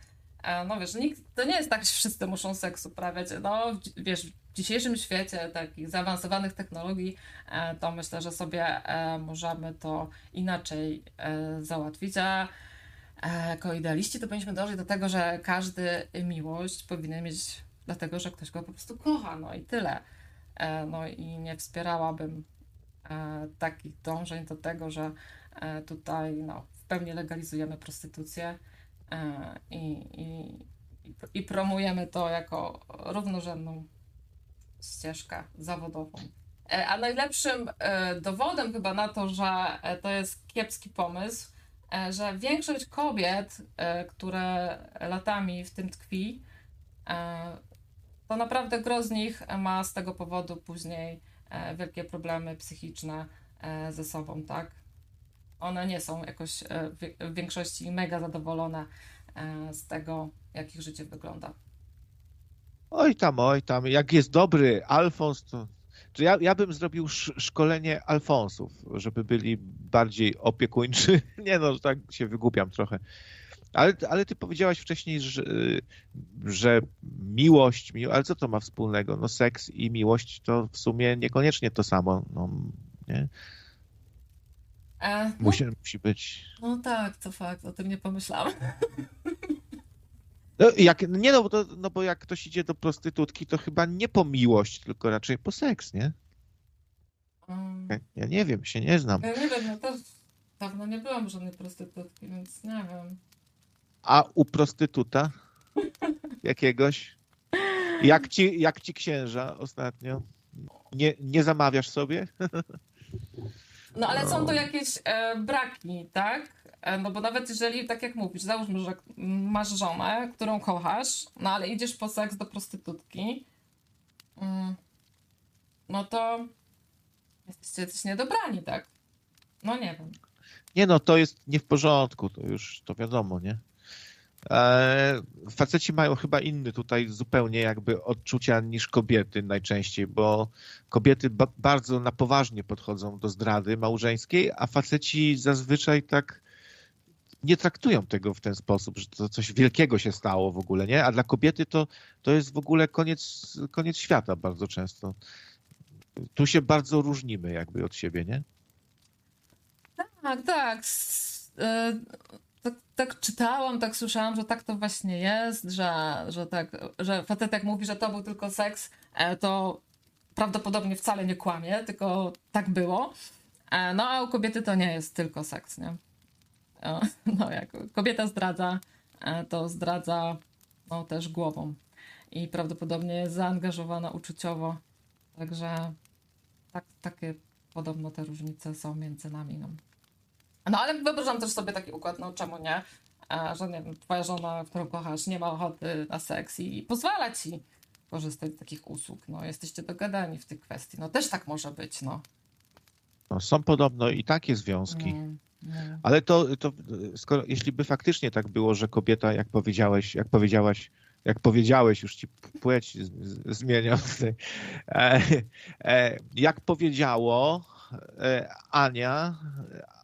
no wiesz, nikt, to nie jest tak, że wszyscy muszą seks uprawiać, no wiesz, w dzisiejszym świecie takich zaawansowanych technologii, e, to myślę, że sobie e, możemy to inaczej e, załatwić, a jako idealiści to powinniśmy dążyć do tego, że każdy miłość powinien mieć dlatego, że ktoś go po prostu kocha, no i tyle. E, No i nie wspierałabym e, takich dążeń do tego, że e, tutaj no, w pełni legalizujemy prostytucję i, i, i- promujemy to jako równorzędną ścieżkę zawodową. A najlepszym dowodem chyba na to, że to jest kiepski pomysł, że większość kobiet, które latami w tym tkwi, to naprawdę gro z nich ma z tego powodu później e, wielkie problemy psychiczne e, ze sobą, tak? One nie są jakoś e, w- większości mega zadowolone z tego, jak ich życie wygląda. Oj tam, oj tam, jak jest dobry Alfons, to... to ja, ja bym zrobił sz, szkolenie Alfonsów, żeby byli bardziej opiekuńczy. Nie no, tak się wygłupiam trochę. Ale, ale ty powiedziałaś wcześniej, że, że miłość, miło, ale co to ma wspólnego? No seks i miłość to w sumie niekoniecznie to samo. No, nie? E, no, Musi, musi być... no tak, to fakt, o tym nie pomyślałam. No, jak, nie no bo, to, no bo jak ktoś idzie do prostytutki, to chyba nie po miłość, tylko raczej po seks, nie? Um, Ja, ja nie wiem, się nie znam. ja nie wiem, no też dawno nie byłam żadnej prostytutki, więc nie wiem. A u prostytuta jakiegoś? Jak ci, jak ci księża ostatnio? Nie, nie zamawiasz sobie? No ale są to jakieś e, braki, tak? E, no bo nawet jeżeli, tak jak mówisz, załóżmy, że masz żonę, którą kochasz, no ale idziesz po seks do prostytutki, mm, no to jesteście jacyś niedobrani, tak? No nie wiem. Nie no, to jest nie w porządku, to już to wiadomo, nie? E, faceci mają chyba inny tutaj zupełnie jakby odczucia niż kobiety najczęściej, bo kobiety ba bardzo na poważnie podchodzą do zdrady małżeńskiej, a faceci zazwyczaj tak nie traktują tego w ten sposób, że to coś wielkiego się stało w ogóle, nie? A dla kobiety to, to jest w ogóle koniec, koniec świata bardzo często. Tu się bardzo różnimy jakby od siebie, nie? Tak, tak. E, Tak, tak czytałam, tak słyszałam, że tak to właśnie jest, że, że tak, że facet mówi, że to był tylko seks, e, to prawdopodobnie wcale nie kłamie, tylko tak było. E, No a u kobiety to nie jest tylko seks, nie? E, No jak kobieta zdradza, to zdradza no, też głową i prawdopodobnie jest zaangażowana uczuciowo, także tak, takie podobno te różnice są między nami. No. No ale wyobrażam też sobie taki układ, no czemu nie? Że nie wiem, twoja żona, którą kochasz, nie ma ochoty na seks i pozwala ci korzystać z takich usług. No jesteście dogadani w tej kwestii. No też tak może być, no. No, są podobno i takie związki. Mm. Ale to, to skoro, jeśli by faktycznie tak było, że kobieta, jak powiedziałeś, jak powiedziałaś, jak powiedziałeś, już ci płeć zmieniam. E, e, jak powiedziało e, Ania,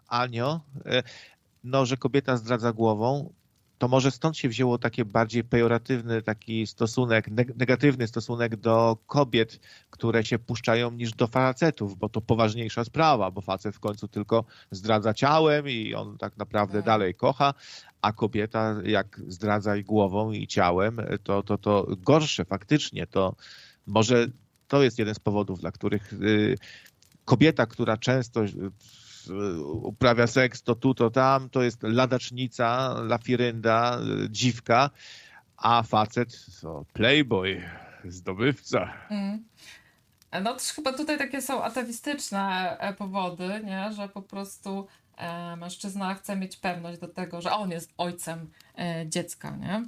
Anio, e, no, że kobieta zdradza głową, to może stąd się wzięło takie bardziej pejoratywny taki stosunek, neg- negatywny stosunek do kobiet, które się puszczają niż do facetów, bo to poważniejsza sprawa, bo facet w końcu tylko zdradza ciałem i on tak naprawdę Tak. dalej kocha, a kobieta jak zdradza i głową i ciałem, to, to, to gorsze faktycznie. To może to jest jeden z powodów, dla których y, kobieta, która często uprawia seks, to tu, to tam, to jest ladacznica, lafirynda, y, dziwka, a facet to playboy, zdobywca. Mm. No też chyba tutaj takie są atawistyczne e, powody, nie? że po prostu e, mężczyzna chce mieć pewność do tego, że on jest ojcem e, dziecka, nie?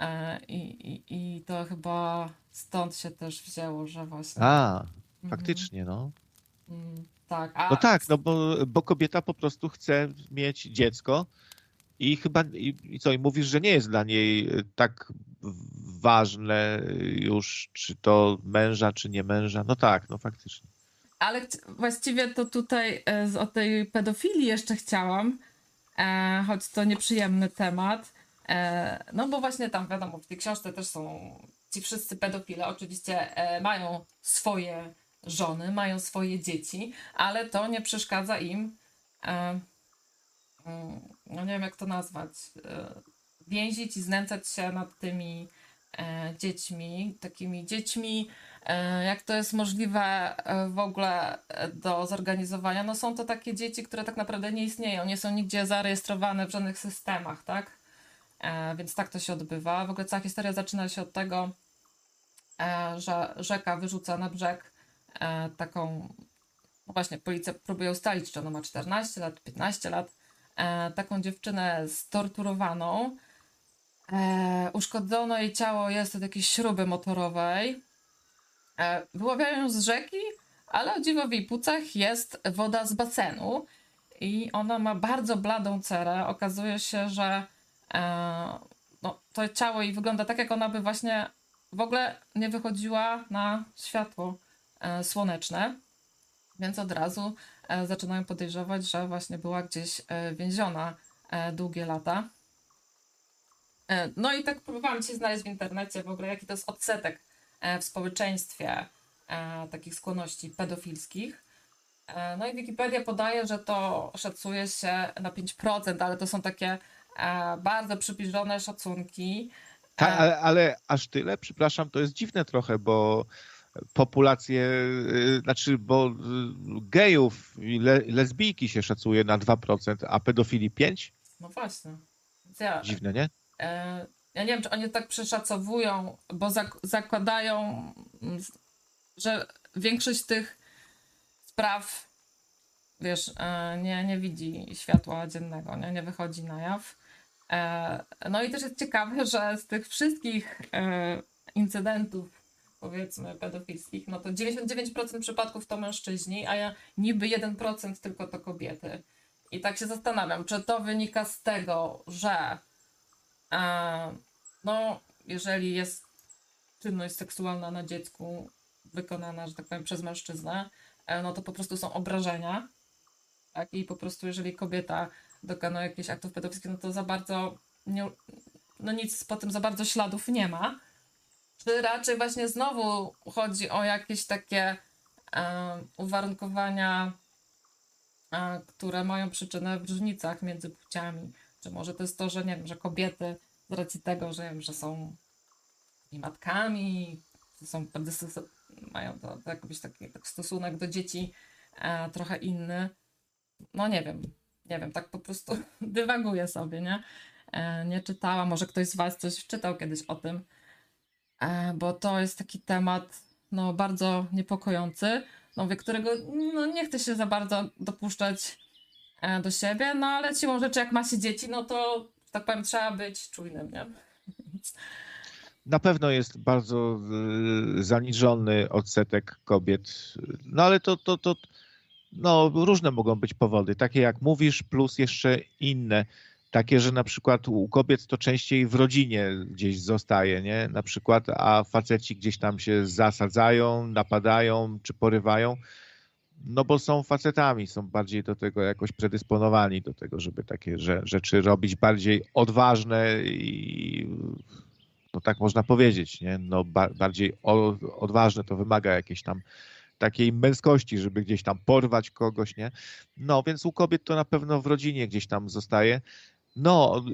E, i, i, to chyba stąd się też wzięło, że właśnie. A, Mhm. faktycznie, no. Mm, tak, a No tak, no bo, bo kobieta po prostu chce mieć dziecko i chyba, i, i co, i mówisz, że nie jest dla niej y, tak ważne już, czy to męża, czy nie męża. No tak, no faktycznie. Ale właściwie to tutaj z- o tej pedofilii jeszcze chciałam, e, choć to nieprzyjemny temat. E, no bo właśnie tam wiadomo, w tej książce też są ci wszyscy pedofile, oczywiście e, mają swoje żony, mają swoje dzieci, ale to nie przeszkadza im, e, mm, no nie wiem jak to nazwać, e, więzić i znęcać się nad tymi e, dziećmi, takimi dziećmi, E, Jak to jest możliwe e, w ogóle e, do zorganizowania? No są to takie dzieci, które tak naprawdę nie istnieją, nie są nigdzie zarejestrowane w żadnych systemach, tak? Więc tak to się odbywa. W ogóle cała historia zaczyna się od tego, że rzeka wyrzuca na brzeg taką, no właśnie, policja próbuje ustalić, czy ona ma 14 lat, 15 lat, e, taką dziewczynę storturowaną. E, Uszkodzono jej ciało jest od jakiejś śruby motorowej. E, Wyławiają ją z rzeki, ale o dziwo w jej płucach jest woda z basenu i ona ma bardzo bladą cerę. Okazuje się, że e, no, to ciało jej wygląda tak, jak ona by właśnie w ogóle nie wychodziła na światło e, słoneczne, więc od razu e, zaczynają podejrzewać, że właśnie była gdzieś e, więziona e, długie lata. E, No i tak próbowałam się znaleźć w internecie w ogóle, jaki to jest odsetek e, w społeczeństwie e, takich skłonności pedofilskich. E, No i Wikipedia podaje, że to szacuje się na 5%, ale to są takie e, bardzo przybliżone szacunki. Ta, E, ale, ale aż tyle, przepraszam, to jest dziwne trochę, bo populację, y, znaczy, bo y, gejów i le, lesbijki się szacuje na 2%, a pedofili 5%? No właśnie. Ja, Dziwne, nie? e, ja nie wiem, czy oni tak przeszacowują, bo zak- zakładają, mm, że większość tych spraw, wiesz, e, nie, nie widzi światła dziennego, nie, nie wychodzi na jaw. E, No i też jest ciekawe, że z tych wszystkich e, incydentów, powiedzmy, pedofilskich, no to 99% przypadków to mężczyźni, a ja niby 1% tylko to kobiety. I tak się zastanawiam, czy to wynika z tego, że e, no, jeżeli jest czynność seksualna na dziecku wykonana, że tak powiem, przez mężczyznę, e, no to po prostu są obrażenia. Tak? I po prostu, jeżeli kobieta dokonuje jakichś aktów pedofilskich, no to za bardzo, nie, no nic po tym za bardzo śladów nie ma. Czy raczej właśnie znowu chodzi o jakieś takie e, uwarunkowania, e, które mają przyczynę w różnicach między płciami? Czy może to jest to, że nie wiem, że kobiety z racji tego, że, wiem, że są i matkami, są mają to, to jakiś taki tak stosunek do dzieci e, trochę inny. No nie wiem, nie wiem, tak po prostu dywaguję sobie, nie? E, nie czytałam, może ktoś z Was coś czytał kiedyś o tym, bo to jest taki temat no, bardzo niepokojący, no, którego no, nie chcę się za bardzo dopuszczać e, do siebie, no ale siłą rzeczy, jak ma się dzieci, no to, tak powiem, trzeba być czujnym, nie? Na pewno jest bardzo y, zaniżony odsetek kobiet, no ale to, to, to no, różne mogą być powody, takie jak mówisz, plus jeszcze inne. Takie, że na przykład u kobiet to częściej w rodzinie gdzieś zostaje, nie? Na przykład, a faceci gdzieś tam się zasadzają, napadają czy porywają, no bo są facetami, są bardziej do tego jakoś predysponowani do tego, żeby takie rzeczy robić bardziej odważne i no tak można powiedzieć, nie? No ba bardziej odważne to wymaga jakiejś tam takiej męskości, żeby gdzieś tam porwać kogoś, nie? No, więc u kobiet to na pewno w rodzinie gdzieś tam zostaje. No, y,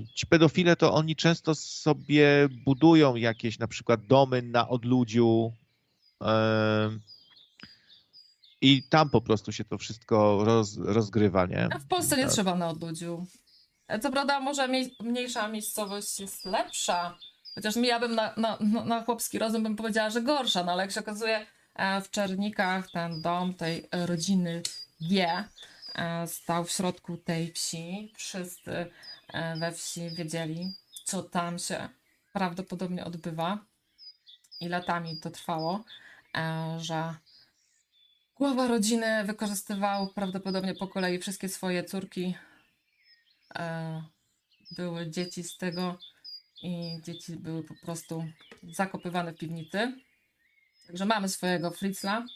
y, ci pedofile to oni często sobie budują jakieś na przykład domy na odludziu, i tam po prostu się to wszystko roz, rozgrywa, nie? A w Polsce nie Tak. trzeba na odludziu. Co prawda, może mniej, mniejsza miejscowość jest lepsza. Chociaż ja bym na, na, na- chłopski rozum bym powiedziała, że gorsza, no ale jak się okazuje, e, w Czernikach ten dom tej rodziny G stał w środku tej wsi. Wszyscy e, we wsi wiedzieli, co tam się prawdopodobnie odbywa. I latami to trwało, e, że Głowa rodziny wykorzystywał prawdopodobnie po kolei wszystkie swoje córki. E, były dzieci z tego i dzieci były po prostu zakopywane w piwnicy. Także mamy swojego Fritzla.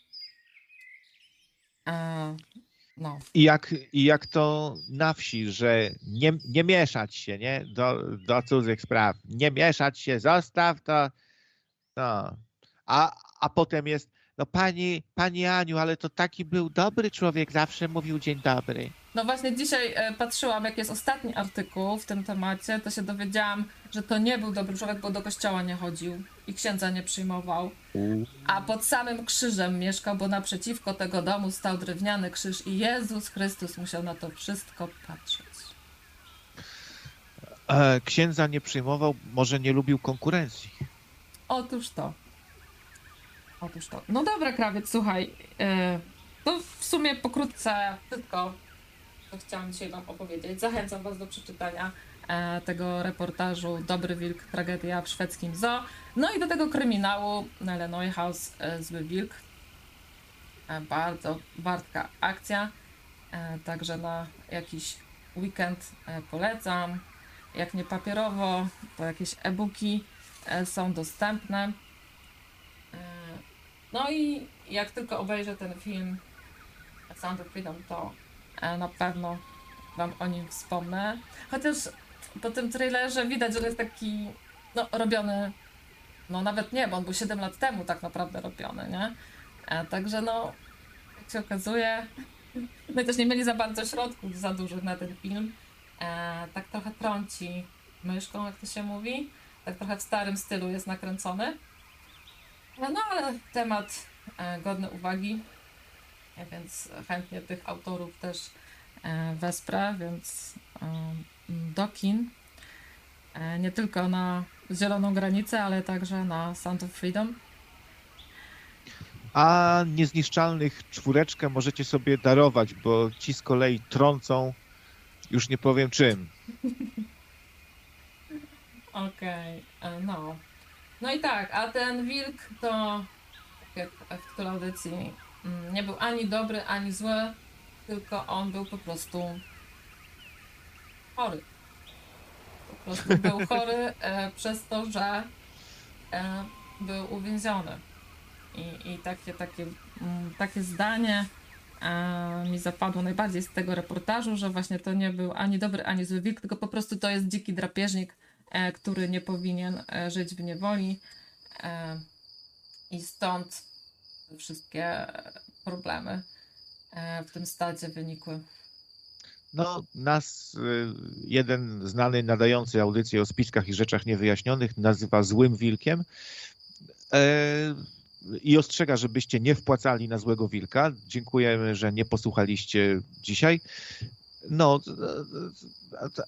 No. I jak, I jak to na wsi, że nie, nie mieszać się, nie? Do, do cudzych spraw. Nie mieszać się, zostaw to. No. A, a potem jest, no pani, pani Aniu, ale to taki był dobry człowiek, zawsze mówił dzień dobry. No właśnie dzisiaj e, patrzyłam, jak jest ostatni artykuł w tym temacie, to się dowiedziałam, że to nie był dobry człowiek, bo do kościoła nie chodził i księdza nie przyjmował. A pod samym krzyżem mieszkał, bo naprzeciwko tego domu stał drewniany krzyż i Jezus Chrystus musiał na to wszystko patrzeć. E, księdza nie przyjmował, może nie lubił konkurencji. Otóż to. Otóż to. No dobra, krawiec, słuchaj. e, to w sumie pokrótce tylko to chciałam dzisiaj Wam opowiedzieć. Zachęcam Was do przeczytania e, tego reportażu Dobry Wilk, tragedia w szwedzkim zoo. No i do tego kryminału Nele Neuhaus, e, Zły Wilk. Bardzo wartka akcja. Także na jakiś weekend polecam. Jak nie papierowo, to jakieś e-booki są dostępne. No i jak tylko obejrzę ten film Sound of Freedom, to e, na pewno Wam o nim wspomnę. Chociaż po tym trailerze widać, że jest taki no, robiony, no nawet nie, bo on był 7 lat temu tak naprawdę robiony, nie? E, Także no, jak się okazuje, i też nie mieli za bardzo środków za dużych na ten film. E, tak trochę trąci myszką, jak to się mówi. Tak trochę w starym stylu jest nakręcony. E, No ale temat e, godny uwagi, więc chętnie tych autorów też e, wesprę, więc e, do kin. Nie tylko na Zieloną Granicę, ale także na Sound of Freedom. A niezniszczalnych czwóreczkę możecie sobie darować, bo ci z kolei trącą, już nie powiem czym. Okej, e, no. No i tak, a ten wilk to, tak jak w której audycji, mm, nie był ani dobry, ani zły, tylko on był po prostu chory. Po prostu był chory e, przez to, że e, był uwięziony. I, i takie, takie, mm, takie zdanie e, mi zapadło najbardziej z tego reportażu, że właśnie to nie był ani dobry, ani zły wilk, tylko po prostu to jest dziki drapieżnik, który nie powinien e, żyć w niewoli. E, I stąd wszystkie problemy e, w tym stadzie wynikły. No, nas y, jeden znany nadający audycję o spiskach i rzeczach niewyjaśnionych nazywa złym wilkiem e, i ostrzega, żebyście nie wpłacali na złego wilka. Dziękujemy, że nie posłuchaliście dzisiaj. No,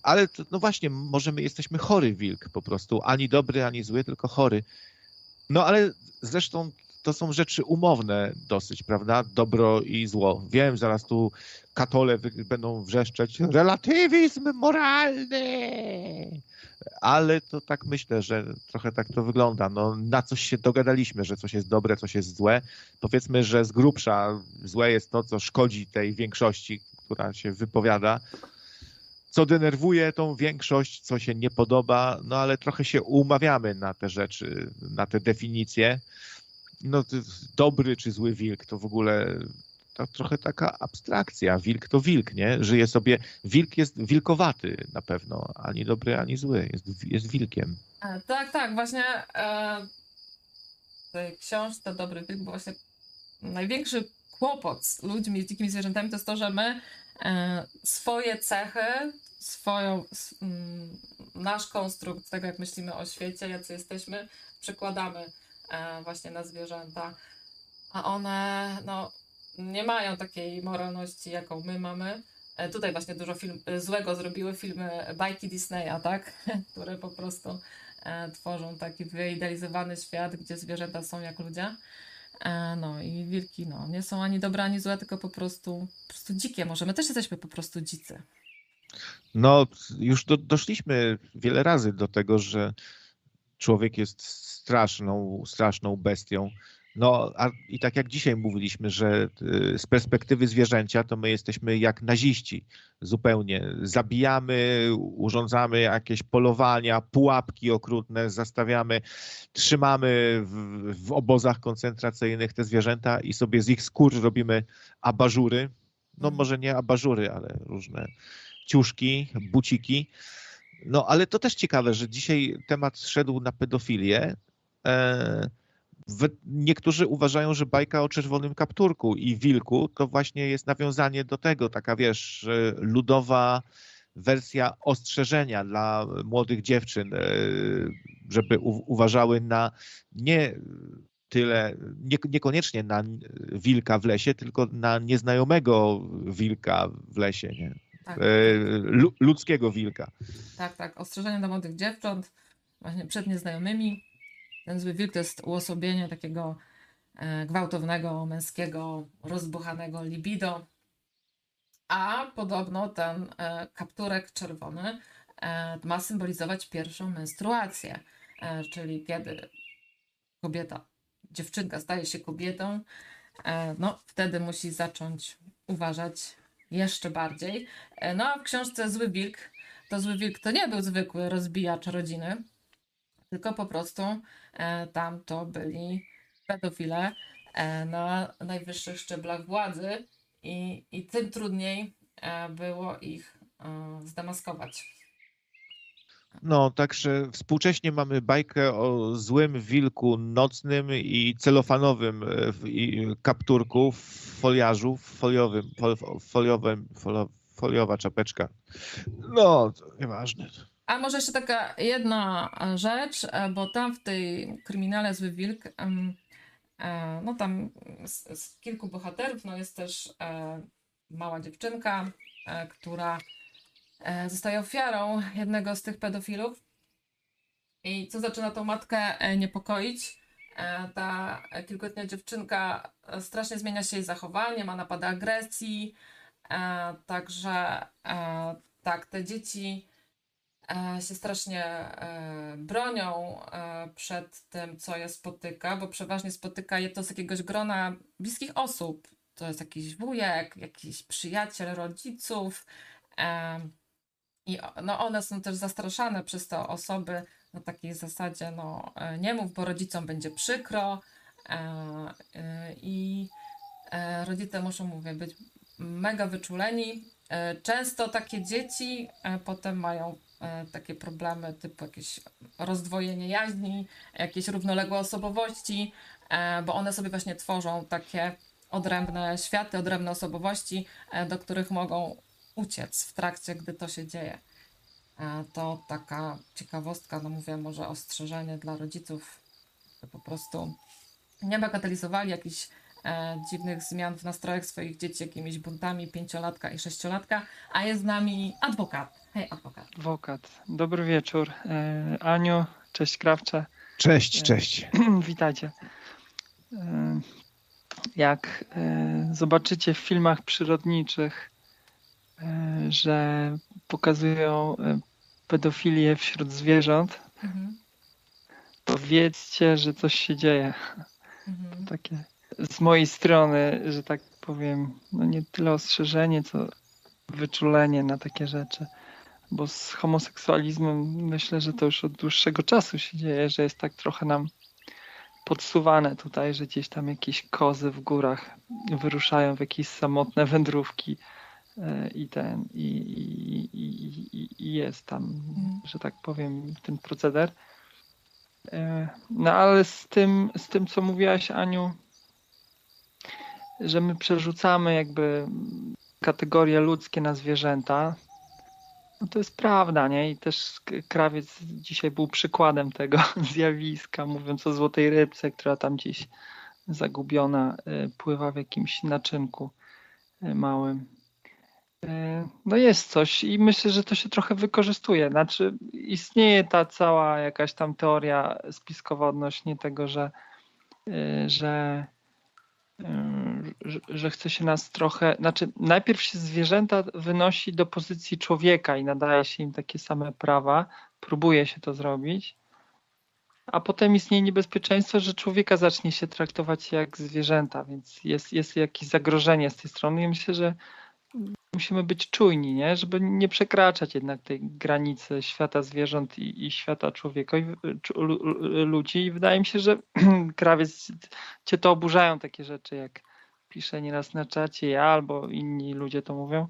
ale no właśnie, może my jesteśmy chory wilk po prostu, ani dobry, ani zły, tylko chory. No ale zresztą to są rzeczy umowne dosyć, prawda? Dobro i zło. Wiem, zaraz tu katole będą wrzeszczeć relatywizm moralny. Ale to tak myślę, że trochę tak to wygląda. No, na coś się dogadaliśmy, że coś jest dobre, coś jest złe. Powiedzmy, że z grubsza złe jest to, co szkodzi tej większości, która się wypowiada. Co denerwuje tą większość, co się nie podoba, no ale trochę się umawiamy na te rzeczy, na te definicje. No, dobry czy zły wilk to w ogóle to trochę taka abstrakcja. Wilk to wilk, nie? Żyje sobie. Wilk jest wilkowaty na pewno, ani dobry, ani zły. Jest, jest wilkiem. Tak, tak, właśnie e, w tej książce Dobry Wilk, bo właśnie największy kłopot z ludźmi, z dzikimi zwierzętami to jest to, że my e, swoje cechy, swoją, mm, nasz konstrukt tego, jak myślimy o świecie, jacy jesteśmy, przekładamy e, właśnie na zwierzęta. A one, no, nie mają takiej moralności, jaką my mamy. E, Tutaj właśnie dużo film, złego zrobiły filmy bajki Disneya, tak? Które po prostu tworzą taki wyidealizowany świat, gdzie zwierzęta są jak ludzie. E, no i wilki no, nie są ani dobre, ani złe, tylko po prostu, po prostu dzikie. Może my też jesteśmy po prostu dzicy. No, już do, doszliśmy wiele razy do tego, że człowiek jest straszną, straszną bestią. No, a i tak jak dzisiaj mówiliśmy, że y, z perspektywy zwierzęcia, to my jesteśmy jak naziści. Zupełnie. Zabijamy, urządzamy jakieś polowania, pułapki okrutne, zastawiamy, trzymamy w, w obozach koncentracyjnych te zwierzęta i sobie z ich skór robimy abażury. No, może nie abażury, ale różne ciuszki, buciki. No, ale to też ciekawe, że dzisiaj temat szedł na pedofilię. E, niektórzy uważają, że bajka o czerwonym kapturku i wilku to właśnie jest nawiązanie do tego, taka wiesz, ludowa wersja ostrzeżenia dla młodych dziewczyn, e, żeby uważały na nie tyle, nie, niekoniecznie na wilka w lesie, tylko na nieznajomego wilka w lesie, nie? Tak, E, lu- ludzkiego wilka. tak, tak. Ostrzeżenie dla młodych dziewcząt, właśnie przed nieznajomymi. Ten zły wilk to jest uosobienie takiego e, gwałtownego, męskiego, rozbuchanego libido. A podobno ten e, kapturek czerwony e, ma symbolizować pierwszą menstruację, czyli kiedy kobieta, dziewczynka staje się kobietą, no wtedy musi zacząć uważać jeszcze bardziej. No a w książce Zły Wilk, to Zły Wilk to nie był zwykły rozbijacz rodziny, tylko po prostu e, tam to byli pedofile e, na najwyższych szczeblach władzy i, i tym trudniej e, było ich zdemaskować. No, także współcześnie mamy bajkę o złym wilku nocnym i celofanowym i kapturku w foliarzu, w foliowym, fol, foliowym, foliowa czapeczka. No, nieważne. A może jeszcze taka jedna e, rzecz, e, bo tam w tej kryminale Zły Wilk, e, no tam z, z kilku bohaterów, no jest też mała dziewczynka, która zostaje ofiarą jednego z tych pedofilów. I co zaczyna tą matkę niepokoić? Ta kilkuletnia dziewczynka strasznie zmienia się jej zachowanie, ma napady agresji, także tak, te dzieci się strasznie e, bronią e, przed tym, co je spotyka, bo przeważnie spotyka je to z jakiegoś grona bliskich osób. To jest jakiś wujek, jakiś przyjaciel rodziców. I no, one są też zastraszane przez te osoby na takiej zasadzie, no e, nie mów, bo rodzicom będzie przykro. e, e, I e, rodzice muszą, mówię, być mega wyczuleni. E, Często takie dzieci e, potem mają e, takie problemy typu jakieś rozdwojenie jaźni, jakieś równoległe osobowości, e, bo one sobie właśnie tworzą takie odrębne światy, odrębne osobowości, e, do których mogą uciec w trakcie, gdy to się dzieje. E, To taka ciekawostka, no mówię, może ostrzeżenie dla rodziców, by po prostu nie bagatelizowali jakichś e, dziwnych zmian w nastrojach swoich dzieci jakimiś buntami pięciolatka i sześciolatka, a jest z nami adwokat. Hej, adwokat. Adwokat. Dobry wieczór. E, Aniu, cześć Krawcze. Cześć, cześć. Witajcie. E, Jak e, zobaczycie w filmach przyrodniczych, e, że pokazują e, pedofilię wśród zwierząt, Mhm. to wiedzcie, że coś się dzieje. Mhm. Takie z mojej strony, że tak powiem, no nie tyle ostrzeżenie, co wyczulenie na takie rzeczy. Bo z homoseksualizmem myślę, że to już od dłuższego czasu się dzieje, że jest tak trochę nam podsuwane tutaj, że gdzieś tam jakieś kozy w górach wyruszają w jakieś samotne wędrówki e, i ten, i, i, i, i- jest tam, Mhm. że tak powiem, ten proceder. E, No ale z tym, z tym, co mówiłaś, Aniu, że my przerzucamy jakby kategorie ludzkie na zwierzęta, no to jest prawda, nie? I też krawiec dzisiaj był przykładem tego zjawiska, mówiąc o złotej rybce, która tam gdzieś zagubiona y, pływa w jakimś naczynku y, małym. Y, No jest coś i myślę, że to się trochę wykorzystuje. Znaczy istnieje ta cała jakaś tam teoria spiskowa odnośnie tego, że, że, że, że chce się nas trochę, znaczy najpierw się zwierzęta wynosi do pozycji człowieka i nadaje się im takie same prawa, próbuje się to zrobić, a potem istnieje niebezpieczeństwo, że człowieka zacznie się traktować jak zwierzęta, więc jest, jest jakieś zagrożenie z tej strony. I myślę, że musimy być czujni, nie? żeby nie przekraczać jednak tej granicy świata zwierząt i, i świata człowieka, i, ludzi. I wydaje mi się, że krawiec cię to oburzają takie rzeczy, jak piszę nieraz na czacie ja albo inni ludzie to mówią,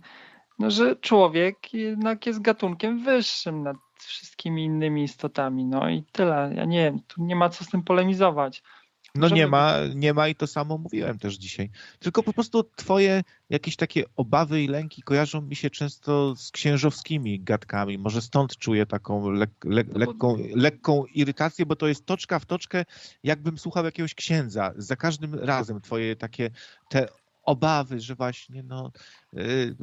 no, że człowiek jednak jest gatunkiem wyższym nad wszystkimi innymi istotami. No i tyle. Ja nie wiem, tu nie ma co z tym polemizować. No nie ma, nie ma i to samo mówiłem też dzisiaj. Tylko po prostu twoje jakieś takie obawy i lęki kojarzą mi się często z księżowskimi gadkami. Może stąd czuję taką lek, No lekką, lekką irytację, bo to jest toczka w toczkę, jakbym słuchał jakiegoś księdza. Za każdym razem twoje takie te obawy, że właśnie no, y,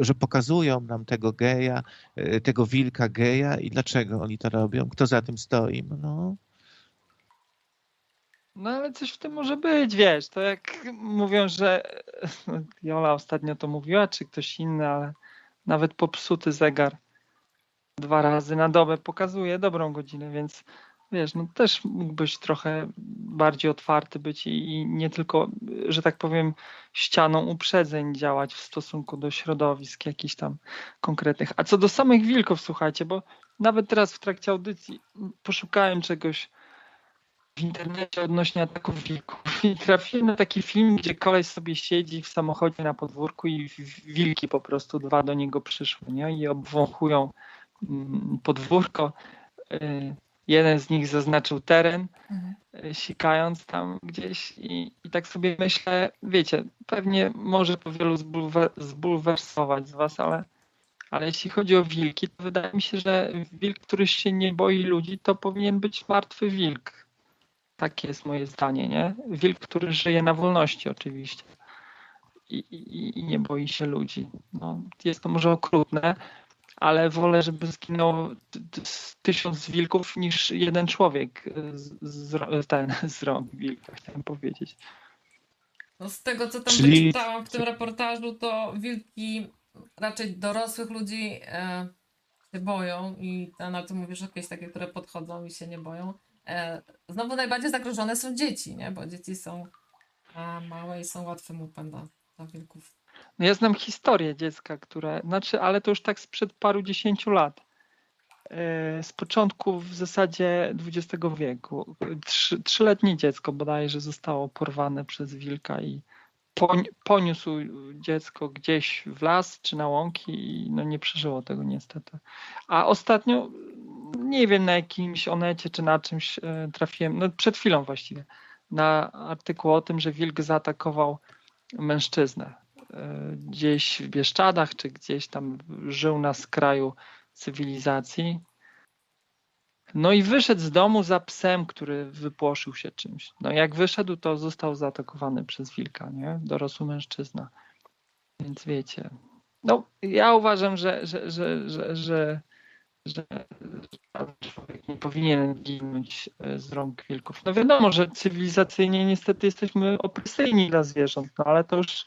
że pokazują nam tego geja, y, tego wilka geja i dlaczego oni to robią, kto za tym stoi. No, No ale coś w tym może być, wiesz, to jak mówią, że no, Jola ostatnio to mówiła, czy ktoś inny, ale nawet popsuty zegar dwa razy na dobę pokazuje dobrą godzinę, więc wiesz, no też mógłbyś trochę bardziej otwarty być i, i nie tylko, że tak powiem, ścianą uprzedzeń działać w stosunku do środowisk jakichś tam konkretnych. A co do samych wilków, słuchajcie, bo nawet teraz w trakcie audycji poszukałem czegoś w internecie odnośnie ataków wilków i trafiłem na taki film, gdzie koleś sobie siedzi w samochodzie na podwórku i wilki po prostu dwa do niego przyszły nie? i obwąchują mm, podwórko. Y, Jeden z nich zaznaczył teren, Mhm. y, sikając tam gdzieś i, i tak sobie myślę, wiecie, pewnie może to wielu zbulwer, zbulwersować z was, ale, ale jeśli chodzi o wilki, to wydaje mi się, że wilk, który się nie boi ludzi, to powinien być martwy wilk. Takie jest moje zdanie, nie? Wilk, który żyje na wolności oczywiście i, i, i nie boi się ludzi. No, jest to może okrutne, ale wolę, żeby zginęło t- t- z tysiąc wilków niż jeden człowiek z, z, ten, z rąk wilka, chciałem powiedzieć. No z tego, co tam Czyli- wyczytałam w tym reportażu, to wilki raczej dorosłych ludzi e, się boją i to, na co mówisz, jakieś takie, które podchodzą i się nie boją. E, znowu najbardziej zagrożone są dzieci, nie? Bo dzieci są małe i są łatwym łupem dla, dla wilków. No ja znam historię dziecka, które, znaczy, ale to już tak sprzed paru dziesięciu lat. E, Z początku w zasadzie XX wieku. Trzy, trzyletnie dziecko bodajże zostało porwane przez wilka i poniósł dziecko gdzieś w las czy na łąki i no nie przeżyło tego niestety. A ostatnio, nie wiem na jakimś onecie czy na czymś e, trafiłem, no przed chwilą właściwie, na artykuł o tym, że wilk zaatakował mężczyznę e, gdzieś w Bieszczadach, czy gdzieś tam żył na skraju cywilizacji. No i wyszedł z domu za psem, który wypłoszył się czymś. No jak wyszedł, to został zaatakowany przez wilka, nie? Dorosły mężczyzna. Więc wiecie. No, ja uważam, że, że, że, że, że, człowiek nie powinien ginąć e, z rąk wilków. No wiadomo, że cywilizacyjnie niestety jesteśmy opresyjni dla zwierząt, no ale to już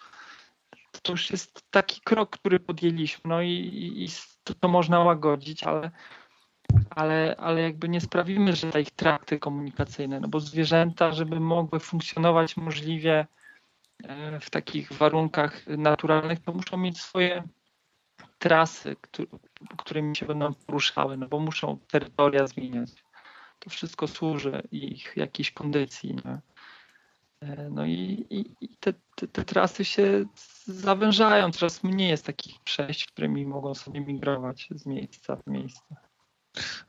to już jest taki krok, który podjęliśmy, no i, i, i to, to można łagodzić, ale, ale, ale jakby nie sprawimy, że te ich trakty komunikacyjne, no bo zwierzęta, żeby mogły funkcjonować możliwie e, w takich warunkach naturalnych, to muszą mieć swoje trasy, któ- którymi się będą poruszały, no bo muszą terytoria zmieniać. To wszystko służy ich jakiejś kondycji. Nie? E, No i, i, i te, te, te trasy się zawężają, coraz mniej jest takich przejść, którymi mogą sobie migrować z miejsca w miejsce.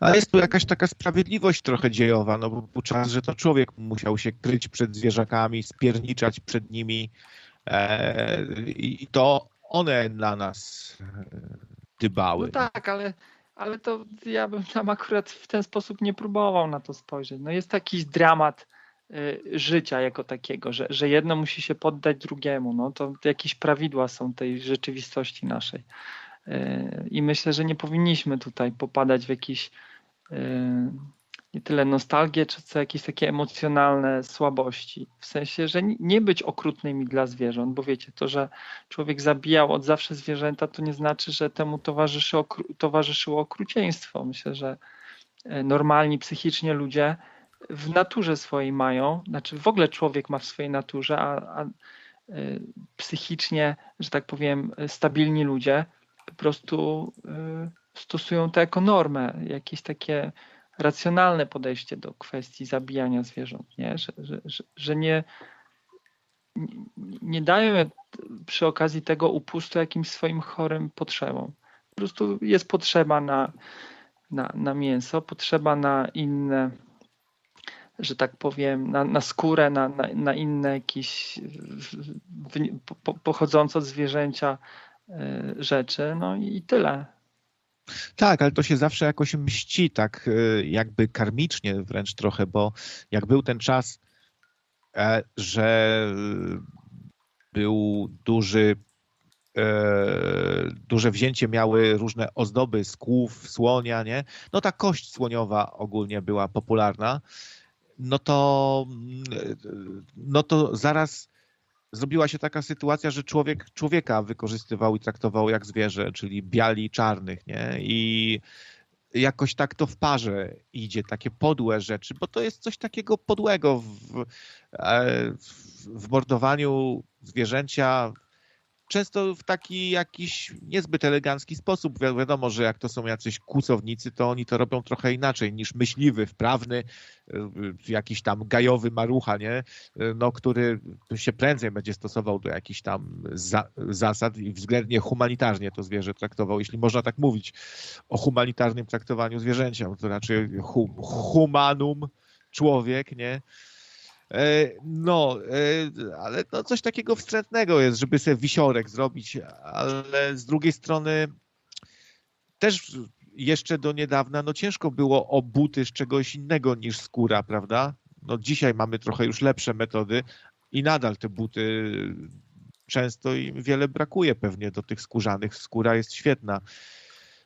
A jest tu jakaś taka sprawiedliwość trochę dziejowa, no bo był czas, że to człowiek musiał się kryć przed zwierzakami, spierniczać przed nimi e, i to one dla nas e, dbały. No tak, ale, ale to ja bym tam akurat w ten sposób nie próbował na to spojrzeć. No jest jakiś dramat y, życia jako takiego, że, że jedno musi się poddać drugiemu. No to jakieś prawidła są tej rzeczywistości naszej. Y, I myślę, że nie powinniśmy tutaj popadać w jakieś y, nie tyle nostalgię, czy co jakieś takie emocjonalne słabości. W sensie, że nie być okrutnymi dla zwierząt, bo wiecie, to, że człowiek zabijał od zawsze zwierzęta, to nie znaczy, że temu towarzyszy okru- towarzyszyło okrucieństwo. Myślę, że e, normalni psychicznie ludzie w naturze swojej mają, znaczy w ogóle człowiek ma w swojej naturze, a, a e, psychicznie, że tak powiem, stabilni ludzie po prostu e, stosują to jako normę, jakieś takie racjonalne podejście do kwestii zabijania zwierząt, nie? Że, że, że, nie, nie dają przy okazji tego upustu jakimś swoim chorym potrzebom. Po prostu jest potrzeba na, na, na mięso, potrzeba na inne, że tak powiem, na, na skórę, na, na, na inne jakieś po, pochodzące od zwierzęcia e, rzeczy, no i tyle. Tak, ale to się zawsze jakoś mści, tak e, jakby karmicznie wręcz trochę, bo jak był ten czas, e, że był duży, e, duże wzięcie miały różne ozdoby z kłów, słonia, nie? No ta kość słoniowa ogólnie była popularna, no to, no to zaraz zrobiła się taka sytuacja, że człowiek człowieka wykorzystywał i traktował jak zwierzę, czyli biali czarnych, nie? I jakoś tak to w parze idzie, takie podłe rzeczy, bo to jest coś takiego podłego w, e, w mordowaniu zwierzęcia, często w taki jakiś niezbyt elegancki sposób. Wi wiadomo, że jak to są jacyś kłusownicy, to oni to robią trochę inaczej niż myśliwy, wprawny, y, jakiś tam gajowy marucha, nie? No, który się prędzej będzie stosował do jakichś tam za zasad i względnie humanitarnie to zwierzę traktował, jeśli można tak mówić o humanitarnym traktowaniu zwierzęcia, to hu humanum, człowiek, nie? E, no, e, ale no coś takiego wstrętnego jest, żeby sobie wisiorek zrobić, ale z drugiej strony też jeszcze do niedawna no ciężko było o buty z czegoś innego niż skóra, prawda? No dzisiaj mamy trochę już lepsze metody i nadal te buty często im wiele brakuje pewnie do tych skórzanych. Skóra jest świetna.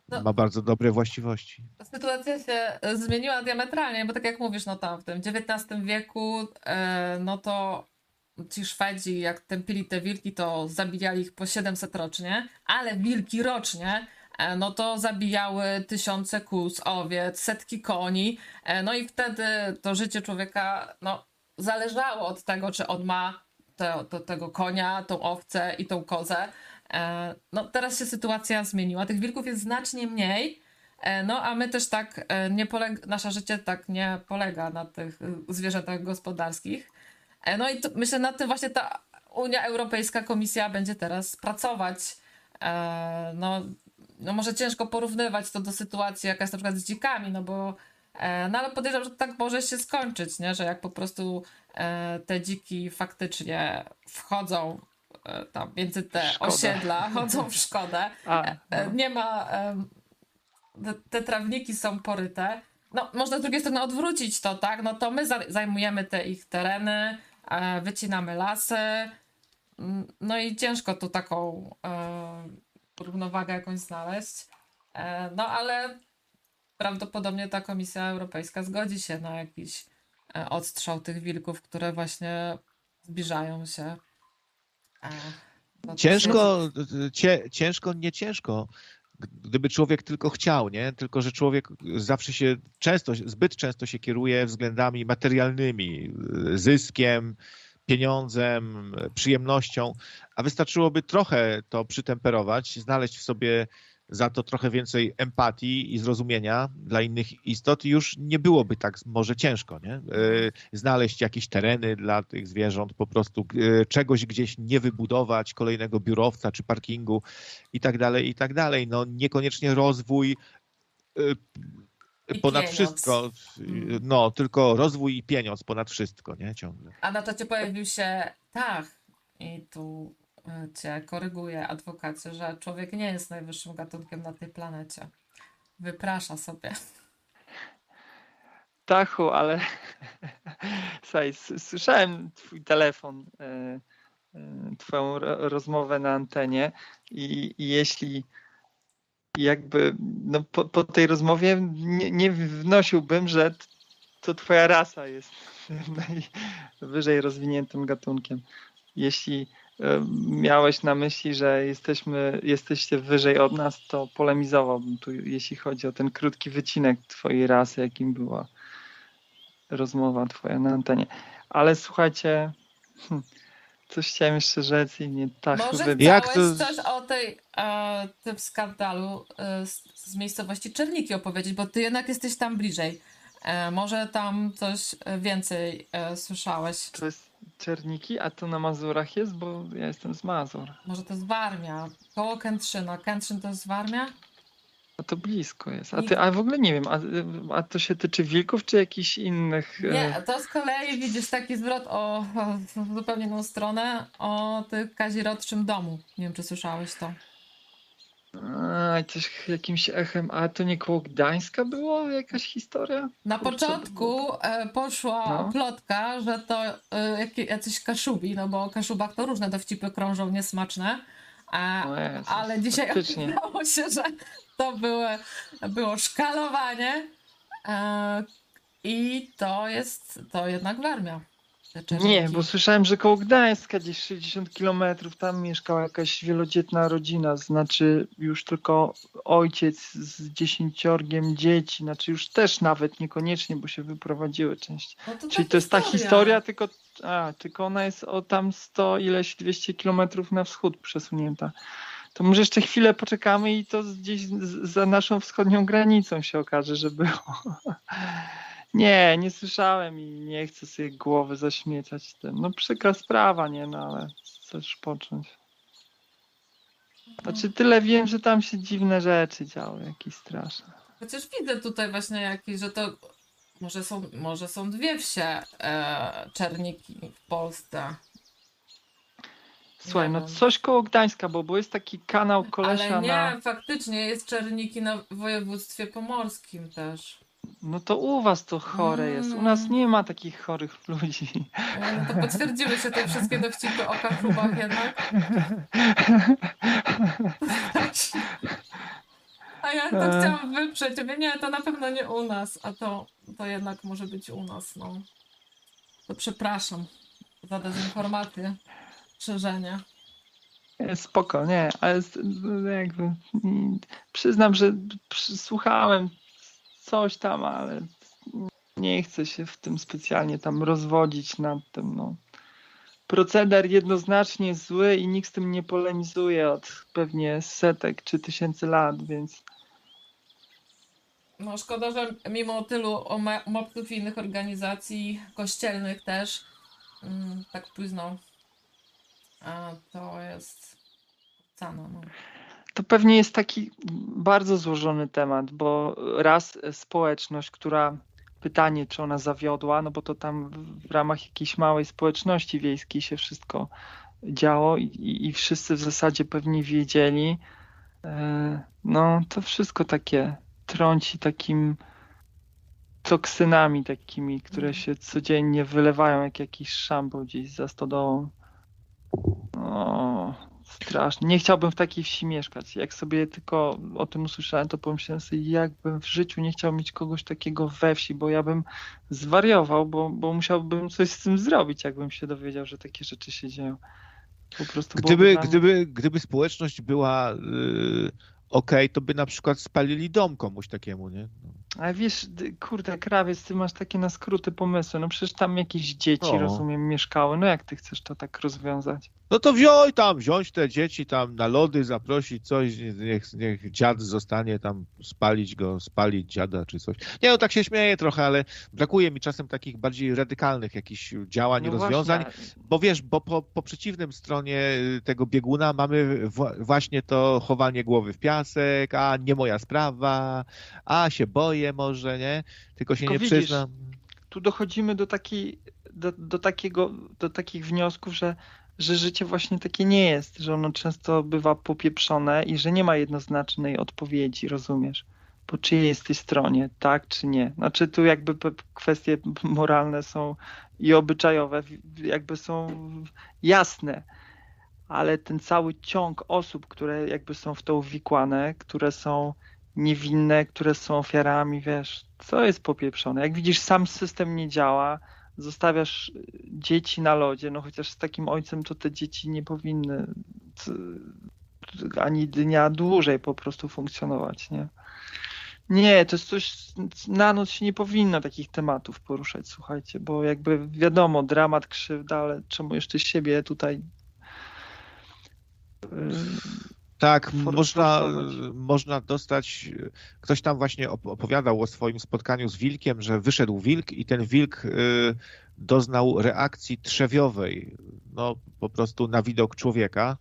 No, ma bardzo dobre właściwości. Sytuacja się e, zmieniła diametralnie, bo tak jak mówisz, no tam w tym XIX wieku, e, no to ci Szwedzi, jak tępili te wilki, to zabijali ich po 700 rocznie, ale wilki rocznie, e, no to zabijały tysiące kóz, owiec, setki koni, no i wtedy to życie człowieka, no zależało od tego, czy on ma te, te, tego konia, tą owcę i tą kozę, no teraz się sytuacja zmieniła, tych wilków jest znacznie mniej, e, no a my też tak e, nie polega, nasze życie tak nie polega na tych zwierzętach gospodarskich. No i myślę, nad tym właśnie ta Unia Europejska, Komisja będzie teraz pracować. No, no może ciężko porównywać to do sytuacji, jaka jest na przykład z dzikami, no bo no ale podejrzewam, że tak może się skończyć, nie? że jak po prostu te dziki faktycznie wchodzą E, tam między te Szkoda. osiedla, chodzą w szkodę. A, e, no. Nie ma. Te, te trawniki są poryte. No, można z drugiej strony odwrócić to, tak? No to my zajmujemy te ich tereny, e, wycinamy lasy. Mm, no i ciężko tu taką równowagę jakąś znaleźć. No ale prawdopodobnie ta Komisja Europejska zgodzi się na jakiś odstrzał tych wilków, które właśnie zbliżają się ciężko, cie, ciężko, nie ciężko. Gdyby człowiek tylko chciał, nie? Tylko, że człowiek zawsze się często, zbyt często się kieruje względami materialnymi, zyskiem, pieniądzem, przyjemnością, a wystarczyłoby trochę to przytemperować, znaleźć w sobie za to trochę więcej empatii i zrozumienia dla innych istot, już nie byłoby tak może ciężko, nie? E, znaleźć jakieś tereny dla tych zwierząt, po prostu e, czegoś gdzieś nie wybudować, kolejnego biurowca czy parkingu i tak dalej, i tak dalej. No niekoniecznie rozwój e, ponad wszystko, no tylko rozwój i pieniądz ponad wszystko, nie? Ciągle. A na to cię pojawił się tak i tu cię koryguje adwokacie, że człowiek nie jest najwyższym gatunkiem na tej planecie. Wyprasza sobie. Stachu, ale słuchaj, słyszałem twój telefon, e, e, twoją ro- rozmowę na antenie i, i jeśli jakby no po, po tej rozmowie nie, nie wnosiłbym, że to twoja rasa jest najwyżej rozwiniętym gatunkiem. Jeśli miałeś na myśli, że jesteśmy, jesteście wyżej od nas, to polemizowałbym tu, jeśli chodzi o ten krótki wycinek twojej rasy, jakim była rozmowa twoja na antenie. Ale słuchajcie, hm, coś chciałem jeszcze rzec i mnie tak Może wy... chciałeś Jak to- coś o tej, e, tym skandalu e, z, z miejscowości Czerniki opowiedzieć, bo ty jednak jesteś tam bliżej. E, może tam coś e, więcej e, słyszałeś. To jest Czerniki, a to na Mazurach jest, bo ja jestem z Mazur. Może to jest Warmia, koło Kętrzyna. Kętrzyn to jest Warmia? A to blisko jest. A ty, a w ogóle nie wiem, a, a to się tyczy wilków, czy jakichś innych... e, Nie, to z kolei widzisz taki zwrot o, o zupełnie inną stronę, o tym kazirodczym domu. Nie wiem, czy słyszałeś to. A, coś jakimś echem, a to nie koło Gdańska było jakaś historia? Na Kurczę, początku e, poszła No. plotka, że to e, jacyś kaszubi, no bo o kaszubach to różne dowcipy krążą niesmaczne. A, Jezus, ale dzisiaj faktycznie. okazało się, że to były, było szkalowanie e, i to jest to jednak Warmia. Nie, bo słyszałem, że koło Gdańska, gdzieś 60 kilometrów, tam mieszkała jakaś wielodzietna rodzina, znaczy już tylko ojciec z dziesięciorgiem dzieci, znaczy już też nawet niekoniecznie, bo się wyprowadziły część. No to Czyli to jest ta historia, tylko, a, tylko ona jest o tam 100 ileś 200 kilometrów na wschód przesunięta. To może jeszcze chwilę poczekamy i to gdzieś za naszą wschodnią granicą się okaże, że było. Nie, nie słyszałem i nie chcę sobie głowy zaśmiecać tym. No przykra sprawa, nie, no ale chcesz począć. Znaczy tyle wiem, że tam się dziwne rzeczy działy, jakieś straszne. Chociaż widzę tutaj właśnie jakieś, że to może są, może są dwie wsie e, Czerniki w Polsce. Słuchaj, no coś koło Gdańska, bo, bo jest taki kanał kolesia Ale nie, na... faktycznie jest Czerniki na województwie pomorskim też. No to u was to chore jest. U nas nie ma takich chorych ludzi. E, No to potwierdziły się te wszystkie dowcipy o kaszubach jednak. A ja to E. chciałam wyprzeć. Mówię, nie, to na pewno nie u nas, a to, to jednak może być u nas, no. To przepraszam za dezinformację, szerzenie. Nie, Spoko, nie, ale jakby mm, przyznam, że słuchałem coś tam, ale nie chcę się w tym specjalnie tam rozwodzić nad tym, no. Proceder jednoznacznie zły i nikt z tym nie polemizuje od pewnie setek czy tysięcy lat, więc No szkoda, że mimo tylu moptów i innych organizacji kościelnych też mm, tak późno a to jest cano, no. To pewnie jest taki bardzo złożony temat, bo raz społeczność, która pytanie, czy ona zawiodła, no bo to tam w- ramach jakiejś małej społeczności wiejskiej się wszystko działo i, i, wszyscy w zasadzie pewnie wiedzieli. E, No to wszystko takie trąci takim toksynami takimi, które się codziennie wylewają jak jakiś szambo gdzieś za stodołą. O, strasznie. Nie chciałbym w takiej wsi mieszkać. Jak sobie tylko o tym usłyszałem, to pomyślałem sobie, jakbym w życiu nie chciał mieć kogoś takiego we wsi, bo ja bym zwariował, bo, bo musiałbym coś z tym zrobić, jakbym się dowiedział, że takie rzeczy się dzieją. Po prostu Gdyby, gdyby, gdyby społeczność była y, okej, to by na przykład spalili dom komuś takiemu, nie? Ale wiesz, kurde, krawiec, ty masz takie na skróty pomysły. No przecież tam jakieś dzieci, No. rozumiem, mieszkały. No jak ty chcesz to tak rozwiązać? No to wziąj tam, wziąć te dzieci tam na lody, zaprosić coś, niech, niech dziad zostanie tam, spalić go, spalić dziada czy coś. Nie no, tak się śmieję trochę, ale brakuje mi czasem takich bardziej radykalnych jakichś działań, No rozwiązań, właśnie, bo wiesz, bo po, po przeciwnym stronie y, tego bieguna mamy wła- właśnie to chowanie głowy w piasek, a nie moja sprawa, a się boję może, nie? Tylko się Tylko nie widzisz, przyznam. tu dochodzimy do, takiej, do, do, takiego, do takich wniosków, że, że życie właśnie takie nie jest, że ono często bywa popieprzone i że nie ma jednoznacznej odpowiedzi, rozumiesz? po czyjej jesteś stronie, tak czy nie. Znaczy tu jakby kwestie moralne są i obyczajowe jakby są jasne, ale ten cały ciąg osób, które jakby są w to uwikłane, które są niewinne, które są ofiarami, wiesz, co jest popieprzone. Jak widzisz, sam system nie działa, zostawiasz y, dzieci na lodzie, no chociaż z takim ojcem to te dzieci nie powinny ani dnia dłużej po prostu funkcjonować, nie? Nie, to jest coś, na noc się nie powinno takich tematów poruszać, słuchajcie, bo jakby wiadomo, dramat, krzywda, ale czemu jeszcze siebie tutaj y, Tak, można, forsować. można dostać. Ktoś tam właśnie op- opowiadał o swoim spotkaniu z wilkiem, że wyszedł wilk i ten wilk y, doznał reakcji trzewiowej. No, po prostu na widok człowieka.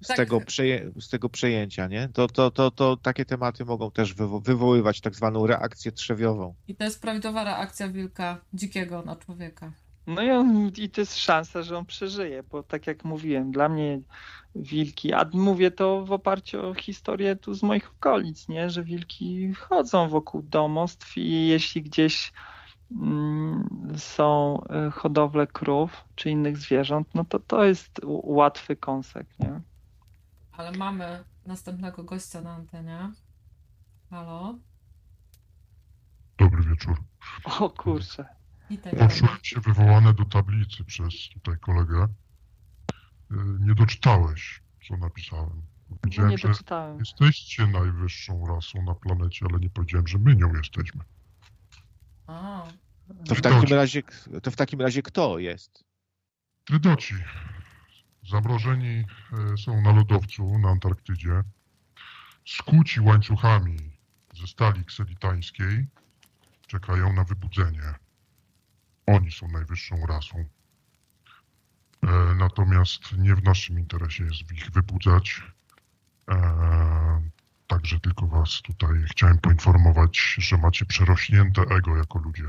Z, Tak. tego, przeję, z tego przejęcia, nie? To, to, to, to takie tematy mogą też wywo- wywoływać tak zwaną reakcję trzewiową. I to jest prawidłowa reakcja wilka dzikiego na człowieka. No i, on, i to jest szansa, że on przeżyje, bo tak jak mówiłem, dla mnie wilki, a mówię to w oparciu o historię tu z moich okolic, nie, że wilki chodzą wokół domostw i jeśli gdzieś mm, są y, hodowle krów czy innych zwierząt, no to to jest łatwy kąsek, nie? Ale mamy następnego gościa na antenie. Halo? Dobry wieczór. O kurczę. Poczułem się wywołane do tablicy przez tutaj kolegę. Y, Nie doczytałeś, co napisałem. Powiedziałem, nie że doczytałem. jesteście najwyższą rasą na planecie, ale nie powiedziałem, że my nią jesteśmy. A, To w takim razie, to w takim razie kto jest? Trydoci. Zamrożeni e, są na lodowcu na Antarktydzie. Skuci łańcuchami ze stali kselitańskiej czekają na wybudzenie. Oni są najwyższą rasą. E, Natomiast nie w naszym interesie jest ich wybudzać. E, Także tylko was tutaj chciałem poinformować, że macie przerośnięte ego jako ludzie.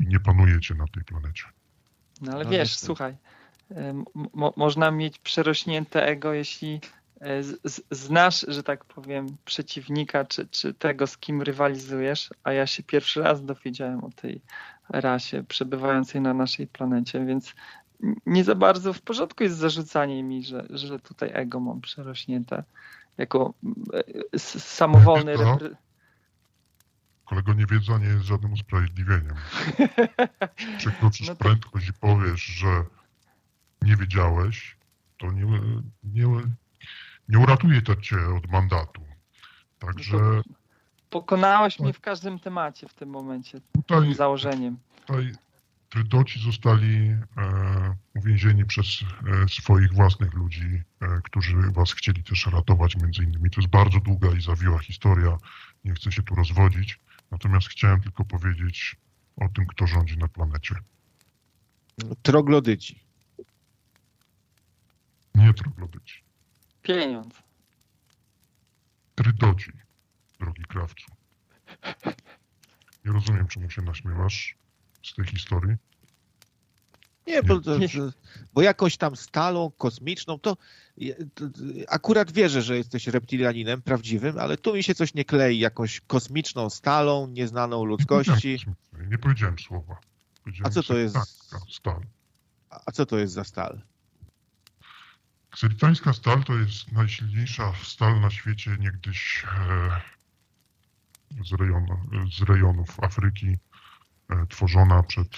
I nie panujecie na tej planecie. No ale No wiesz, niestety. słuchaj, mo można mieć przerośnięte ego, jeśli z z znasz, że tak powiem, przeciwnika, czy, czy tego, z kim rywalizujesz, a ja się pierwszy raz dowiedziałem o tej rasie przebywającej na naszej planecie, więc nie za bardzo w porządku jest zarzucanie mi, że, że tutaj ego mam przerośnięte jako e, samowolny repre- Kolego, niewiedza nie jest żadnym usprawiedliwieniem. Przekroczysz No to- prędkość i powiesz, że nie wiedziałeś, to nie, nie, nie uratuje to cię od mandatu. Także No Pokonałeś mnie w każdym temacie w tym momencie, tym tutaj, założeniem. tutaj Trydoci zostali e, uwięzieni przez e, swoich własnych ludzi, e, którzy was chcieli też ratować między innymi. To jest bardzo długa i zawiła historia, nie chcę się tu rozwodzić, natomiast chciałem tylko powiedzieć o tym, kto rządzi na planecie. Troglodyci. Nie troglodyci. Pieniądz. Trydoci, drogi krawcu. Nie rozumiem, czemu się naśmiewasz z tej historii. Nie, bo, Nie. bo jakąś tam stalą kosmiczną, to, to akurat wierzę, że jesteś reptilianinem prawdziwym, ale tu mi się coś nie klei, jakąś kosmiczną stalą, nieznaną Nie ludzkości. powiedziałem, nie powiedziałem słowa. Powiedziałem A co to jest? Kselitańska Stal. A a co to jest za stal? Kselitańska stal to jest najsilniejsza stal na świecie niegdyś e, z, rejonu, z rejonów Afryki, e, tworzona przed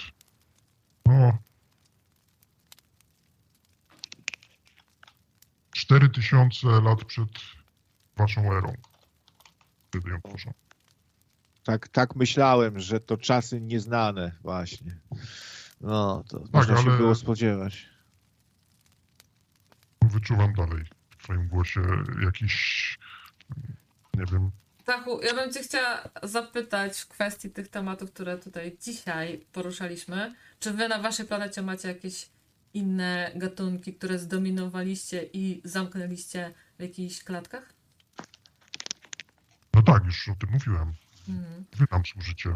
no, 4000 lat przed waszą erą. Wtedy ją tworzono. Tak, tak myślałem, że to czasy nieznane właśnie. No, to można się było spodziewać. Wyczuwam dalej w twoim głosie jakiś, nie wiem, Tachu, ja bym Cię chciała zapytać w kwestii tych tematów, które tutaj dzisiaj poruszaliśmy. Czy Wy na Waszej planecie macie jakieś inne gatunki, które zdominowaliście i zamknęliście w jakichś klatkach? no tak, już o tym mówiłem. Mhm. Wy nam służycie.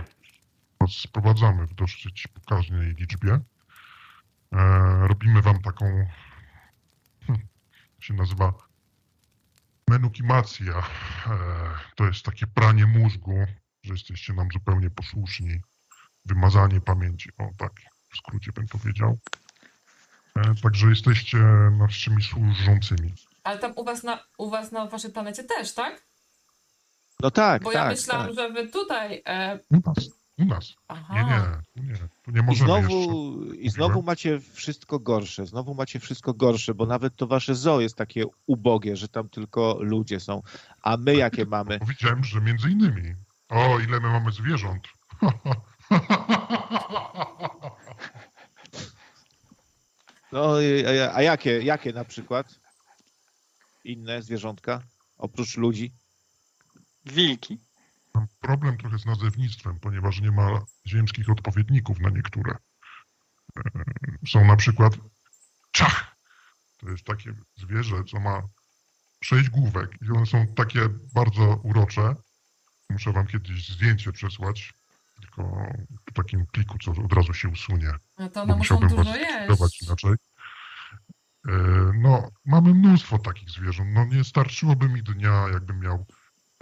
Was sprowadzamy w dosyć pokaźnej liczbie. E, robimy wam taką, hm, się nazywa Menukimacja e, to jest takie pranie mózgu, że jesteście nam zupełnie posłuszni. Wymazanie pamięci, o tak w skrócie bym powiedział. E, Także jesteście naszymi służącymi. Ale tam u was na, u was na waszej planecie też, tak? No tak, Bo tak. ja myślałam, tak. że wy tutaj... E, U nas, aha. Nie, nie, tu nie, tu nie I możemy znowu, jeszcze. I znowu macie wszystko gorsze, znowu macie wszystko gorsze, bo nawet to wasze zoo jest takie ubogie, że tam tylko ludzie są. A my jakie mamy? Powiedziałem, że między innymi. O, ile my mamy zwierząt. No, i- a, a jakie, jakie na przykład? Inne zwierzątka? Oprócz ludzi? Wilki. Mam problem trochę z nazewnictwem, ponieważ nie ma ziemskich odpowiedników na niektóre. E, Są na przykład czach. To jest takie zwierzę, co ma sześć główek i one są takie bardzo urocze. Muszę wam kiedyś zdjęcie przesłać, tylko w takim pliku, co od razu się usunie. No to one musiałbym dużo was inaczej. E, No, mamy mnóstwo takich zwierząt. No, nie starczyłoby mi dnia, jakbym miał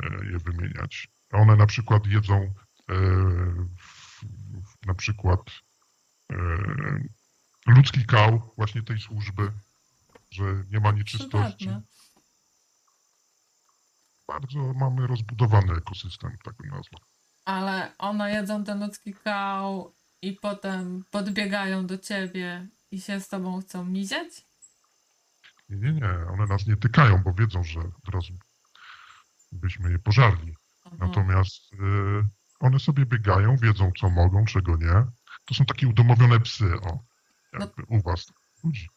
e, je wymieniać. A One na przykład jedzą e, na przykład e, ludzki kał właśnie tej służby, że nie ma nieczystości. Przydatne. Bardzo mamy rozbudowany ekosystem, tak bym nazwał. Ale one jedzą ten ludzki kał i potem podbiegają do ciebie i się z tobą chcą miziać? Nie, nie, nie, one nas nie tykają, bo wiedzą, że od razu byśmy je pożarli. Natomiast y, one sobie biegają, wiedzą co mogą, czego nie. To są takie udomowione psy, o, jakby u was, ludzi.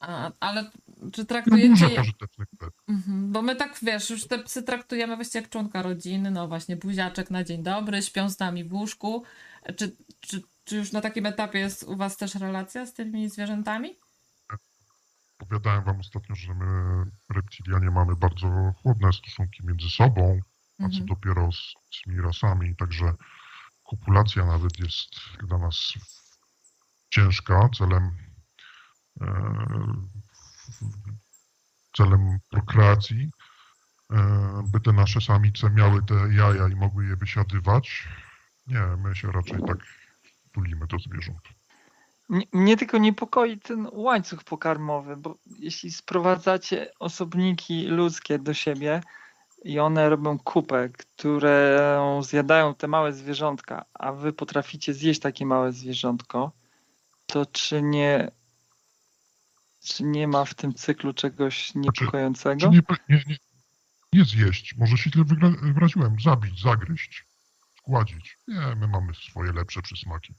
A, ale czy No traktujecie dużo je... pożytecznych pet. Mhm, bo my tak, wiesz, już te psy traktujemy właściwie jak członka rodziny, no właśnie, buziaczek na dzień dobry, śpią z nami w łóżku. Czy, czy, czy już na takim etapie jest u was też relacja z tymi zwierzętami? Powiadałem wam ostatnio, że my reptilianie mamy bardzo chłodne stosunki między sobą, a co Mhm. dopiero z tymi rasami, także kopulacja nawet jest dla nas ciężka celem e, celem prokreacji, e, by te nasze samice miały te jaja i mogły je wysiadywać. Nie, my się raczej tak tulimy do zwierząt. Mnie- Mnie tylko niepokoi ten łańcuch pokarmowy, bo jeśli sprowadzacie osobniki ludzkie do siebie i one robią kupę, którą zjadają te małe zwierzątka, a wy potraficie zjeść takie małe zwierzątko, to czy nie, czy nie ma w tym cyklu czegoś niepokojącego? Czy nie, nie, nie, nie zjeść, może się źle wygra- wyraziłem, zabić, zagryźć, składzić. Nie, my mamy swoje lepsze przysmaki.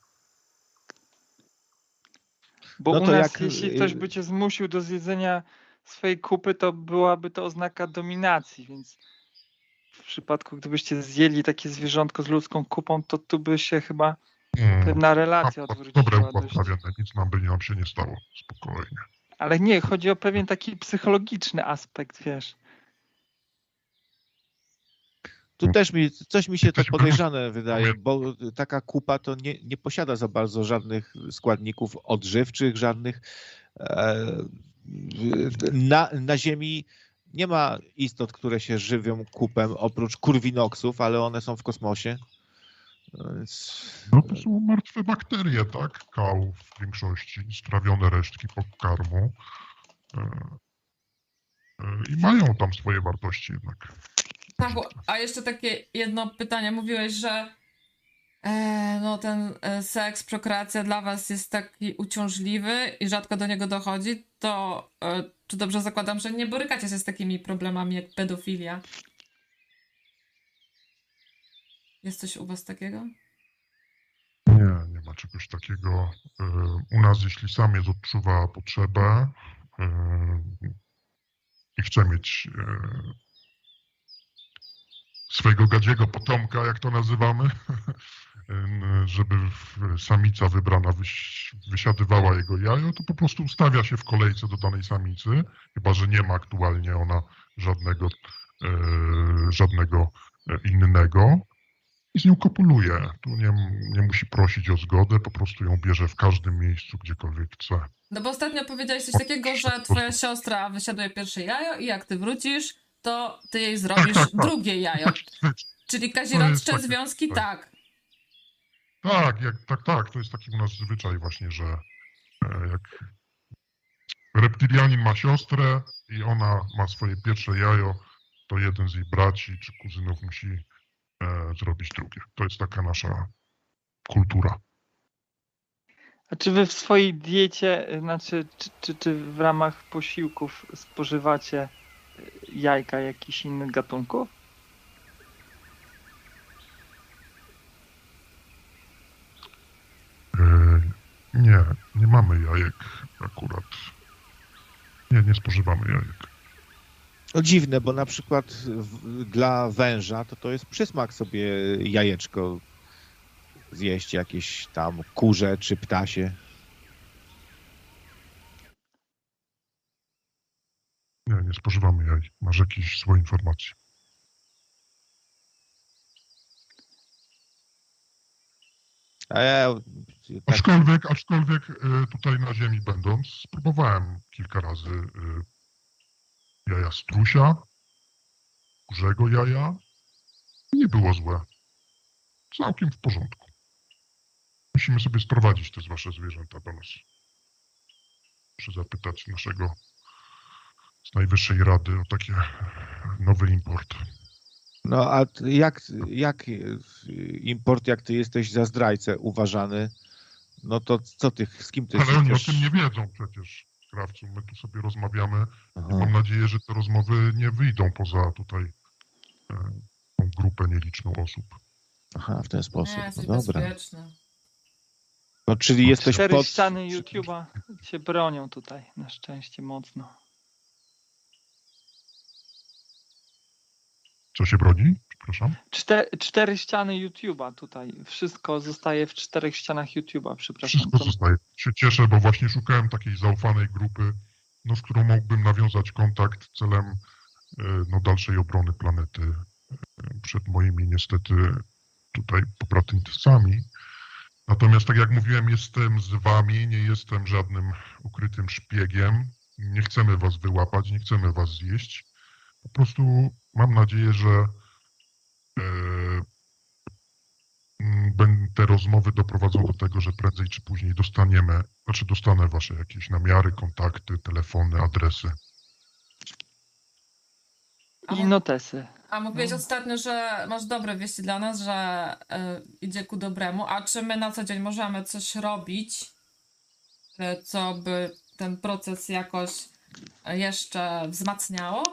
Bo No u to nas, jak, jeśli y- ktoś by cię zmusił do zjedzenia swojej kupy, to byłaby to oznaka dominacji, więc w przypadku, gdybyście zjęli takie zwierzątko z ludzką kupą, to tu by się chyba Mm, pewna relacja mam odwróciła. dobre trawienne, nic nam by nam się nie stało, spokojnie. Ale nie, chodzi o pewien taki psychologiczny aspekt, wiesz. Tu też mi, coś mi się to podejrzane wydaje, bo taka kupa to nie, nie posiada za bardzo żadnych składników odżywczych, żadnych. E, na, na Ziemi nie ma istot, które się żywią kupem, oprócz kurwinoksów, ale one są w kosmosie. Więc No to są martwe bakterie, tak? Kał w większości, strawione resztki pokarmu. E, e, I mają tam swoje wartości jednak. Stachu, a jeszcze takie jedno pytanie. Mówiłeś, że no ten e, seks, prokreacja dla was jest taki uciążliwy i rzadko do niego dochodzi, to e, czy dobrze zakładam, że nie borykacie się z takimi problemami jak pedofilia? Jest coś u was takiego? Nie, nie ma czegoś takiego. E, U nas, jeśli samiec odczuwa potrzebę e, i chce mieć e, swojego gadziego potomka, jak to nazywamy, żeby samica wybrana wysiadywała jego jajo, to po prostu ustawia się w kolejce do danej samicy, chyba że nie ma aktualnie ona żadnego, e, żadnego e, innego. i z nią kopuluje. Tu nie, nie musi prosić o zgodę, po prostu ją bierze w każdym miejscu, gdziekolwiek chce. No bo ostatnio powiedziałeś coś takiego, że twoja siostra wysiaduje pierwsze jajo i jak ty wrócisz, to ty jej zrobisz tak, tak. drugie jajo. Czyli kazirodcze związki tak. Tak, jak, tak, tak. To jest taki u nas zwyczaj właśnie, że e, jak reptilianin ma siostrę i ona ma swoje pierwsze jajo, to jeden z jej braci czy kuzynów musi e, zrobić drugie. To jest taka nasza kultura. A czy wy w swojej diecie, y, znaczy, czy, czy, czy w ramach posiłków spożywacie jajka jakichś innych gatunków? E, nie, nie mamy jajek akurat. Nie, nie spożywamy jajek. No dziwne, bo na przykład w, dla węża to to jest przysmak sobie jajeczko zjeść jakieś tam kurze czy ptasie. Nie, nie spożywamy jaj. Masz jakieś złe informacje. A ja tak, Aczkolwiek, aczkolwiek e, tutaj na ziemi będąc, spróbowałem kilka razy e, jaja strusia, kurzego jaja. Nie było złe. Całkiem w porządku. Musimy sobie sprowadzić te wasze zwierzęta do nas. Muszę zapytać naszego z Najwyższej Rady o takie nowy import. no a jak, jak import, jak ty jesteś za zdrajcę uważany, no to co ty, z kim ty Ale oni o tym nie wiedzą przecież, krawcu. My tu sobie rozmawiamy. Aha. Mam nadzieję, że te rozmowy nie wyjdą poza tutaj e, tą grupę nieliczną osób. Aha, w ten sposób. Nie, No jesteś dobra. No czyli jesteś Cztery pod... ściany YouTube'a się bronią tutaj, na szczęście mocno. Co się broni? Przepraszam. Cztery, cztery ściany YouTube'a tutaj. Wszystko zostaje w czterech ścianach YouTube'a, przepraszam. Wszystko zostaje. Się cieszę, bo właśnie szukałem takiej zaufanej grupy, no, z którą mógłbym nawiązać kontakt celem e, no, dalszej obrony planety e, przed moimi niestety tutaj pobratymcami. Natomiast tak jak mówiłem, jestem z wami, nie jestem żadnym ukrytym szpiegiem. Nie chcemy was wyłapać, nie chcemy was zjeść. Po prostu mam nadzieję, że e, te rozmowy doprowadzą do tego, że prędzej czy później dostaniemy, znaczy dostanę wasze jakieś namiary, kontakty, telefony, adresy. I notesy. a mówiłeś no. ostatnio, że masz dobre wieści dla nas, że y, idzie ku dobremu. A czy my na co dzień możemy coś robić, y, co by ten proces jakoś jeszcze wzmacniało?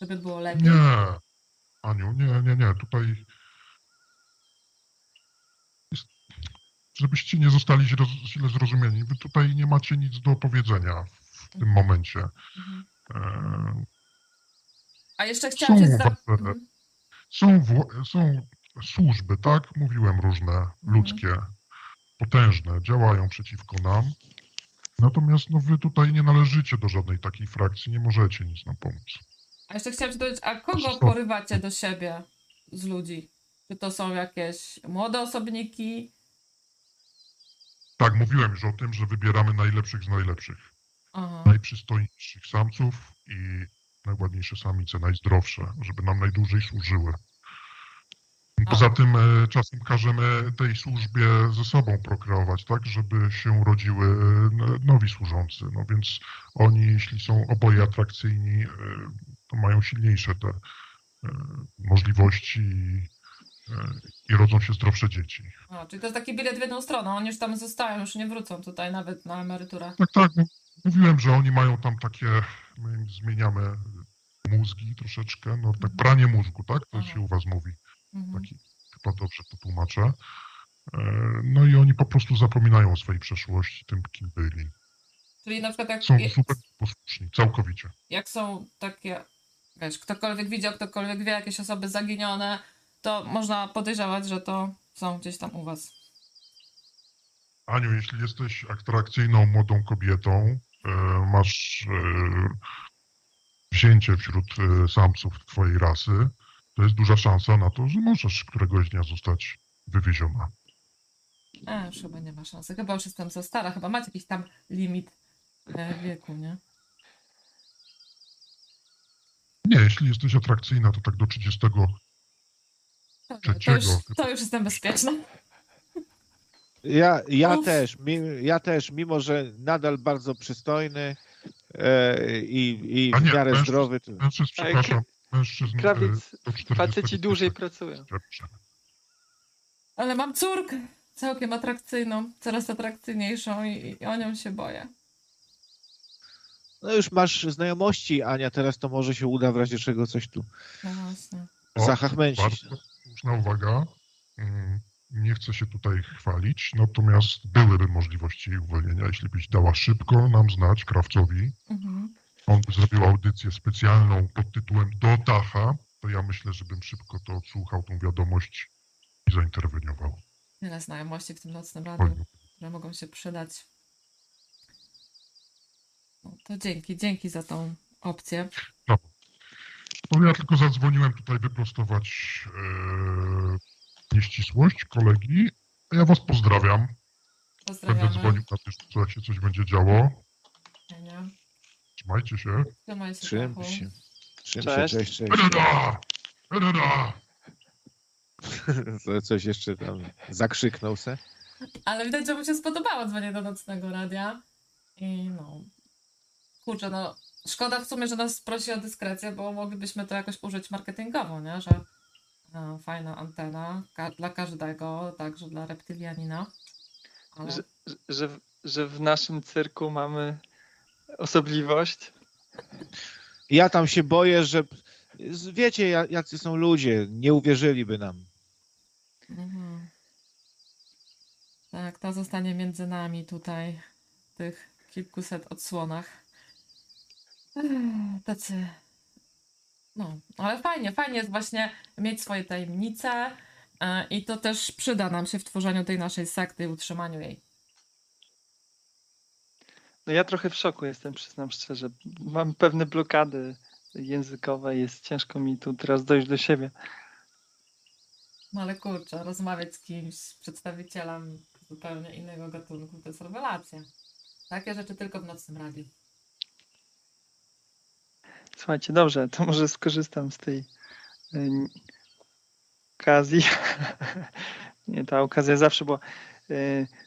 Żeby było lepiej? Nie, Aniu, nie, nie, nie, tutaj jest, żebyście nie zostali źle zrozumieni, wy tutaj nie macie nic do powiedzenia w tym momencie. Mhm. E, A jeszcze chciałam Są wasze- Mhm. Są, są służby, tak? Mówiłem różne, ludzkie, potężne, działają przeciwko nam. Natomiast no, wy tutaj nie należycie do żadnej takiej frakcji, nie możecie nic nam pomóc. A jeszcze chciałam cię dowiedzieć, a kogo porywacie do siebie z ludzi? Czy to są jakieś młode osobniki? Tak, mówiłem już o tym, że wybieramy najlepszych z najlepszych. Aha. Najprzystojniejszych samców i najładniejsze samice, najzdrowsze, żeby nam najdłużej służyły. Poza tym e, czasem każemy tej służbie ze sobą prokreować, tak, żeby się urodziły e, nowi służący. No więc oni, jeśli są oboje atrakcyjni, e, mają silniejsze te e, możliwości i, e, i rodzą się zdrowsze dzieci. A, czyli to jest taki bilet w jedną stronę. Oni już tam zostają, już nie wrócą tutaj nawet na emeryturę. Tak, tak. Mówiłem, że oni mają tam takie, my zmieniamy mózgi troszeczkę, no tak pranie mózgu, tak? To Aha. się u was mówi. Mhm. Taki, chyba dobrze to tłumaczę. E, No i oni po prostu zapominają o swojej przeszłości, tym kim byli. Czyli na przykład jak, Są super posłuszni, całkowicie. jak są takie, wiesz, ktokolwiek widział, ktokolwiek wie, jakieś osoby zaginione, to można podejrzewać, że to są gdzieś tam u was. Aniu, jeśli jesteś atrakcyjną młodą kobietą, e, masz e, wzięcie wśród e, samców twojej rasy, to jest duża szansa na to, że możesz któregoś dnia zostać wywieziona. A, już chyba nie ma szansy. Chyba już jestem za stara. Chyba macie jakiś tam limit wieku, nie? Nie, jeśli jesteś atrakcyjna, to tak do 30 Dobra, To już, to już jestem bezpieczna. Ja, ja Uf. też, mi, ja też, mimo że nadal bardzo przystojny e, i, i w nie, miarę mężczyzn- zdrowy, to, Mężczyzn, Ale przepraszam, mężczyzn e, Krawiec, do 40 faceci dłużej pracują. Ale mam córkę całkiem atrakcyjną, coraz atrakcyjniejszą i, i o nią się boję. No już masz znajomości, Ania, teraz to może się uda w razie czego coś tu No właśnie. Zachachmęcić. Bardzo słuszna uwaga. Mm, Nie chcę się tutaj chwalić, natomiast byłyby możliwości jej uwolnienia, jeśli byś dała szybko nam znać, krawcowi. Mhm. On by zrobił audycję specjalną pod tytułem Do Dacha, to ja myślę, żebym szybko to odsłuchał, tą wiadomość i zainterweniował. Tyle znajomości w tym nocnym radiu, które mogą się przydać. No, to dzięki, dzięki za tą opcję. No ja tylko zadzwoniłem tutaj wyprostować e, nieścisłość kolegi. A Ja was pozdrawiam. Będę dzwonił na bieżąco, jak się coś będzie działo. Ania. Trzymajcie się. Trzymaj się, Trzym Pachu. się. Cześć. się, cześć, cześć. Edada! Edada! To Coś jeszcze tam zakrzyknął se. Ale widać, że mu się spodobało dzwonienie do nocnego radia. I no. Kurczę, no. Szkoda w sumie, że nas prosi o dyskrecję, bo moglibyśmy to jakoś użyć marketingowo, nie? Że e, fajna antena ka- dla każdego, także dla reptylianina. Ale Że, że, w- że w naszym cyrku mamy osobliwość. Ja tam się boję, że wiecie, ja- jacy są ludzie, nie uwierzyliby nam. Mhm. Tak, to zostanie między nami tutaj, w tych kilkuset odsłonach. Tacy. No, ale fajnie, fajnie jest właśnie mieć swoje tajemnice e, i to też przyda nam się w tworzeniu tej naszej sekty i utrzymaniu jej. No ja trochę w szoku jestem, przyznam szczerze. Mam pewne blokady językowe, jest ciężko mi tu teraz dojść do siebie. No ale kurczę, rozmawiać z kimś, z przedstawicielem zupełnie innego gatunku, to jest rewelacja. Takie rzeczy tylko w nocnym radiu. Słuchajcie, dobrze, to może skorzystam z tej okazji. Nie, ta okazja zawsze była.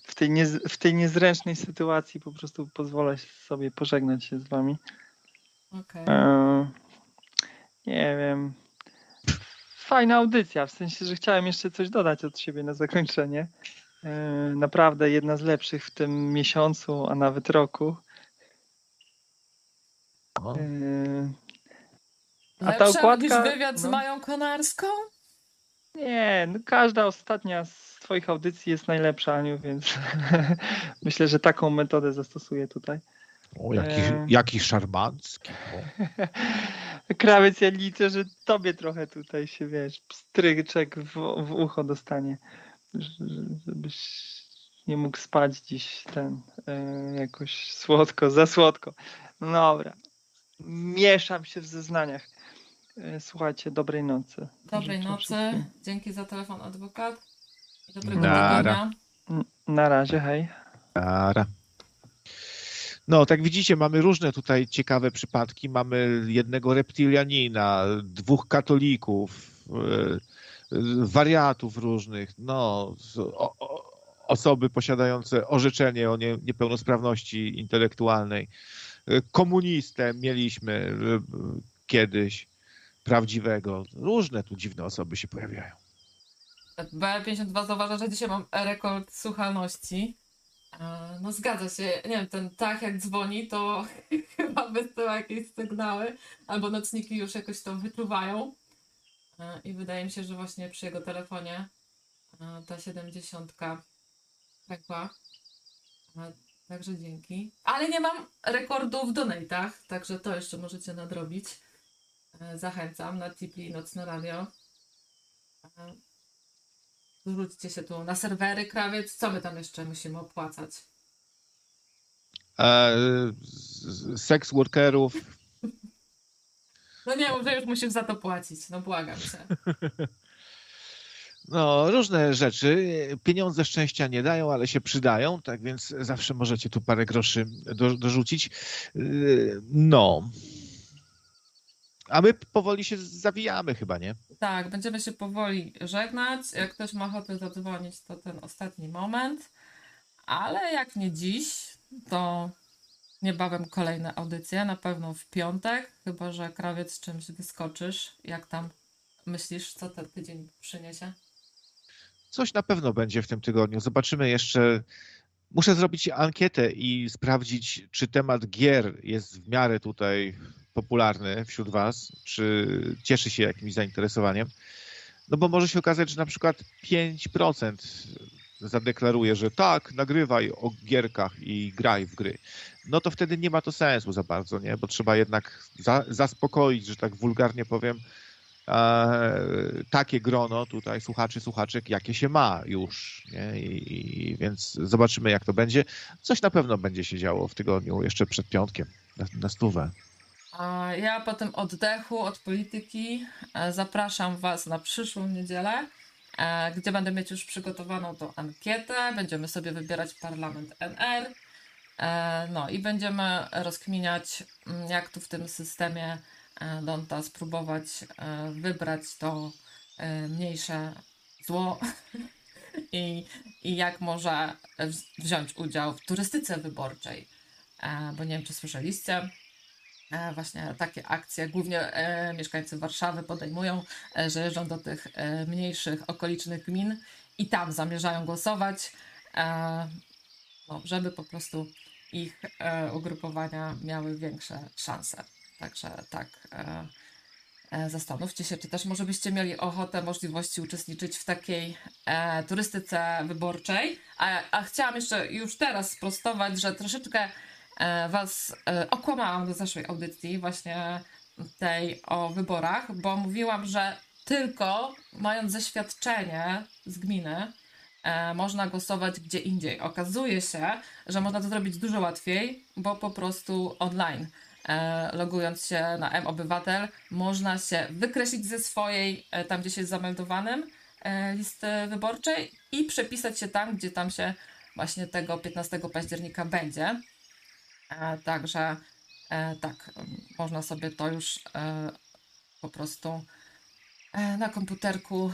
W tej, niez, w tej niezręcznej sytuacji po prostu pozwolę sobie pożegnać się z wami. Okej. E, nie wiem. Fajna audycja, w sensie, że chciałem jeszcze coś dodać od siebie na zakończenie. E, Naprawdę jedna z lepszych w tym miesiącu, a nawet roku. O. E, A ta okładka- niż wywiad z no. Mają Konarską? Nie, no każda ostatnia z Twoich audycji jest najlepsza, Aniu, więc myślę, że taką metodę zastosuję tutaj. O, jaki, E. jaki szarmancki. Krawiec, ja liczę, że Tobie trochę tutaj się, wiesz, stryczek w, w ucho dostanie, żebyś nie mógł spać dziś ten e, jakoś słodko, za słodko. No dobra, mieszam się w zeznaniach. E, Słuchajcie, dobrej nocy. Dobrej Życzę nocy. wszystkim. Dzięki za telefon, adwokat. Dobrego Nara. tygodnia. Na razie, hej. Ara. No, tak widzicie, mamy różne tutaj ciekawe przypadki. Mamy jednego reptilianina, dwóch katolików, e, wariatów różnych, no, osoby posiadające orzeczenie o nie, niepełnosprawności intelektualnej. E, Komunistę mieliśmy e, kiedyś, prawdziwego. Różne tu dziwne osoby się pojawiają. B52 zauważa, że dzisiaj mam rekord słuchalności. E, No zgadza się, nie wiem, ten tak jak dzwoni, to chyba wysyła jakieś sygnały, albo nocniki już jakoś to wyczuwają. E, I wydaje mi się, że właśnie przy jego telefonie e, ta 70 pękła. Także dzięki. Ale nie mam rekordu w donatach, także to jeszcze możecie nadrobić. E, Zachęcam na Tipli Nocne Radio. E, Zwróćcie się tu na serwery krawiec. Co my tam jeszcze musimy opłacać? E, Seks workerów, No nie, może już musisz za to płacić, no błagam cię. No, różne rzeczy. Pieniądze szczęścia nie dają, ale się przydają, tak więc zawsze możecie tu parę groszy do, dorzucić. Yy, No. A my powoli się zawijamy chyba, nie? Tak, będziemy się powoli żegnać. Jak ktoś ma ochotę zadzwonić, to ten ostatni moment. Ale jak nie dziś, to niebawem kolejne audycje, na pewno w piątek, chyba że krawiec czymś wyskoczysz. Jak tam myślisz, co ten tydzień przyniesie? Coś na pewno będzie w tym tygodniu. Zobaczymy jeszcze. Muszę zrobić ankietę i sprawdzić, czy temat gier jest w miarę tutaj popularny wśród Was, czy cieszy się jakimś zainteresowaniem. No bo może się okazać, że na przykład 5% zadeklaruje, że tak, nagrywaj o gierkach i graj w gry. No to wtedy nie ma to sensu za bardzo, nie? Bo trzeba jednak za, zaspokoić, że tak wulgarnie powiem, takie grono tutaj słuchaczy, słuchaczek, jakie się ma już. I, I, więc zobaczymy, jak to będzie. Coś na pewno będzie się działo w tygodniu, jeszcze przed piątkiem, na, na stówę. Ja po tym oddechu od polityki e, zapraszam Was na przyszłą niedzielę, e, gdzie będę mieć już przygotowaną tą ankietę. Będziemy sobie wybierać parlament NR. E, No i będziemy rozkminiać, mm, jak tu w tym systemie e, Donta spróbować e, wybrać to e, mniejsze zło i, i jak może wz- wziąć udział w turystyce wyborczej. E, Bo nie wiem, czy słyszeliście, e, właśnie takie akcje głównie e, mieszkańcy Warszawy podejmują, e, że jeżdżą do tych e, mniejszych okolicznych gmin i tam zamierzają głosować, e, no, żeby po prostu ich e, ugrupowania miały większe szanse. Także tak. E, e, zastanówcie się, czy też może byście mieli ochotę, możliwości uczestniczyć w takiej e, turystyce wyborczej. A, a chciałam jeszcze już teraz sprostować, że troszeczkę Was okłamałam do zeszłej audycji, właśnie tej o wyborach, bo mówiłam, że tylko mając zaświadczenie z gminy, można głosować gdzie indziej. Okazuje się, że można to zrobić dużo łatwiej, bo po prostu online. E, logując się na M-Obywatel, można się wykreślić ze swojej, e, tam gdzie się jest zameldowanym, e, listy wyborczej i przepisać się tam, gdzie tam się właśnie tego 15 października będzie. Także tak, można sobie to już po prostu na komputerku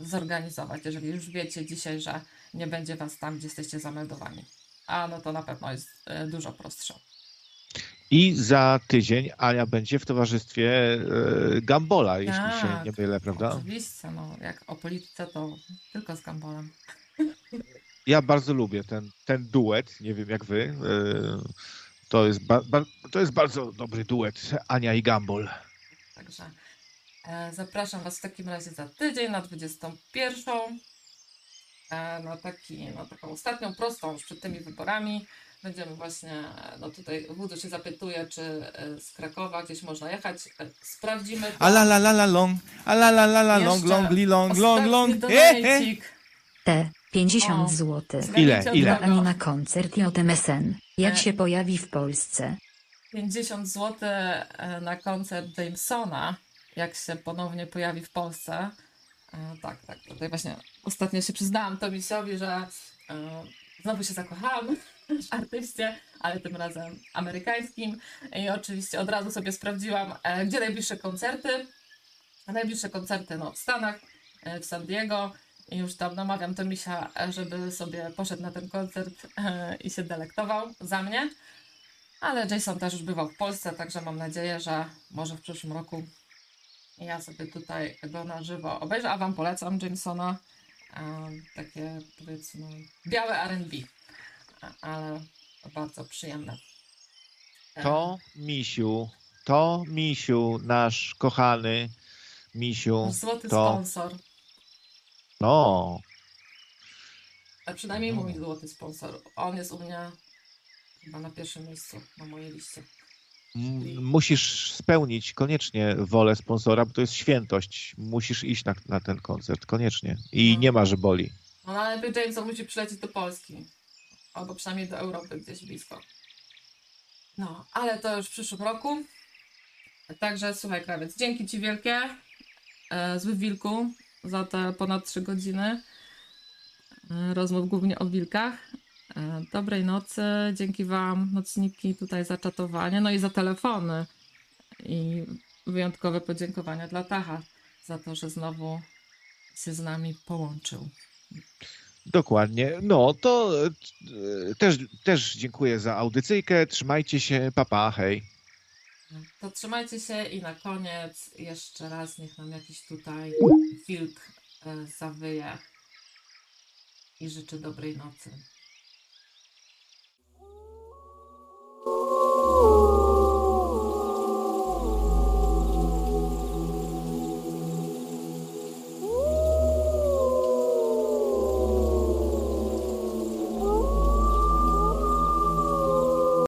zorganizować, jeżeli już wiecie dzisiaj, że nie będzie was tam, gdzie jesteście zameldowani. A no to na pewno jest dużo prostsze. I za tydzień Ania będzie w towarzystwie e, Gambola, jeśli się Tak, nie mylę, prawda? Oczywiście, no jak o polityce to tylko z Gambolem. Ja bardzo lubię ten, ten duet, nie wiem jak wy. e, To jest, ba, ba, to jest bardzo dobry duet, Ania i Gambol. Także e, zapraszam Was w takim razie za tydzień na 21. E, na, taki, na taką ostatnią prostą już przed tymi wyborami. Będziemy właśnie, no tutaj Wudu się zapytuje, czy e, z Krakowa gdzieś można jechać. E, Sprawdzimy to. A la la la la long, a la la la la long, long, li long, long, long. ostatni E, e. donajcik. T. 50 O. zł. Ile, ile? od? Ani na koncert JMSN. Jak E. się pojawi w Polsce? 50 zł e, na koncert Jamesona, jak się ponownie pojawi w Polsce. E, Tak, tak. Tutaj właśnie ostatnio się przyznałam Tomisiowi, że e, znowu się zakochałam artyście, ale tym razem amerykańskim. I oczywiście od razu sobie sprawdziłam, e, gdzie najbliższe koncerty. Najbliższe koncerty no, w Stanach, e, w San Diego. I już tam namawiam Tomisia, e, żeby sobie poszedł na ten koncert i się delektował za mnie. Ale Jason też już bywał w Polsce, także mam nadzieję, że może w przyszłym roku ja sobie tutaj go na żywo obejrzę, a Wam polecam Jamesona. takie powiedzmy białe R&B, ale bardzo przyjemne. E, To Misiu, to Misiu, nasz kochany Misiu. Złoty to- sponsor, No, a przynajmniej mój złoty sponsor. On jest u mnie chyba na pierwszym miejscu na mojej liście. musisz spełnić koniecznie wolę sponsora, bo to jest świętość. Musisz iść na, na ten koncert, koniecznie. I No. nie ma, że boli. No najlepiej Jameson musi przylecieć do Polski. Albo przynajmniej do Europy, gdzieś blisko. No, ale to już w przyszłym roku. Także słuchaj, krawiec, dzięki Ci wielkie, e, zły wilku, za te ponad 3 godziny e, rozmów głównie o wilkach. E, dobrej nocy, dzięki Wam, nocniki, tutaj za czatowanie, no i za telefony. I wyjątkowe podziękowania dla Tacha za to, że znowu się z nami połączył. Dokładnie. No to e, też, też dziękuję za audycyjkę. Trzymajcie się. Papa, pa, hej. To trzymajcie się i na koniec jeszcze raz niech nam jakiś tutaj wilk e, zawyje i życzę dobrej nocy.